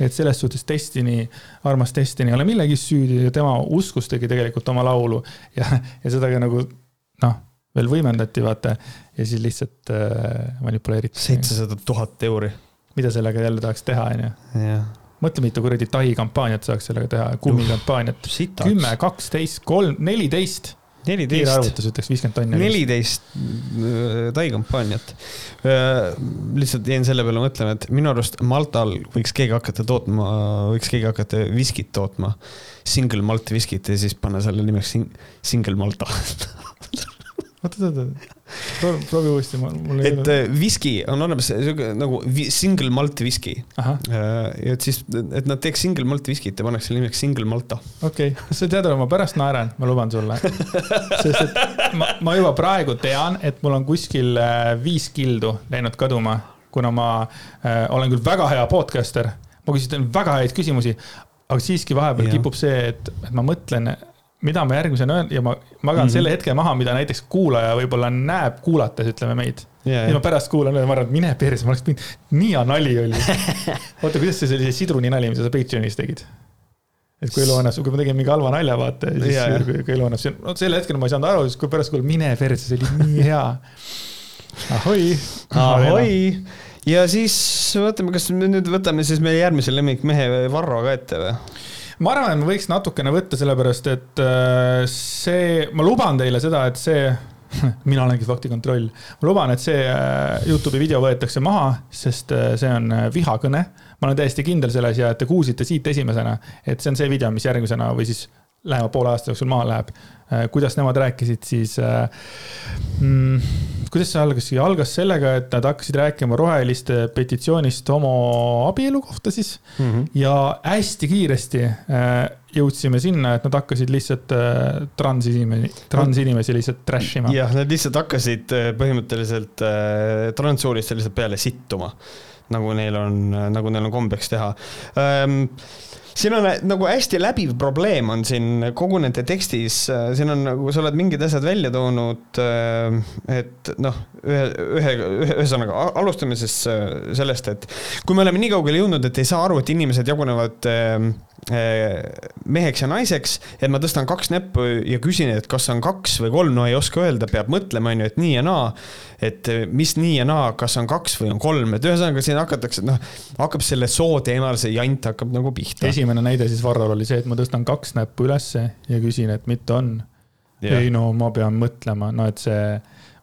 Et selles suhtes Destiny, armas Destiny ei ole millegiks süüdi ja tema uskus tegi tegelikult oma laulu. Ja, ja seda ka nagu noh veel võimendati, vaata, ja siis lihtsalt äh, manipuleeriti. seitsesada tuhat euri. mida sellega jälle tahaks teha, onju. mõtle, mitu kuradi Tai kampaaniat saaks sellega teha, kummikampaaniat. kümme, kaksteist, kolm, neliteist kiire arvutus ütleks viiskümmend tonni. neliteist äh, Tai kampaaniat. Äh, lihtsalt jäin selle peale mõtlema, et minu arust Maltal võiks keegi hakata tootma, võiks keegi hakata viskit tootma. Single malt viskit ja siis panna selle nimeks sing, Single Malta oota, oota, oota, proovi uuesti, mul ei ole. et äh, viski on olemas sihuke nagu single malt viski. Äh, ja et siis, et nad teeks single malt viskit ja paneks selle nimeks Single Malta. okei okay., sa tead, ma pärast naeran, ma luban sulle. sest et ma, ma juba praegu tean, et mul on kuskil äh, viis kildu läinud kaduma, kuna ma äh, olen küll väga hea podcaster, ma küsisin väga häid küsimusi, aga siiski vahepeal ja. kipub see, et, et ma mõtlen mida ma järgmisena öelnud ja ma magan mm -hmm. selle hetke maha, mida näiteks kuulaja võib-olla näeb kuulates, ütleme meid. ja ma pärast kuulan ja ma arvan, et mine perse, ma oleks pidanud, nii hea nali oli. oota, kuidas see sellise sidruni nali, mida sa Patreonis tegid? et kui elu annab, kui ma tegin mingi halva nalja, vaata, siis ja, kui, kui elu annab, no sel hetkel ma ei saanud aru, siis kui pärast kuulan, mine perse, see oli nii hea. ahoi. ahoi ja siis vaatame, kas me nüüd võtame siis meie järgmise lemmikmehe Varro ka ette või? Ma arvan, et ma võiks natukene võtta, sellepärast et äh, see, ma luban teile seda, et see mina olengi faktikontroll. ma luban, et see äh, Youtube'i video võetakse maha, sest äh, see on vihakõne. ma olen täiesti kindel selles ja te kuulsite siit esimesena, et see on see video, mis järgmisena või siis lähema poole aasta jooksul maha läheb. Kuidas nemad rääkisid, siis mm, kuidas see algas, algas sellega, et nad hakkasid rääkima roheliste petitsioonist homoabielu kohta siis mm. -hmm. ja hästi kiiresti äh, jõudsime sinna, et nad hakkasid lihtsalt äh, transinimesi, transinimesi lihtsalt trash ima. jah, nad lihtsalt hakkasid äh, põhimõtteliselt transsooliste lihtsalt peale sittuma, nagu neil on, nagu neil on kombeks teha ähm, siin on nagu hästi läbiv probleem on siin kogu nende tekstis, siin on nagu, sa oled mingid asjad välja toonud, et noh, ühe, ühe, ühesõnaga alustame siis sellest, et kui me oleme nii kaugele jõudnud, et ei saa aru, et inimesed jagunevad meheks ja naiseks, et ma tõstan kaks näppu ja küsin, et kas on kaks või kolm, no ei oska öelda, peab mõtlema, on ju, et nii ja naa et eh, mis nii ja naa, kas on kaks või on kolm, et ühesõnaga siin hakatakse, noh, hakkab selle soo teemal, see jant hakkab nagu pihta. esimene näide siis Varrol oli see, et ma tõstan kaks näppu ülesse ja küsin, et mitte on. ei no ma pean mõtlema, no et see,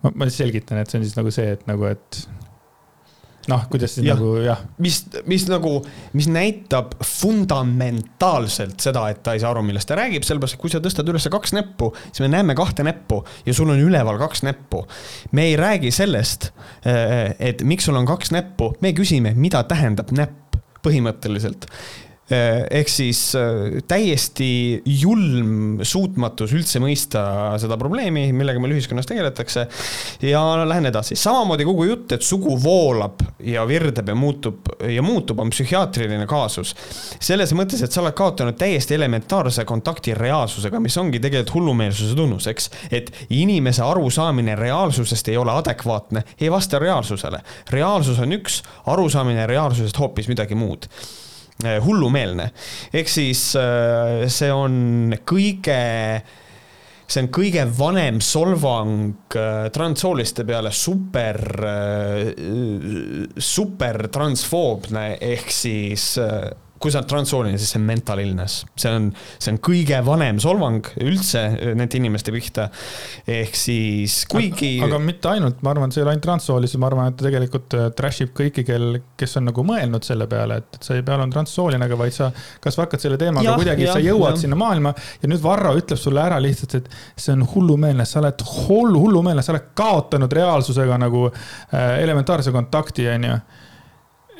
ma selgitan, et see on siis nagu see, et nagu, et noh, kuidas siis ja. nagu jah. mis, mis nagu, mis näitab fundamentaalselt seda, et ta ei saa aru, millest ta räägib, sellepärast et kui sa tõstad üles kaks näppu, siis me näeme kahte näppu ja sul on üleval kaks näppu. me ei räägi sellest, eh, et miks sul on kaks näppu, me küsime, mida tähendab näpp põhimõtteliselt ehk siis eh, täiesti julm suutmatus üldse mõista seda probleemi, millega meil ühiskonnas tegeletakse. ja lähen edasi, samamoodi kogu jutt, et sugu voolab ja virdeb ja muutub ja muutub, on psühhiaatriline kaasus. selles mõttes, et sa oled kaotanud täiesti elementaarse kontakti reaalsusega, mis ongi tegelikult hullumeelsuse tunnus, eks. et inimese arusaamine reaalsusest ei ole adekvaatne, ei vasta reaalsusele. reaalsus on üks, arusaamine reaalsusest hoopis midagi muud hullumeelne. ehk siis äh, see on kõige, see on kõige vanem solvang äh, transsooliste peale, super, super transfoobne ehk siis kui sa oled transsooline, siis see on mental illness, see on, see on kõige vanem solvang üldse nende inimeste pihta. ehk siis kuigi. aga mitte ainult, ma arvan, et see ei ole ainult transsoolisi, ma arvan, et ta tegelikult äh, trash ib kõiki, kel, kes on nagu mõelnud selle peale, et, et sa ei pea olema transsooline, aga vaid sa kas või hakkad selle teemaga ja, kuidagi, sa jõuad ja. sinna maailma ja nüüd Varro ütleb sulle ära lihtsalt, et see on hullumeelne, sa oled hullu, hullumeelne, sa oled kaotanud reaalsusega nagu äh, elementaarse kontakti, onju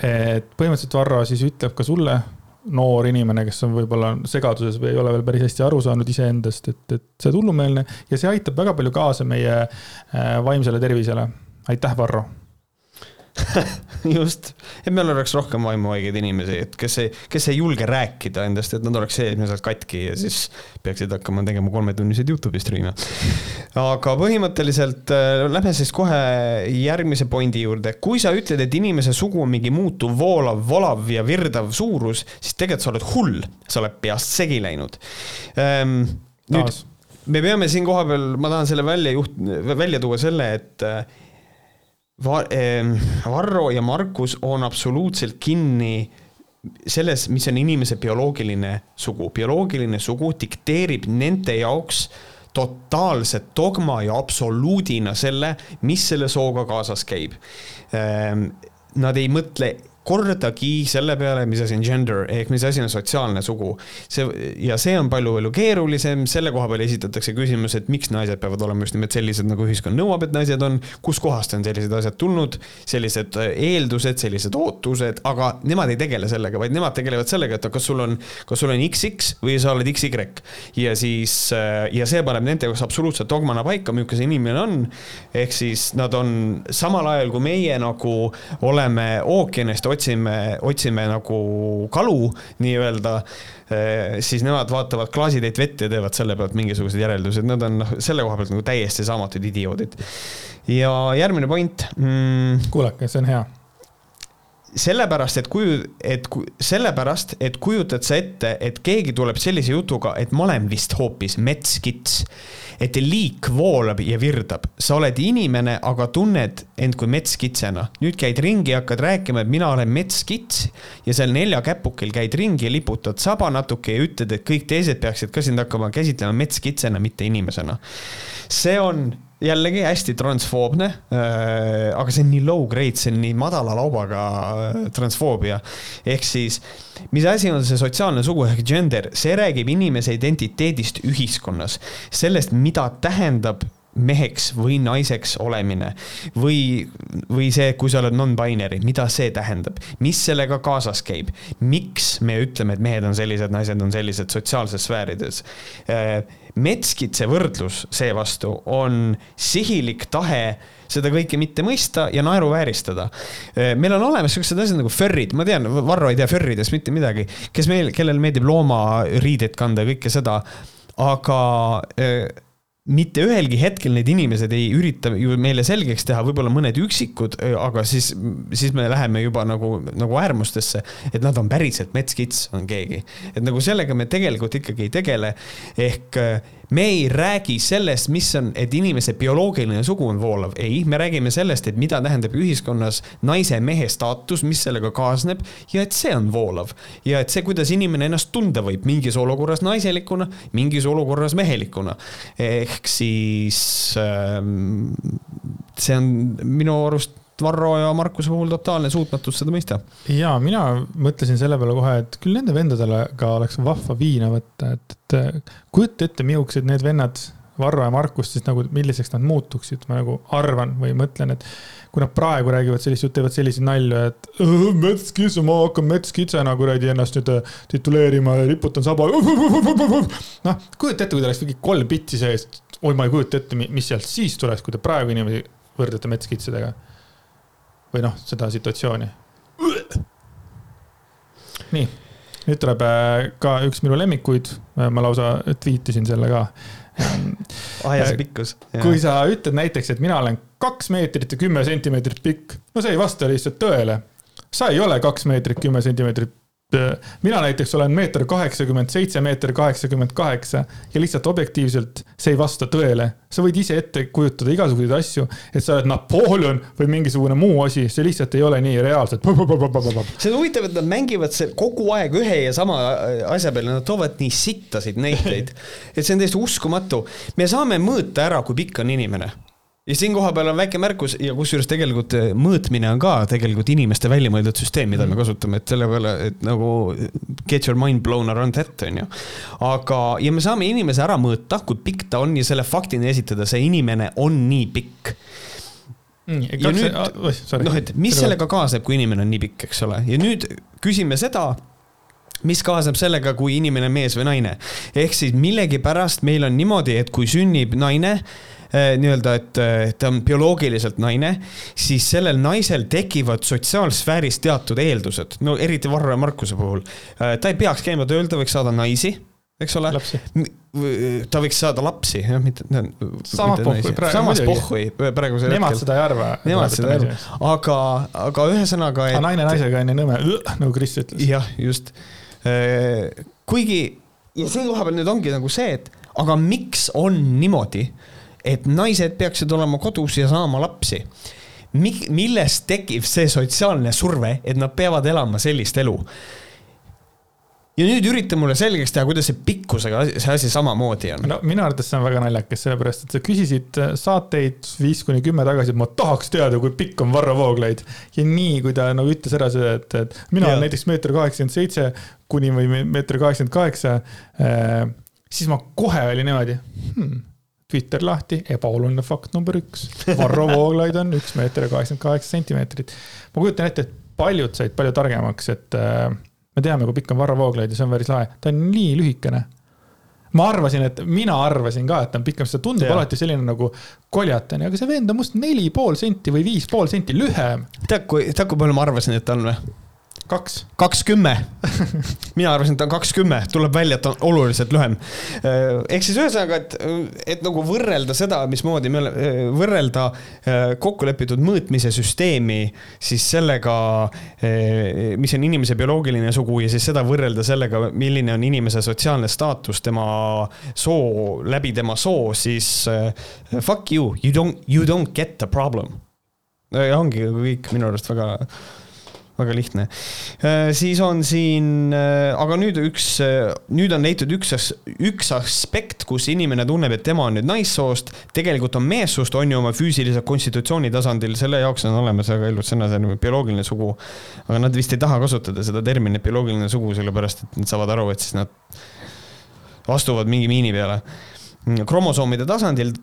et põhimõtteliselt Varro siis ütleb ka sulle, noor inimene, kes on võib-olla segaduses või ei ole veel päris hästi aru saanud iseendast, et, et sa oled hullumeelne ja see aitab väga palju kaasa meie äh, vaimsele tervisele. aitäh, Varro just, et meil oleks rohkem vaimuhaigeid inimesi, et kes ei, kes ei julge rääkida endast, et nad oleks esimesed katki ja siis peaksid hakkama tegema kolmetunniseid Youtube'i striime. aga põhimõtteliselt äh, lähme siis kohe järgmise pointi juurde. kui sa ütled, et inimese sugu on mingi muutuv, voolav, volav ja virdav suurus, siis tegelikult sa oled hull, sa oled peast segi läinud ähm,. nüüd me peame siin kohapeal, ma tahan selle välja juht-, välja tuua selle, et äh, Varro ja Markus on absoluutselt kinni selles, mis on inimese bioloogiline sugu. bioloogiline sugu dikteerib nende jaoks totaalset dogma ja absoluudina selle, mis selle sooga kaasas käib. Ehm, nad ei mõtle kordagi selle peale, mis asi on gender ehk mis asi on sotsiaalne sugu. see ja see on palju-palju keerulisem, selle koha peal esitatakse küsimus, et miks naised peavad olema just nimelt sellised, nagu ühiskond nõuab, et naised on, kuskohast on sellised asjad tulnud, sellised äh, eeldused, sellised ootused, aga nemad ei tegele sellega, vaid nemad tegelevad sellega, et kas sul on, kas sul on XX või sa oled XY. ja siis, äh, ja see paneb nende jaoks absoluutselt dogmana paika, milline see inimene on. ehk siis nad on samal ajal, kui meie nagu oleme ookeanist otsime, otsime nagu kalu nii-öelda, eh, siis nemad vaatavad klaasitäit vett ja teevad selle pealt mingisugused järeldused, nad on noh, selle koha pealt nagu täiesti saamatud idioodid. ja järgmine point mm,. kuulake, see on hea sellepärast, et kuju, et sellepärast, et kujutad sa ette, et keegi tuleb sellise jutuga, et ma olen vist hoopis metskits. Et liik voolab ja virdab, sa oled inimene, aga tunned end kui metskitsena. nüüd käid ringi ja hakkad rääkima, et mina olen metskits ja seal nelja käpukil käid ringi ja liputad saba natuke ja ütled, et kõik teised peaksid ka sind hakkama käsitlema metskitsena, mitte inimesena. see on jällegi hästi transfoobne äh,, aga see on nii low grade, see on nii madala laubaga äh, transfoobia. ehk siis, mis asi on see sotsiaalne sugu ehk gender, see räägib inimese identiteedist ühiskonnas, sellest, mida tähendab meheks või naiseks olemine või, või see, kui sa oled non-binary, mida see tähendab, mis sellega kaasas käib, miks me ütleme, et mehed on sellised, naised on sellised sotsiaalses sfäärides? Äh, Metskitse võrdlus seevastu on sihilik tahe seda kõike mitte mõista ja naeruvääristada. meil on olemas siuksed asjad nagu förrid, ma tean, Varro ei tea förridest mitte midagi, kes meil, kellel meeldib loomariideid kanda ja kõike seda, aga mitte ühelgi hetkel need inimesed ei ürita ju meile selgeks teha, võib-olla mõned üksikud, aga siis, siis me läheme juba nagu, nagu äärmustesse, et nad on päriselt metskits, on keegi. et nagu sellega me tegelikult ikkagi ei tegele. ehk me ei räägi sellest, mis on, et inimese bioloogiline sugu on voolav, ei, me räägime sellest, et mida tähendab ühiskonnas naise-mehe staatus, mis sellega kaasneb ja et see on voolav. ja et see, kuidas inimene ennast tunda võib mingis olukorras naiselikuna, mingis olukorras mehelikuna. ehk siis ähm, see on minu arust Varro ja Markuse puhul totaalne suutmatus seda mõista. ja mina mõtlesin selle peale kohe, et küll nende vendadele ka oleks vahva viina võtta, et, et kujuta ette, mihukesed need vennad, Varro ja Markus, siis nagu milliseks nad muutuksid, ma nagu arvan või mõtlen, et kui nad praegu räägivad sellist juttu, teevad selliseid nalju, et metskitse, ma hakkan metskitsena kuradi ennast nüüd äh, tituleerima ja riputan saba. noh, kujuta ette, kui teil oleks mingi kolm bitti sees, oi, ma ei kujuta ette, mis sealt siis tuleks, kui te praegu inimesi võrdlete metskitsedega või noh, seda situatsiooni. nii, nüüd tuleb äh, ka üks minu lemmikuid, äh, ma lausa tweetisin selle ka. ajas pikkus. kui sa ütled näiteks, et mina olen kaks meetrit ja kümme sentimeetrit pikk, no see ei vasta lihtsalt tõele. sa ei ole kaks meetrit, kümme sentimeetrit mina näiteks olen meeter kaheksakümmend seitse, meeter kaheksakümmend kaheksa ja lihtsalt objektiivselt see ei vasta tõele. sa võid ise ette kujutada igasuguseid asju, et sa oled Napoleon või mingisugune muu asi, see lihtsalt ei ole nii reaalselt. see on huvitav, et nad mängivad kogu aeg ühe ja sama asja peale, nad toovad nii sittasid näiteid, et see on täiesti uskumatu. me saame mõõta ära, kui pikk on inimene ja siinkohal peal on väike märkus ja kusjuures tegelikult eh, mõõtmine on ka tegelikult inimeste välja mõeldud süsteem, mida mm. me kasutame, et selle peale, et nagu get your mind blown around that on ju. aga, ja me saame inimese ära mõõta, kui pikk ta on ja selle faktina esitada, see inimene on nii pikk mm,. ja nüüd, noh, et mis sellega kaasneb, kui inimene on nii pikk, eks ole, ja nüüd küsime seda mis kaasneb sellega, kui inimene on mees või naine. ehk siis millegipärast meil on niimoodi, et kui sünnib naine nii-öelda, et äh, ta on bioloogiliselt naine, siis sellel naisel tekivad sotsiaalsfääris teatud eeldused, no eriti Varro ja Markuse puhul. Äh, ta ei peaks käima tööl, ta võiks saada naisi eks ole. ta võiks saada lapsi, jah, mitte. samas pohhui praegu. samas pohhui praegusel hetkel. Nemad seda ei arva. Nemad seda ei arva, aga, aga ühesõnaga aga naine naisega on ju nõme, nagu Kris ütles. jah, just. kuigi ja siin kohapeal nüüd ongi nagu see, et aga miks on niimoodi et naised peaksid olema kodus ja saama lapsi. millest tekib see sotsiaalne surve, et nad peavad elama sellist elu? ja nüüd ürita mulle selgeks teha, kuidas see pikkusega see asi samamoodi on. no minu arvates see on väga naljakas, sellepärast et sa küsisid äh, saateid viis kuni kümme tagasi, et ma tahaks teada, kui pikk on Varro Vooglaid. ja nii, kui ta nagu ütles ära seda, et, et mina ja. olen näiteks meeter kaheksakümmend seitse kuni või meeter kaheksakümmend kaheksa, äh, siis ma kohe olin niimoodi hmm Twitter lahti, ebaoluline fakt number üks. Varro Vooglaid on üks meeter ja kaheksakümmend kaheksa sentimeetrit. ma kujutan ette, et paljud said palju targemaks, et äh, me teame, kui pikk on Varro Vooglaid ja see on päris lahe. ta on nii lühikene. ma arvasin, et mina arvasin ka, et ta on pikem, sest ta tundub ja. alati selline nagu koljatane, aga see vend on must neli pool senti või viis pool senti lühem. tead, kui, tead, kui palju ma arvasin, et ta on või? kaks. kaks kümme. mina arvasin, et ta on kaks kümme, tuleb välja, et ta on oluliselt lühem. ehk siis ühesõnaga, et, et nagu võrrelda seda, mismoodi me oleme, võrrelda eh, kokku lepitud mõõtmise süsteemi siis sellega, mis on inimese bioloogiline sugu ja siis seda võrrelda sellega, milline on inimese sotsiaalne staatus, tema soo, läbi tema soo, siis fuck you, you don't, you don't get the problem. ongi kõik minu arust väga väga lihtne. siis on siin, aga nüüd üks, nüüd on leitud üks, üks aspekt, kus inimene tunneb, et tema on nüüd naissoost, tegelikult on meessoost, on ju oma füüsilise konstitutsiooni tasandil, selle jaoks on olemas väga ilus sõna, see on bioloogiline sugu. aga nad vist ei taha kasutada seda terminit bioloogiline sugu, sellepärast et nad saavad aru, et siis nad astuvad mingi miini peale. kromosoomide tasandil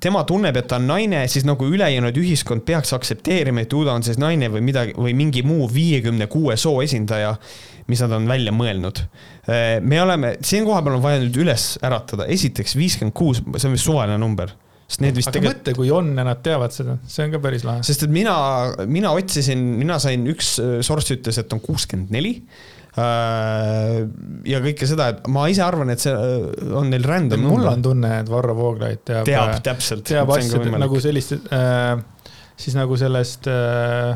tema tunneb, et ta on naine, siis nagu ülejäänud ühiskond peaks aktsepteerima, et ju ta on siis naine või midagi või mingi muu viiekümne kuue soo esindaja, mis nad on välja mõelnud. me oleme, siin kohapeal on vaja nüüd üles äratada, esiteks viiskümmend kuus, see on vist suvaline number, sest need vist aga tegelikult mõtle, kui on ja nad teavad seda, see on ka päris lahe. sest et mina, mina otsisin, mina sain, üks äh, source ütles, et on kuuskümmend neli. Ja kõike seda, et ma ise arvan, et see äh, on neil random mul on number. tunne, et Varro Vooglaid teab, teab täpselt. teab asju nagu sellist äh,, siis nagu sellest äh,,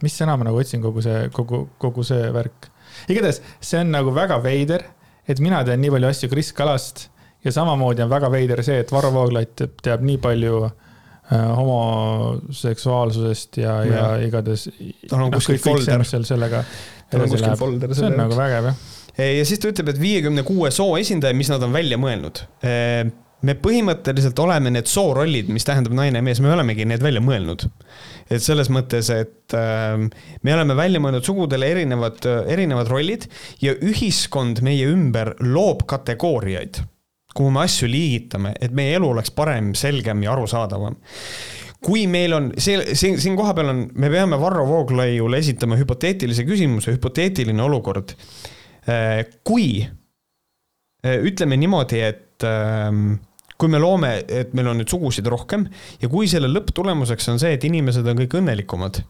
mis sõna ma nagu otsin, kogu see, kogu, kogu see värk. igatahes see on nagu väga veider, et mina tean nii palju asju Kris Kalast ja samamoodi on väga veider see, et Varro Vooglaid teab, nii palju äh, homoseksuaalsusest ja, ja, ja igatahes. Tal on kuskil folder. sellega. Tal on kuskil folder see on nagu vägev jah. ja siis ta ütleb, et viiekümne kuue soo esindaja, mis nad on välja mõelnud. me põhimõtteliselt oleme need soorollid, mis tähendab naine ja mees, me olemegi need välja mõelnud. et selles mõttes, et ähm, me oleme välja mõelnud sugudele erinevad, erinevad rollid ja ühiskond meie ümber loob kategooriaid, kuhu me asju liigitame, et meie elu oleks parem, selgem ja arusaadavam kui meil on see, siin, siin kohapeal on, me peame Varro Vooglaiule esitama hüpoteetilise küsimuse, hüpoteetiline olukord. kui eh, ütleme niimoodi, et ähm, kui me loome, et meil on nüüd sugusid rohkem ja kui selle lõpptulemuseks on see, et inimesed on kõik õnnelikumad,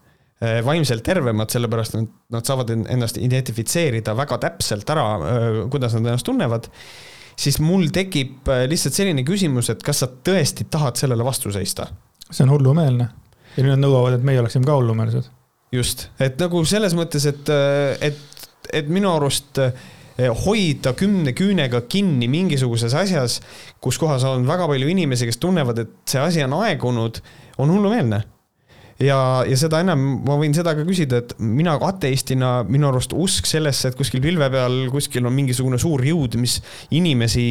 vaimselt tervemad, sellepärast et nad saavad en- ennast identifitseerida väga täpselt ära, kuidas nad ennast tunnevad, siis mul tekib äh, lihtsalt selline küsimus, et kas sa tõesti tahad sellele vastu seista see on hullumeelne. ja nüüd nad nõuavad, et meie oleksime ka hullumeelsed. just, et nagu selles mõttes, et, et, et minu arust eh, hoida kümne küünega kinni mingisuguses asjas, kus kohas on väga palju inimesi, kes tunnevad, et see asi on aegunud, on hullumeelne. ja, ja seda enam ma võin seda ka küsida, et mina ateistina, minu arust usk sellesse, et kuskil pilve peal kuskil on mingisugune suur jõud, mis inimesi,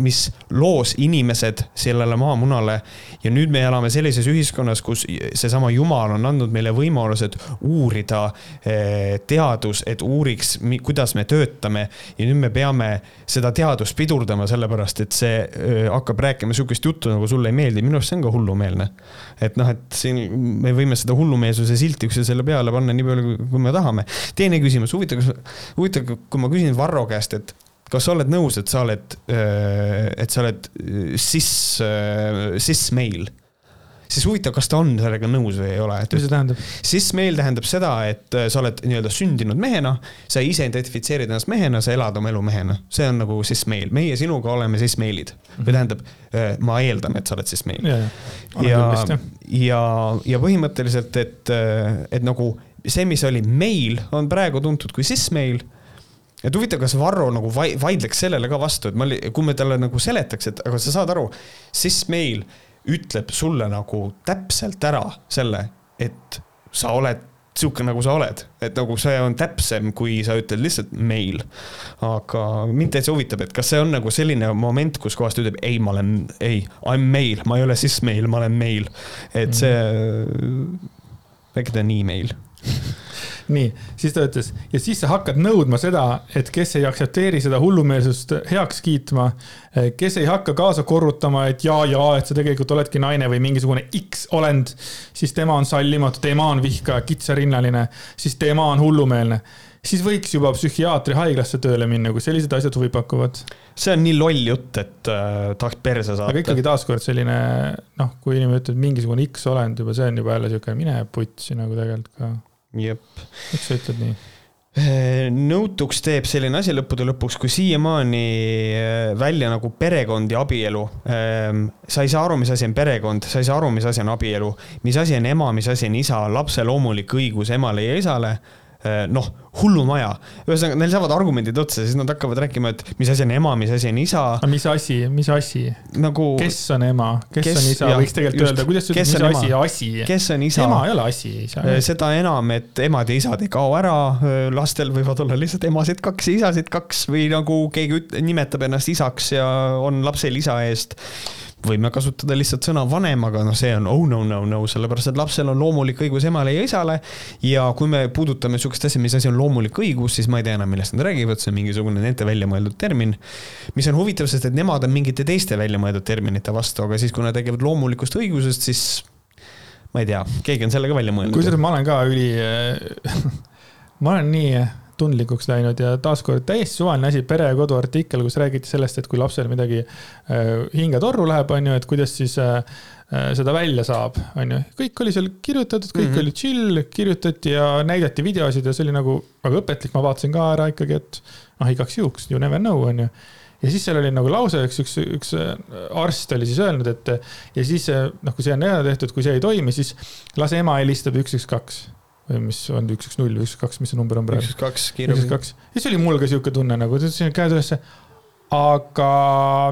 mis loos inimesed sellele maamunale. Ja nüüd me elame sellises ühiskonnas, kus seesama Jumal on andnud meile võimalused uurida eh, teadus, et uuriks, kuidas me töötame. Ja nüüd me peame seda teadust pidurdama, sellepärast et see eh, hakkab rääkima sihukest juttu, nagu sulle ei meeldi, minu arust see on ka hullumeelne. et noh, et siin me võime seda hullumeelsuse silti üksteisele peale panna nii palju, kui me tahame. teine küsimus, huvitav, huvitav, kui ma küsin Varro käest, et kas sa oled nõus, et sa oled, et sa oled cis, cis-meil? Siis huvitav, kas ta on sellega nõus või ei ole, mis see tähendab? cis-meil tähendab seda, et äh, sa oled nii-öelda sündinud mehena, sa ise identifitseerid ennast mehena, sa elad oma elu mehena, see on nagu cis-meil, meie sinuga oleme cis-meilid või tähendab, ma eeldan, et sa oled cis-meil. ja, ja, ja jah. ja, ja põhimõtteliselt, et, et nagu see, mis oli meil, on praegu tuntud kui cis-meil et huvitav, kas Varro nagu vai- vaidleks sellele ka vastu, et ma, kui me talle nagu seletaks, et aga sa saad aru, siis meil ütleb sulle nagu täpselt ära selle, et sa oled sihuke, nagu sa oled, et nagu see on täpsem, kui sa ütled lihtsalt meil. aga mind täitsa huvitab, et kas see on nagu selline moment, kus kohas ta ütleb ei, ma olen, ei, I m meil, ma ei ole siis meil, ma olen meil. et see, äkki ta on meil. nii, siis ta ütles ja siis sa hakkad nõudma seda, et kes ei aktsepteeri seda hullumeelsust heaks kiitma, kes ei hakka kaasa korrutama, et ja, ja, et sa tegelikult oledki naine või mingisugune X olend, siis tema on sallimatu, tema on vihkaja, kitsarinnaline, siis tema on hullumeelne siis võiks juba psühhiaatri haiglasse tööle minna, kui sellised asjad huvi pakuvad. see on nii loll jutt, et äh, tahaks perse saata. aga ikkagi taaskord selline noh, kui inimene ütleb mingisugune X olend juba, see on juba jälle siuke mine putsi nagu tegelikult ka. jep. miks sa ütled nii? nõutuks teeb selline asi lõppude lõpuks, kui siiamaani välja nagu perekond ja abielu. sa ei saa aru, mis asi on perekond, sa ei saa aru, mis asi on abielu, mis asi on ema, mis asi on isa, lapse loomulik õigus emale ja isale noh, hullumaja. ühesõnaga, neil saavad argumendid otsa, siis nad hakkavad rääkima, et mis asi on ema, mis asi on isa. mis asi, mis asi? nagu. kes on ema, kes, on isa, võiks tegelikult just, öelda, kuidas sa ütled, mis asi, asi? kes on isa? ema ei ole asi, isa. Äh, seda enam, et emad ja isad ei kao ära, äh, lastel võivad olla lihtsalt emasid kaks ja isasid kaks või nagu keegi üt-, nimetab ennast isaks ja on lapsel isa eest võime kasutada lihtsalt sõna vanem, aga noh, see on oh no no no, sellepärast et lapsel on loomulik õigus emale ja isale. ja kui me puudutame sihukest asja, mis asi on loomulik õigus, siis ma ei tea enam, millest nad räägivad, see on mingisugune nende välja mõeldud termin. mis on huvitav, sest et nemad on mingite teiste välja mõeldud terminite vastu, aga siis, kui nad räägivad loomulikust õigusest, siis ma ei tea, keegi on selle ka välja mõelnud. kusjuures ma olen ka üli ma olen nii tundlikuks läinud ja taaskord täiesti suvaline asi, Pere ja Kodu artikkel, kus räägiti sellest, et kui lapsel midagi äh, hingetorru läheb, on ju, et kuidas siis äh, äh, seda välja saab, on ju. kõik oli seal kirjutatud, kõik mm -hmm. oli chill, kirjutati ja näidati videosid ja see oli nagu väga õpetlik, ma vaatasin ka ära ikkagi, et noh, igaks juhuks, you never know, on ju ja siis seal oli nagu lause, üks, üks, üks arst oli siis öelnud, et ja siis noh, kui see on ära tehtud, kui see ei toimi, siis lase ema helistab üks, üks, kaks mis on üks, üks, null või üks, kaks, mis see number on praegu? üks, kaks, kiiremini. ja siis oli mul ka sihuke tunne nagu, tõstsin käed ülesse. aga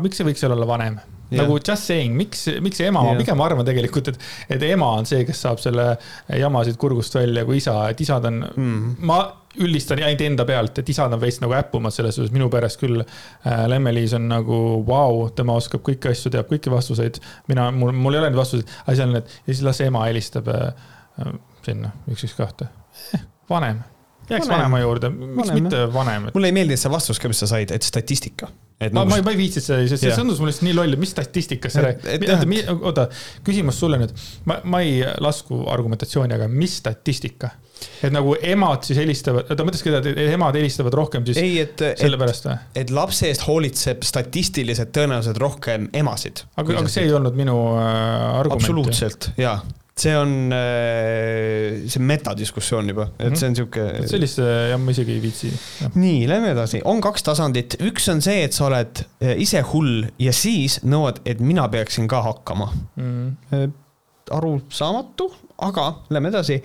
miks see võiks seal olla vanem? Ja. nagu just saying, miks, miks ema, ma pigem arvan tegelikult, et, et ema on see, kes saab selle jamasid kurgust välja kui isa, et isad on mm., ma üldistan ainult enda pealt, et isad on veits nagu äppumad selles suhtes, minu peres küll äh,. Lemmeliis on nagu vau wow,, tema oskab kõiki asju, teab kõiki vastuseid. mina, mul, mul ei ole neid vastuseid, asi on, et ja siis las ema helistab äh, sinna, üks, üks, kahte eh,. vanem, jääks vanem. vanema juurde, miks vanem, mitte vanem et.... mulle ei meeldinud see vastus ka, mis sa said, et statistika. et ma, nagu... ma, ma ei viitsinud seda, see tundus mulle lihtsalt nii loll, mis statistika sa räägid. oota, küsimus sulle nüüd, ma, ma ei lasku argumentatsiooni, aga mis statistika? et nagu emad siis helistavad, ta mõtles et emad helistavad rohkem siis ei, et, sellepärast või? et lapse eest hoolitseb statistiliselt tõenäoliselt rohkem emasid. aga, aga see ei olnud minu äh, argument. absoluutselt, jaa see on, äh, see metadiskussioon juba, et see on mhm. sihuke. sellist jah, ma isegi ei viitsi. nii, lähme edasi, on kaks tasandit, üks on see, et sa oled äh, ise hull ja siis nõuad, et mina peaksin ka hakkama mm. arusaamatu, aga lähme edasi.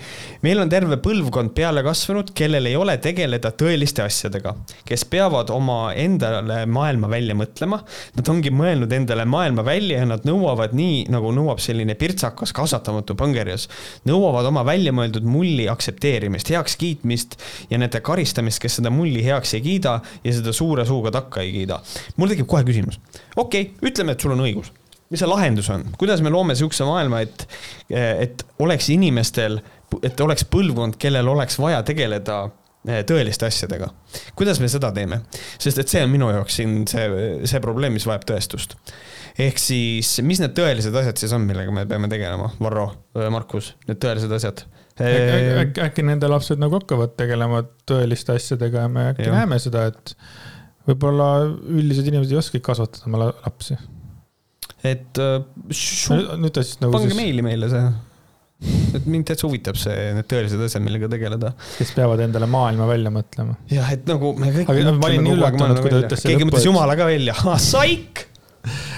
meil on terve põlvkond peale kasvanud, kellel ei ole tegeleda tõeliste asjadega, kes peavad oma endale maailma välja mõtlema. Nad ongi mõelnud endale maailma välja ja nad nõuavad nii, nagu nõuab selline pirtsakas kasvatamatu pangerjas. nõuavad oma väljamõeldud mulli aktsepteerimist, heakskiitmist ja nende karistamist, kes seda mulli heaks ei kiida ja seda suure suuga takka ei kiida. mul tekib kohe küsimus. okei okay,, ütleme, et sul on õigus mis see lahendus on, kuidas me loome sihukese maailma, et, et oleks inimestel, et oleks põlvkond, kellel oleks vaja tegeleda eh, tõeliste asjadega. kuidas me seda teeme? sest et see on minu jaoks siin see, see probleem, mis vajab tõestust. ehk siis, mis need tõelised asjad siis on, millega me peame tegelema, Varro, Markus, need tõelised asjad? äkki, äkki nende lapsed nagu hakkavad tegelema tõeliste asjadega ja me äkki ja. näeme seda, et võib-olla üldised inimesed ei oskagi kasvatada oma lapsi et äh, nüüd ta siis nagu pange siis... meili meile see. et mind täitsa huvitab see, need tõelised asjad, millega tegeleda. kes peavad endale maailma välja mõtlema. jah, et nagu me kõik. ma olin nii üllatunud, kui ta ütles. keegi mõtles jumala ka välja, saik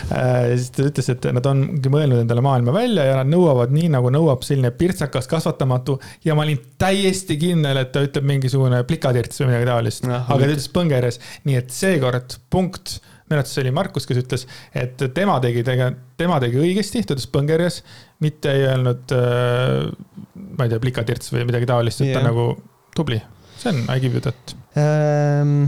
äh, siis ta ütles, et nad ongi mõelnud endale maailma välja ja nad nõuavad nii, nagu nõuab selline pirtsakas kasvatamatu. ja ma olin täiesti kindel, et ta ütleb mingisugune plikatirts või midagi taolist, aga ta ütles põngeres, nii et seekord punkt minu arvates oli Markus, kes ütles, et tema tegi tege-, tema tegi õigesti, ta ütles põngerjas, mitte ei öelnud äh,, ma ei tea, plikatirts või midagi taolist, et yeah. ta nagu tubli. see on I give you that ähm,.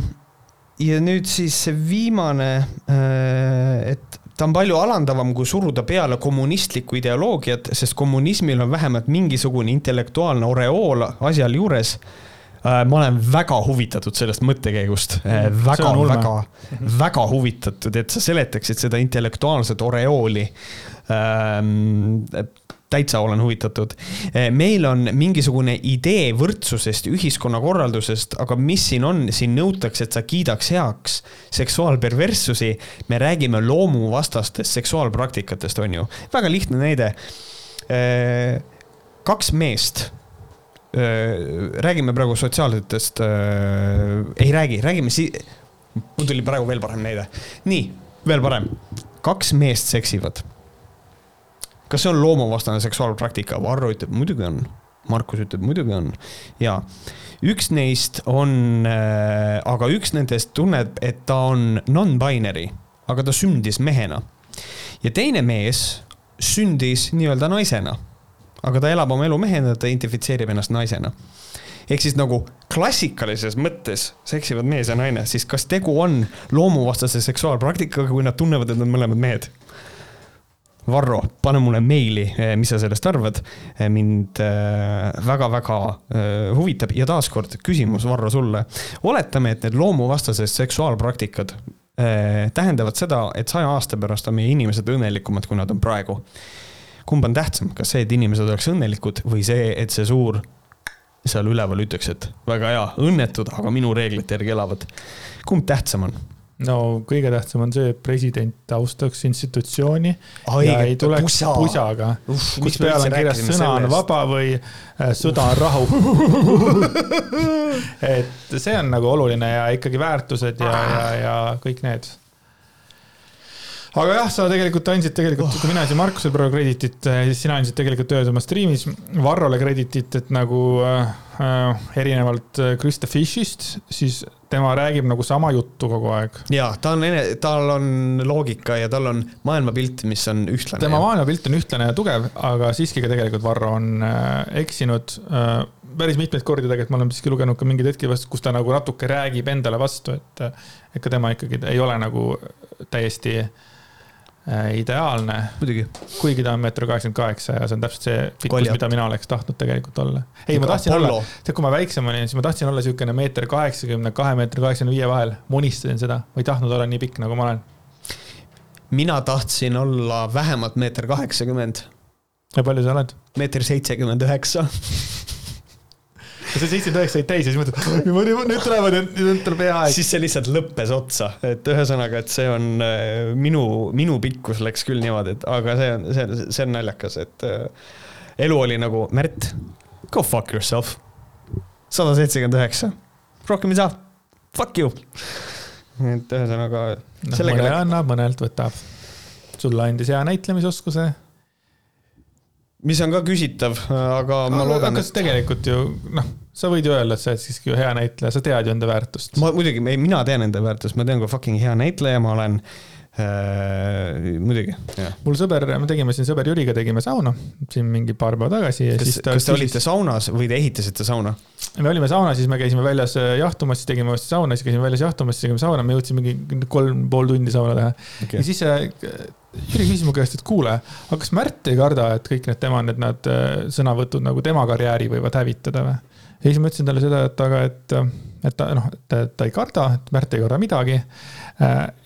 ja nüüd siis see viimane äh,, et ta on palju alandavam, kui suruda peale kommunistlikku ideoloogiat, sest kommunismil on vähemalt mingisugune intellektuaalne oreool asjal juures ma olen väga huvitatud sellest mõttekäigust, äh, väga, väga, väga huvitatud, et sa seletaksid seda intellektuaalset oreooli ähm, täitsa olen huvitatud. Äh, meil on mingisugune idee võrdsusest, ühiskonnakorraldusest, aga mis siin on, siin nõutakse, et sa kiidaks heaks seksuaalperverssusi. me räägime loomuvastastest seksuaalpraktikatest, on ju. väga lihtne näide. kaks meest räägime praegu sotsiaalsetest äh,, ei räägi, räägime si-, mul tuli praegu veel parem näide. nii, veel parem, kaks meest seksivad. kas see on loomuvastane seksuaalpraktika? Varro ütleb, muidugi on. Markus ütleb, muidugi on. ja üks neist on äh,, aga üks nendest tunneb, et ta on non-binary, aga ta sündis mehena. ja teine mees sündis nii-öelda naisena aga ta elab oma elu mehena, ta identifitseerib ennast naisena. ehk siis nagu klassikalises mõttes seksivad mees ja naine, siis kas tegu on loomuvastase seksuaalpraktikaga, kui nad tunnevad, et nad mõlemad mehed? Varro, pane mulle meili, eh, mis sa sellest arvad. Eh, mind väga-väga eh, huvitab ja taaskord küsimus, Varro, sulle. oletame, et need loomuvastased seksuaalpraktikad tähendavad seda, et saja aasta pärast on meie inimesed õnnelikumad, kui nad on praegu kumb on tähtsam, kas see, et inimesed oleks õnnelikud või see, et see suur seal üleval ütleks, et väga hea, õnnetud, aga minu reeglite järgi elavad. kumb tähtsam on? no kõige tähtsam on see, et president austaks institutsiooni Ai, ja ei tuleks pusa. pusaga, kus peal on kirjas sõna on vaba või äh, sõda on rahu et see on nagu oluline ja ikkagi väärtused ja, ja, ja kõik need aga jah, sa tegelikult andsid tegelikult oh., kui mina andsin Markusele praegu krediitit, eh, siis sina andsid tegelikult ühes oma striimis Varrole krediitit, et nagu äh, erinevalt Krista Fishist, siis tema räägib nagu sama juttu kogu aeg. ja ta on, tal on loogika ja tal on maailmapilt, mis on ühtlane. tema maailmapilt on ühtlane ja tugev, aga siiski ka tegelikult Varro on äh, eksinud äh, päris mitmeid kordi tegelikult ma olen siiski lugenud ka mingeid hetki, kus ta nagu natuke räägib endale vastu, et, et ka tema ikkagi ei ole nagu täiesti äh, Äh, ideaalne. kuigi ta on meeter kaheksakümmend kaheksa ja see on täpselt see pikkus, mida mina oleks tahtnud tegelikult olla. ei, ma tahtsin Apollo. olla, tead, kui ma väiksem olin, siis ma tahtsin olla niisugune meeter kaheksakümne, kahe meetri kaheksakümne viie vahel. ma unistasin seda, ma ei tahtnud olla nii pikk, nagu ma olen. mina tahtsin olla vähemalt meeter kaheksakümmend. ja palju sa oled? meeter seitsekümmend üheksa ja see seitsekümmend üheksa said täis ja siis mõtled, nüüd tulevad ja nüüd tuleb hea aeg. siis see lihtsalt lõppes otsa, et ühesõnaga, et see on äh, minu, minu pikkus läks küll niimoodi, et aga see on, see, see on naljakas, et äh, elu oli nagu, Märt, go fuck yourself. sada seitsekümmend üheksa, rohkem ei saa, fuck you. et ühesõnaga no,. mõne annab, mõnelt võtab. sulle andis hea näitlemisoskuse mis on ka küsitav, aga ma aga, loodan. kas et... tegelikult ju noh, sa võid ju öelda, et sa oled siiski hea näitleja, sa tead ju enda väärtust. ma muidugi, mina tean enda väärtust, ma tean, kui fucking hea näitleja ma olen äh,. muidugi. mul sõber, me tegime siin sõber Jüriga tegime sauna siin mingi paar päeva tagasi. kas, kas te olite saunas või te ehitasite sauna? me olime saunas, siis me käisime väljas äh, jahtumas, siis tegime uuesti sauna, siis käisime väljas jahtumas, siis tegime sauna, me jõudsime mingi kolm pool tundi sauna teha okay.. ja siis äh, Jüri küsis mu käest, et kuule, aga kas Märt ei karda, et kõik need tema need, need äh, sõnavõtud nagu tema karjääri võivad hävitada või? Ja siis ma ütlesin talle seda, et aga, et, et ta noh, et ta ei karda, et Märt ei karda midagi.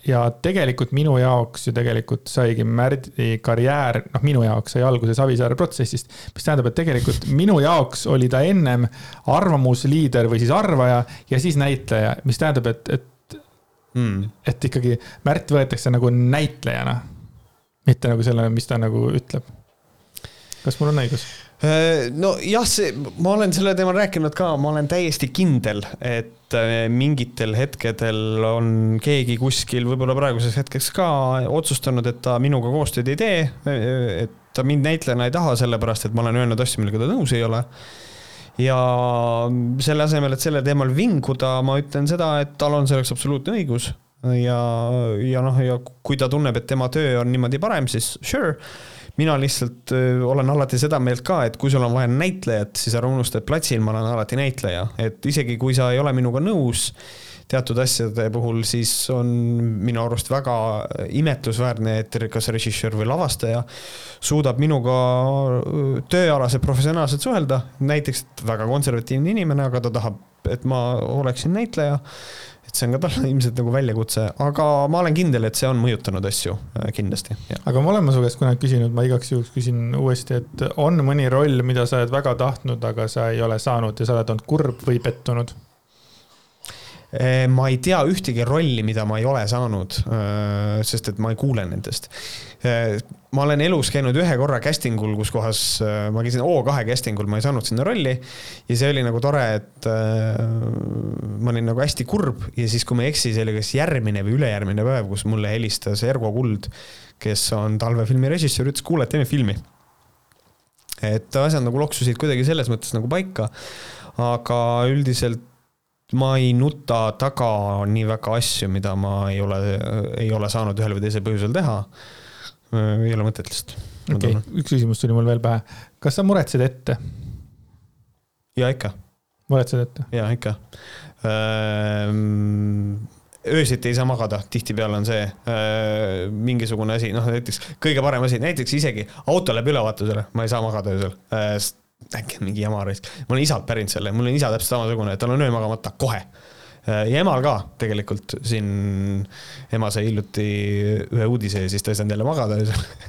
ja tegelikult minu jaoks ju tegelikult saigi Märdi karjäär, noh, minu jaoks sai alguse Savisaare protsessist. mis tähendab, et tegelikult minu jaoks oli ta ennem arvamusliider või siis arvaja ja siis näitleja, mis tähendab, et, et mm., et ikkagi Märt võetakse nagu näitlejana mitte nagu selle, mis ta nagu ütleb. kas mul on õigus? Äh, nojah, see, ma olen sellel teemal rääkinud ka, ma olen täiesti kindel, et äh, mingitel hetkedel on keegi kuskil, võib-olla praeguseks hetkeks ka otsustanud, et ta minuga koostööd ei tee. et ta mind näitlejana ei taha, sellepärast et ma olen öelnud asju, millega ta nõus ei ole ja selle asemel, et sellel teemal vinguda, ma ütlen seda, et tal on selleks absoluutne õigus ja, ja noh, ja kui ta tunneb, et tema töö on niimoodi parem, siis sure. Mina lihtsalt olen alati seda meelt ka, et kui sul on vaja näitlejat, siis ära unusta, et platsil ma olen alati näitleja, et isegi kui sa ei ole minuga nõus teatud asjade puhul, siis on minu arust väga imetlusväärne, et kas režissöör või lavastaja suudab minuga tööalaselt professionaalselt suhelda, näiteks väga konservatiivne inimene, aga ta tahab, et ma oleksin näitleja et see on ka talle ilmselt nagu väljakutse, aga ma olen kindel, et see on mõjutanud asju äh, kindlasti. aga ma olen su käest kunagi küsinud, ma igaks juhuks küsin uuesti, et on mõni roll, mida sa oled väga tahtnud, aga sa ei ole saanud ja sa oled olnud kurb või pettunud? Eh, ma ei tea ühtegi rolli, mida ma ei ole saanud, eh, sest et ma ei kuule nendest. Eh, ma olen elus käinud ühe korra casting ul, kus kohas ma käisin O2 casting ul, ma ei saanud sinna rolli. ja see oli nagu tore, et ma olin nagu hästi kurb ja siis, kui ma ei eksi, see oli kas järgmine või ülejärgmine päev, kus mulle helistas Ergo Kuld, kes on talvefilmi režissöör, ütles, kuule, teeme filmi et asjad nagu loksusid kuidagi selles mõttes nagu paika. aga üldiselt ma ei nuta taga nii väga asju, mida ma ei ole, ei ole saanud ühel või teisel põhjusel teha. ei ole mõtet lihtsalt. okei okay., üks küsimus tuli mul veel pähe. kas sa muretsed ette? ja ikka. muretsed ette? ja ikka ehm, öösiti ei saa magada, tihtipeale on see äh, mingisugune asi, noh näiteks kõige parem asi, näiteks isegi auto läheb ülevaatusele, ma ei saa magada öösel. Äkki on mingi jama raisk, ma olen isalt pärinud selle, mul on isa täpselt samasugune, tal on öö magamata kohe äh,. ja emal ka tegelikult siin, ema sai hiljuti ühe uudise ja siis ta ei saanud jälle magada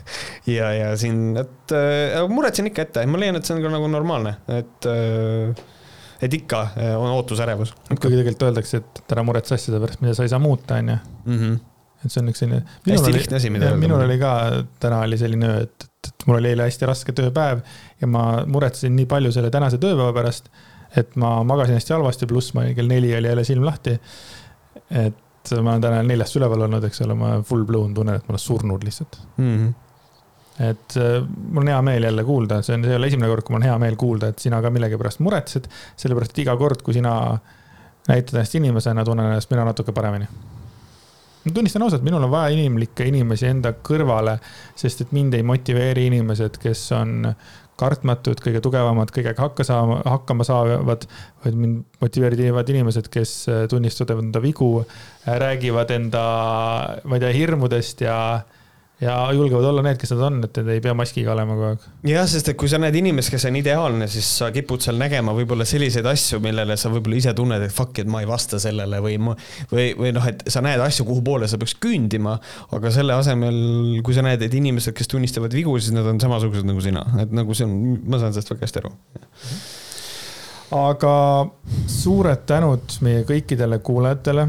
ja, ja siin, et äh, muretsen ikka ette, ma leian, et see on ka nagu normaalne, et äh, et ikka eh, on ootusärevus. kuigi tegelikult öeldakse, et ära muretse asjade pärast, mida sa ei saa muuta, onju. Mhm. et see on üks selline. hästi lihtne asi, mida öelda. minul oli ka, täna oli selline öö, et, et mul oli eile hästi raske tööpäev ja ma muretsesin nii palju selle tänase tööpäeva pärast, et ma magasin hästi halvasti, pluss ma kell neli oli jälle silm lahti. et ma olen täna neljast üleval olnud, eks ole, ma full blown tunnen, et ma olen surnud lihtsalt mm. -hmm et äh, mul on hea meel jälle kuulda, see on, see ei ole esimene kord, kui mul on hea meel kuulda, et sina ka millegipärast muretsed. sellepärast, et iga kord, kui sina näitad ennast inimesena, tunnen ennast mina natuke paremini. ma tunnistan ausalt, minul on vaja inimlikke inimesi enda kõrvale, sest et mind ei motiveeri inimesed, kes on kartmatud, kõige tugevamad, kõigega hakka saama, hakkama saavad, vaid mind motiveerivad inimesed, kes tunnistavad enda vigu, räägivad enda, ma ei tea, hirmudest ja ja julgevad olla need, kes nad on, et nad ei pea maskiga olema kogu aeg. jah, sest et kui sa näed inimest, kes on ideaalne, siis sa kipud seal nägema võib-olla selliseid asju, millele sa võib-olla ise tunned, et fuck, et ma ei vasta sellele või ma või, või noh, et sa näed asju, kuhu poole sa peaks küündima, aga selle asemel, kui sa näed, et inimesed, kes tunnistavad vigu, siis nad on samasugused nagu sina, et nagu see on, ma saan sellest väga hästi aru aga suured tänud meie kõikidele kuulajatele.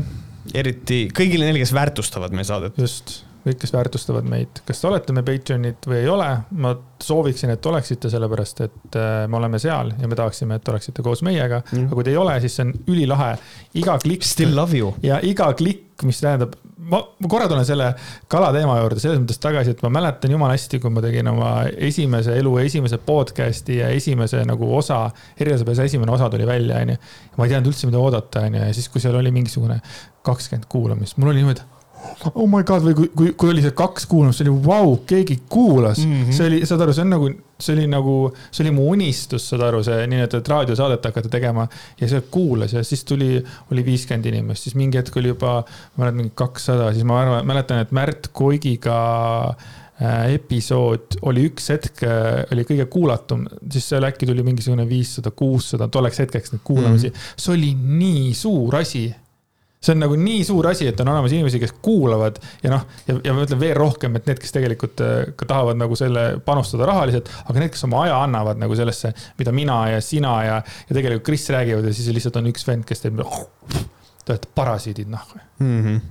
eriti kõigile neile, kes väärtustavad meie saadet. just kõik, kes väärtustavad meid, kas te olete me Patreonid või ei ole, ma sooviksin, et oleksite, sellepärast et äh, me oleme seal ja me tahaksime, et oleksite koos meiega mm.. aga kui te ei ole, siis see on ülilahe. iga klikk. Still love you. ja iga klikk, mis tähendab, ma, ma korra tulen selle kala teema juurde selles mõttes tagasi, et ma mäletan jumala hästi, kui ma tegin oma esimese elu esimese podcast'i ja esimese nagu osa, Erilasepesa esimene osa tuli välja, onju. ma ei teadnud üldse, mida oodata, onju, ja siis, kui seal oli mingisugune kakskümmend kuulamist, mul oli niimoodi oh my god, või kui, kui, kui oli see kaks kuulamist, see oli vau wow,, keegi kuulas mm. -hmm. see oli, saad aru, see on nagu, see oli nagu, see oli mu unistus, saad aru, see niinimetatud raadiosaadet hakata tegema. ja see kuulas ja siis tuli, oli viiskümmend inimest, siis mingi hetk oli juba, ma mäletan, mingi kakssada, siis ma arvan, mäletan, et Märt Koigiga äh, episood oli üks hetk, äh, oli kõige kuulatum, siis seal äkki tuli mingisugune viissada, kuussada tolleks hetkeks neid kuulamisi mm. -hmm. see oli nii suur asi see on nagu nii suur asi, et on olemas inimesi, kes kuulavad ja noh, ja, ja ma ütlen veel rohkem, et need, kes tegelikult äh, ka tahavad nagu selle panustada rahaliselt, aga need, kes oma aja annavad nagu sellesse, mida mina ja sina ja, ja tegelikult Kris räägivad ja siis lihtsalt on üks vend, kes teeb. Te olete parasiidid nahku mm. -hmm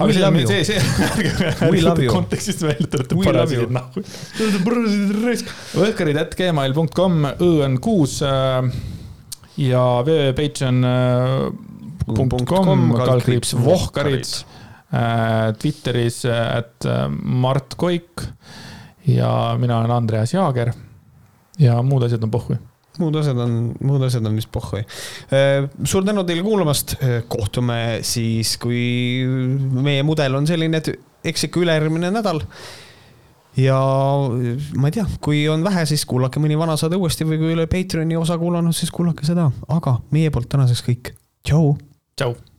aga see, see, see, ärge kontekstist välja, te olete parasiidid nahku. Te olete parasiidid raisk. võhkarid.gmail.com, õ on kuus äh, ja www.patreon patreon.com, kaldkriips Vohkarid. Äh, Twitteris, et äh, Mart Koik ja mina olen Andreas Jaager. ja muud asjad on pohhui muud asjad on, muud asjad on vist pohhui. Äh, suur tänu teile kuulamast, kohtume siis, kui meie mudel on selline, et eks ikka ülejärgmine nädal. ja ma ei tea, kui on vähe, siis kuulake mõni vana saade uuesti või kui ei ole Patreoni osa kuulanud, siis kuulake seda, aga meie poolt tänaseks kõik. tšau Ciao.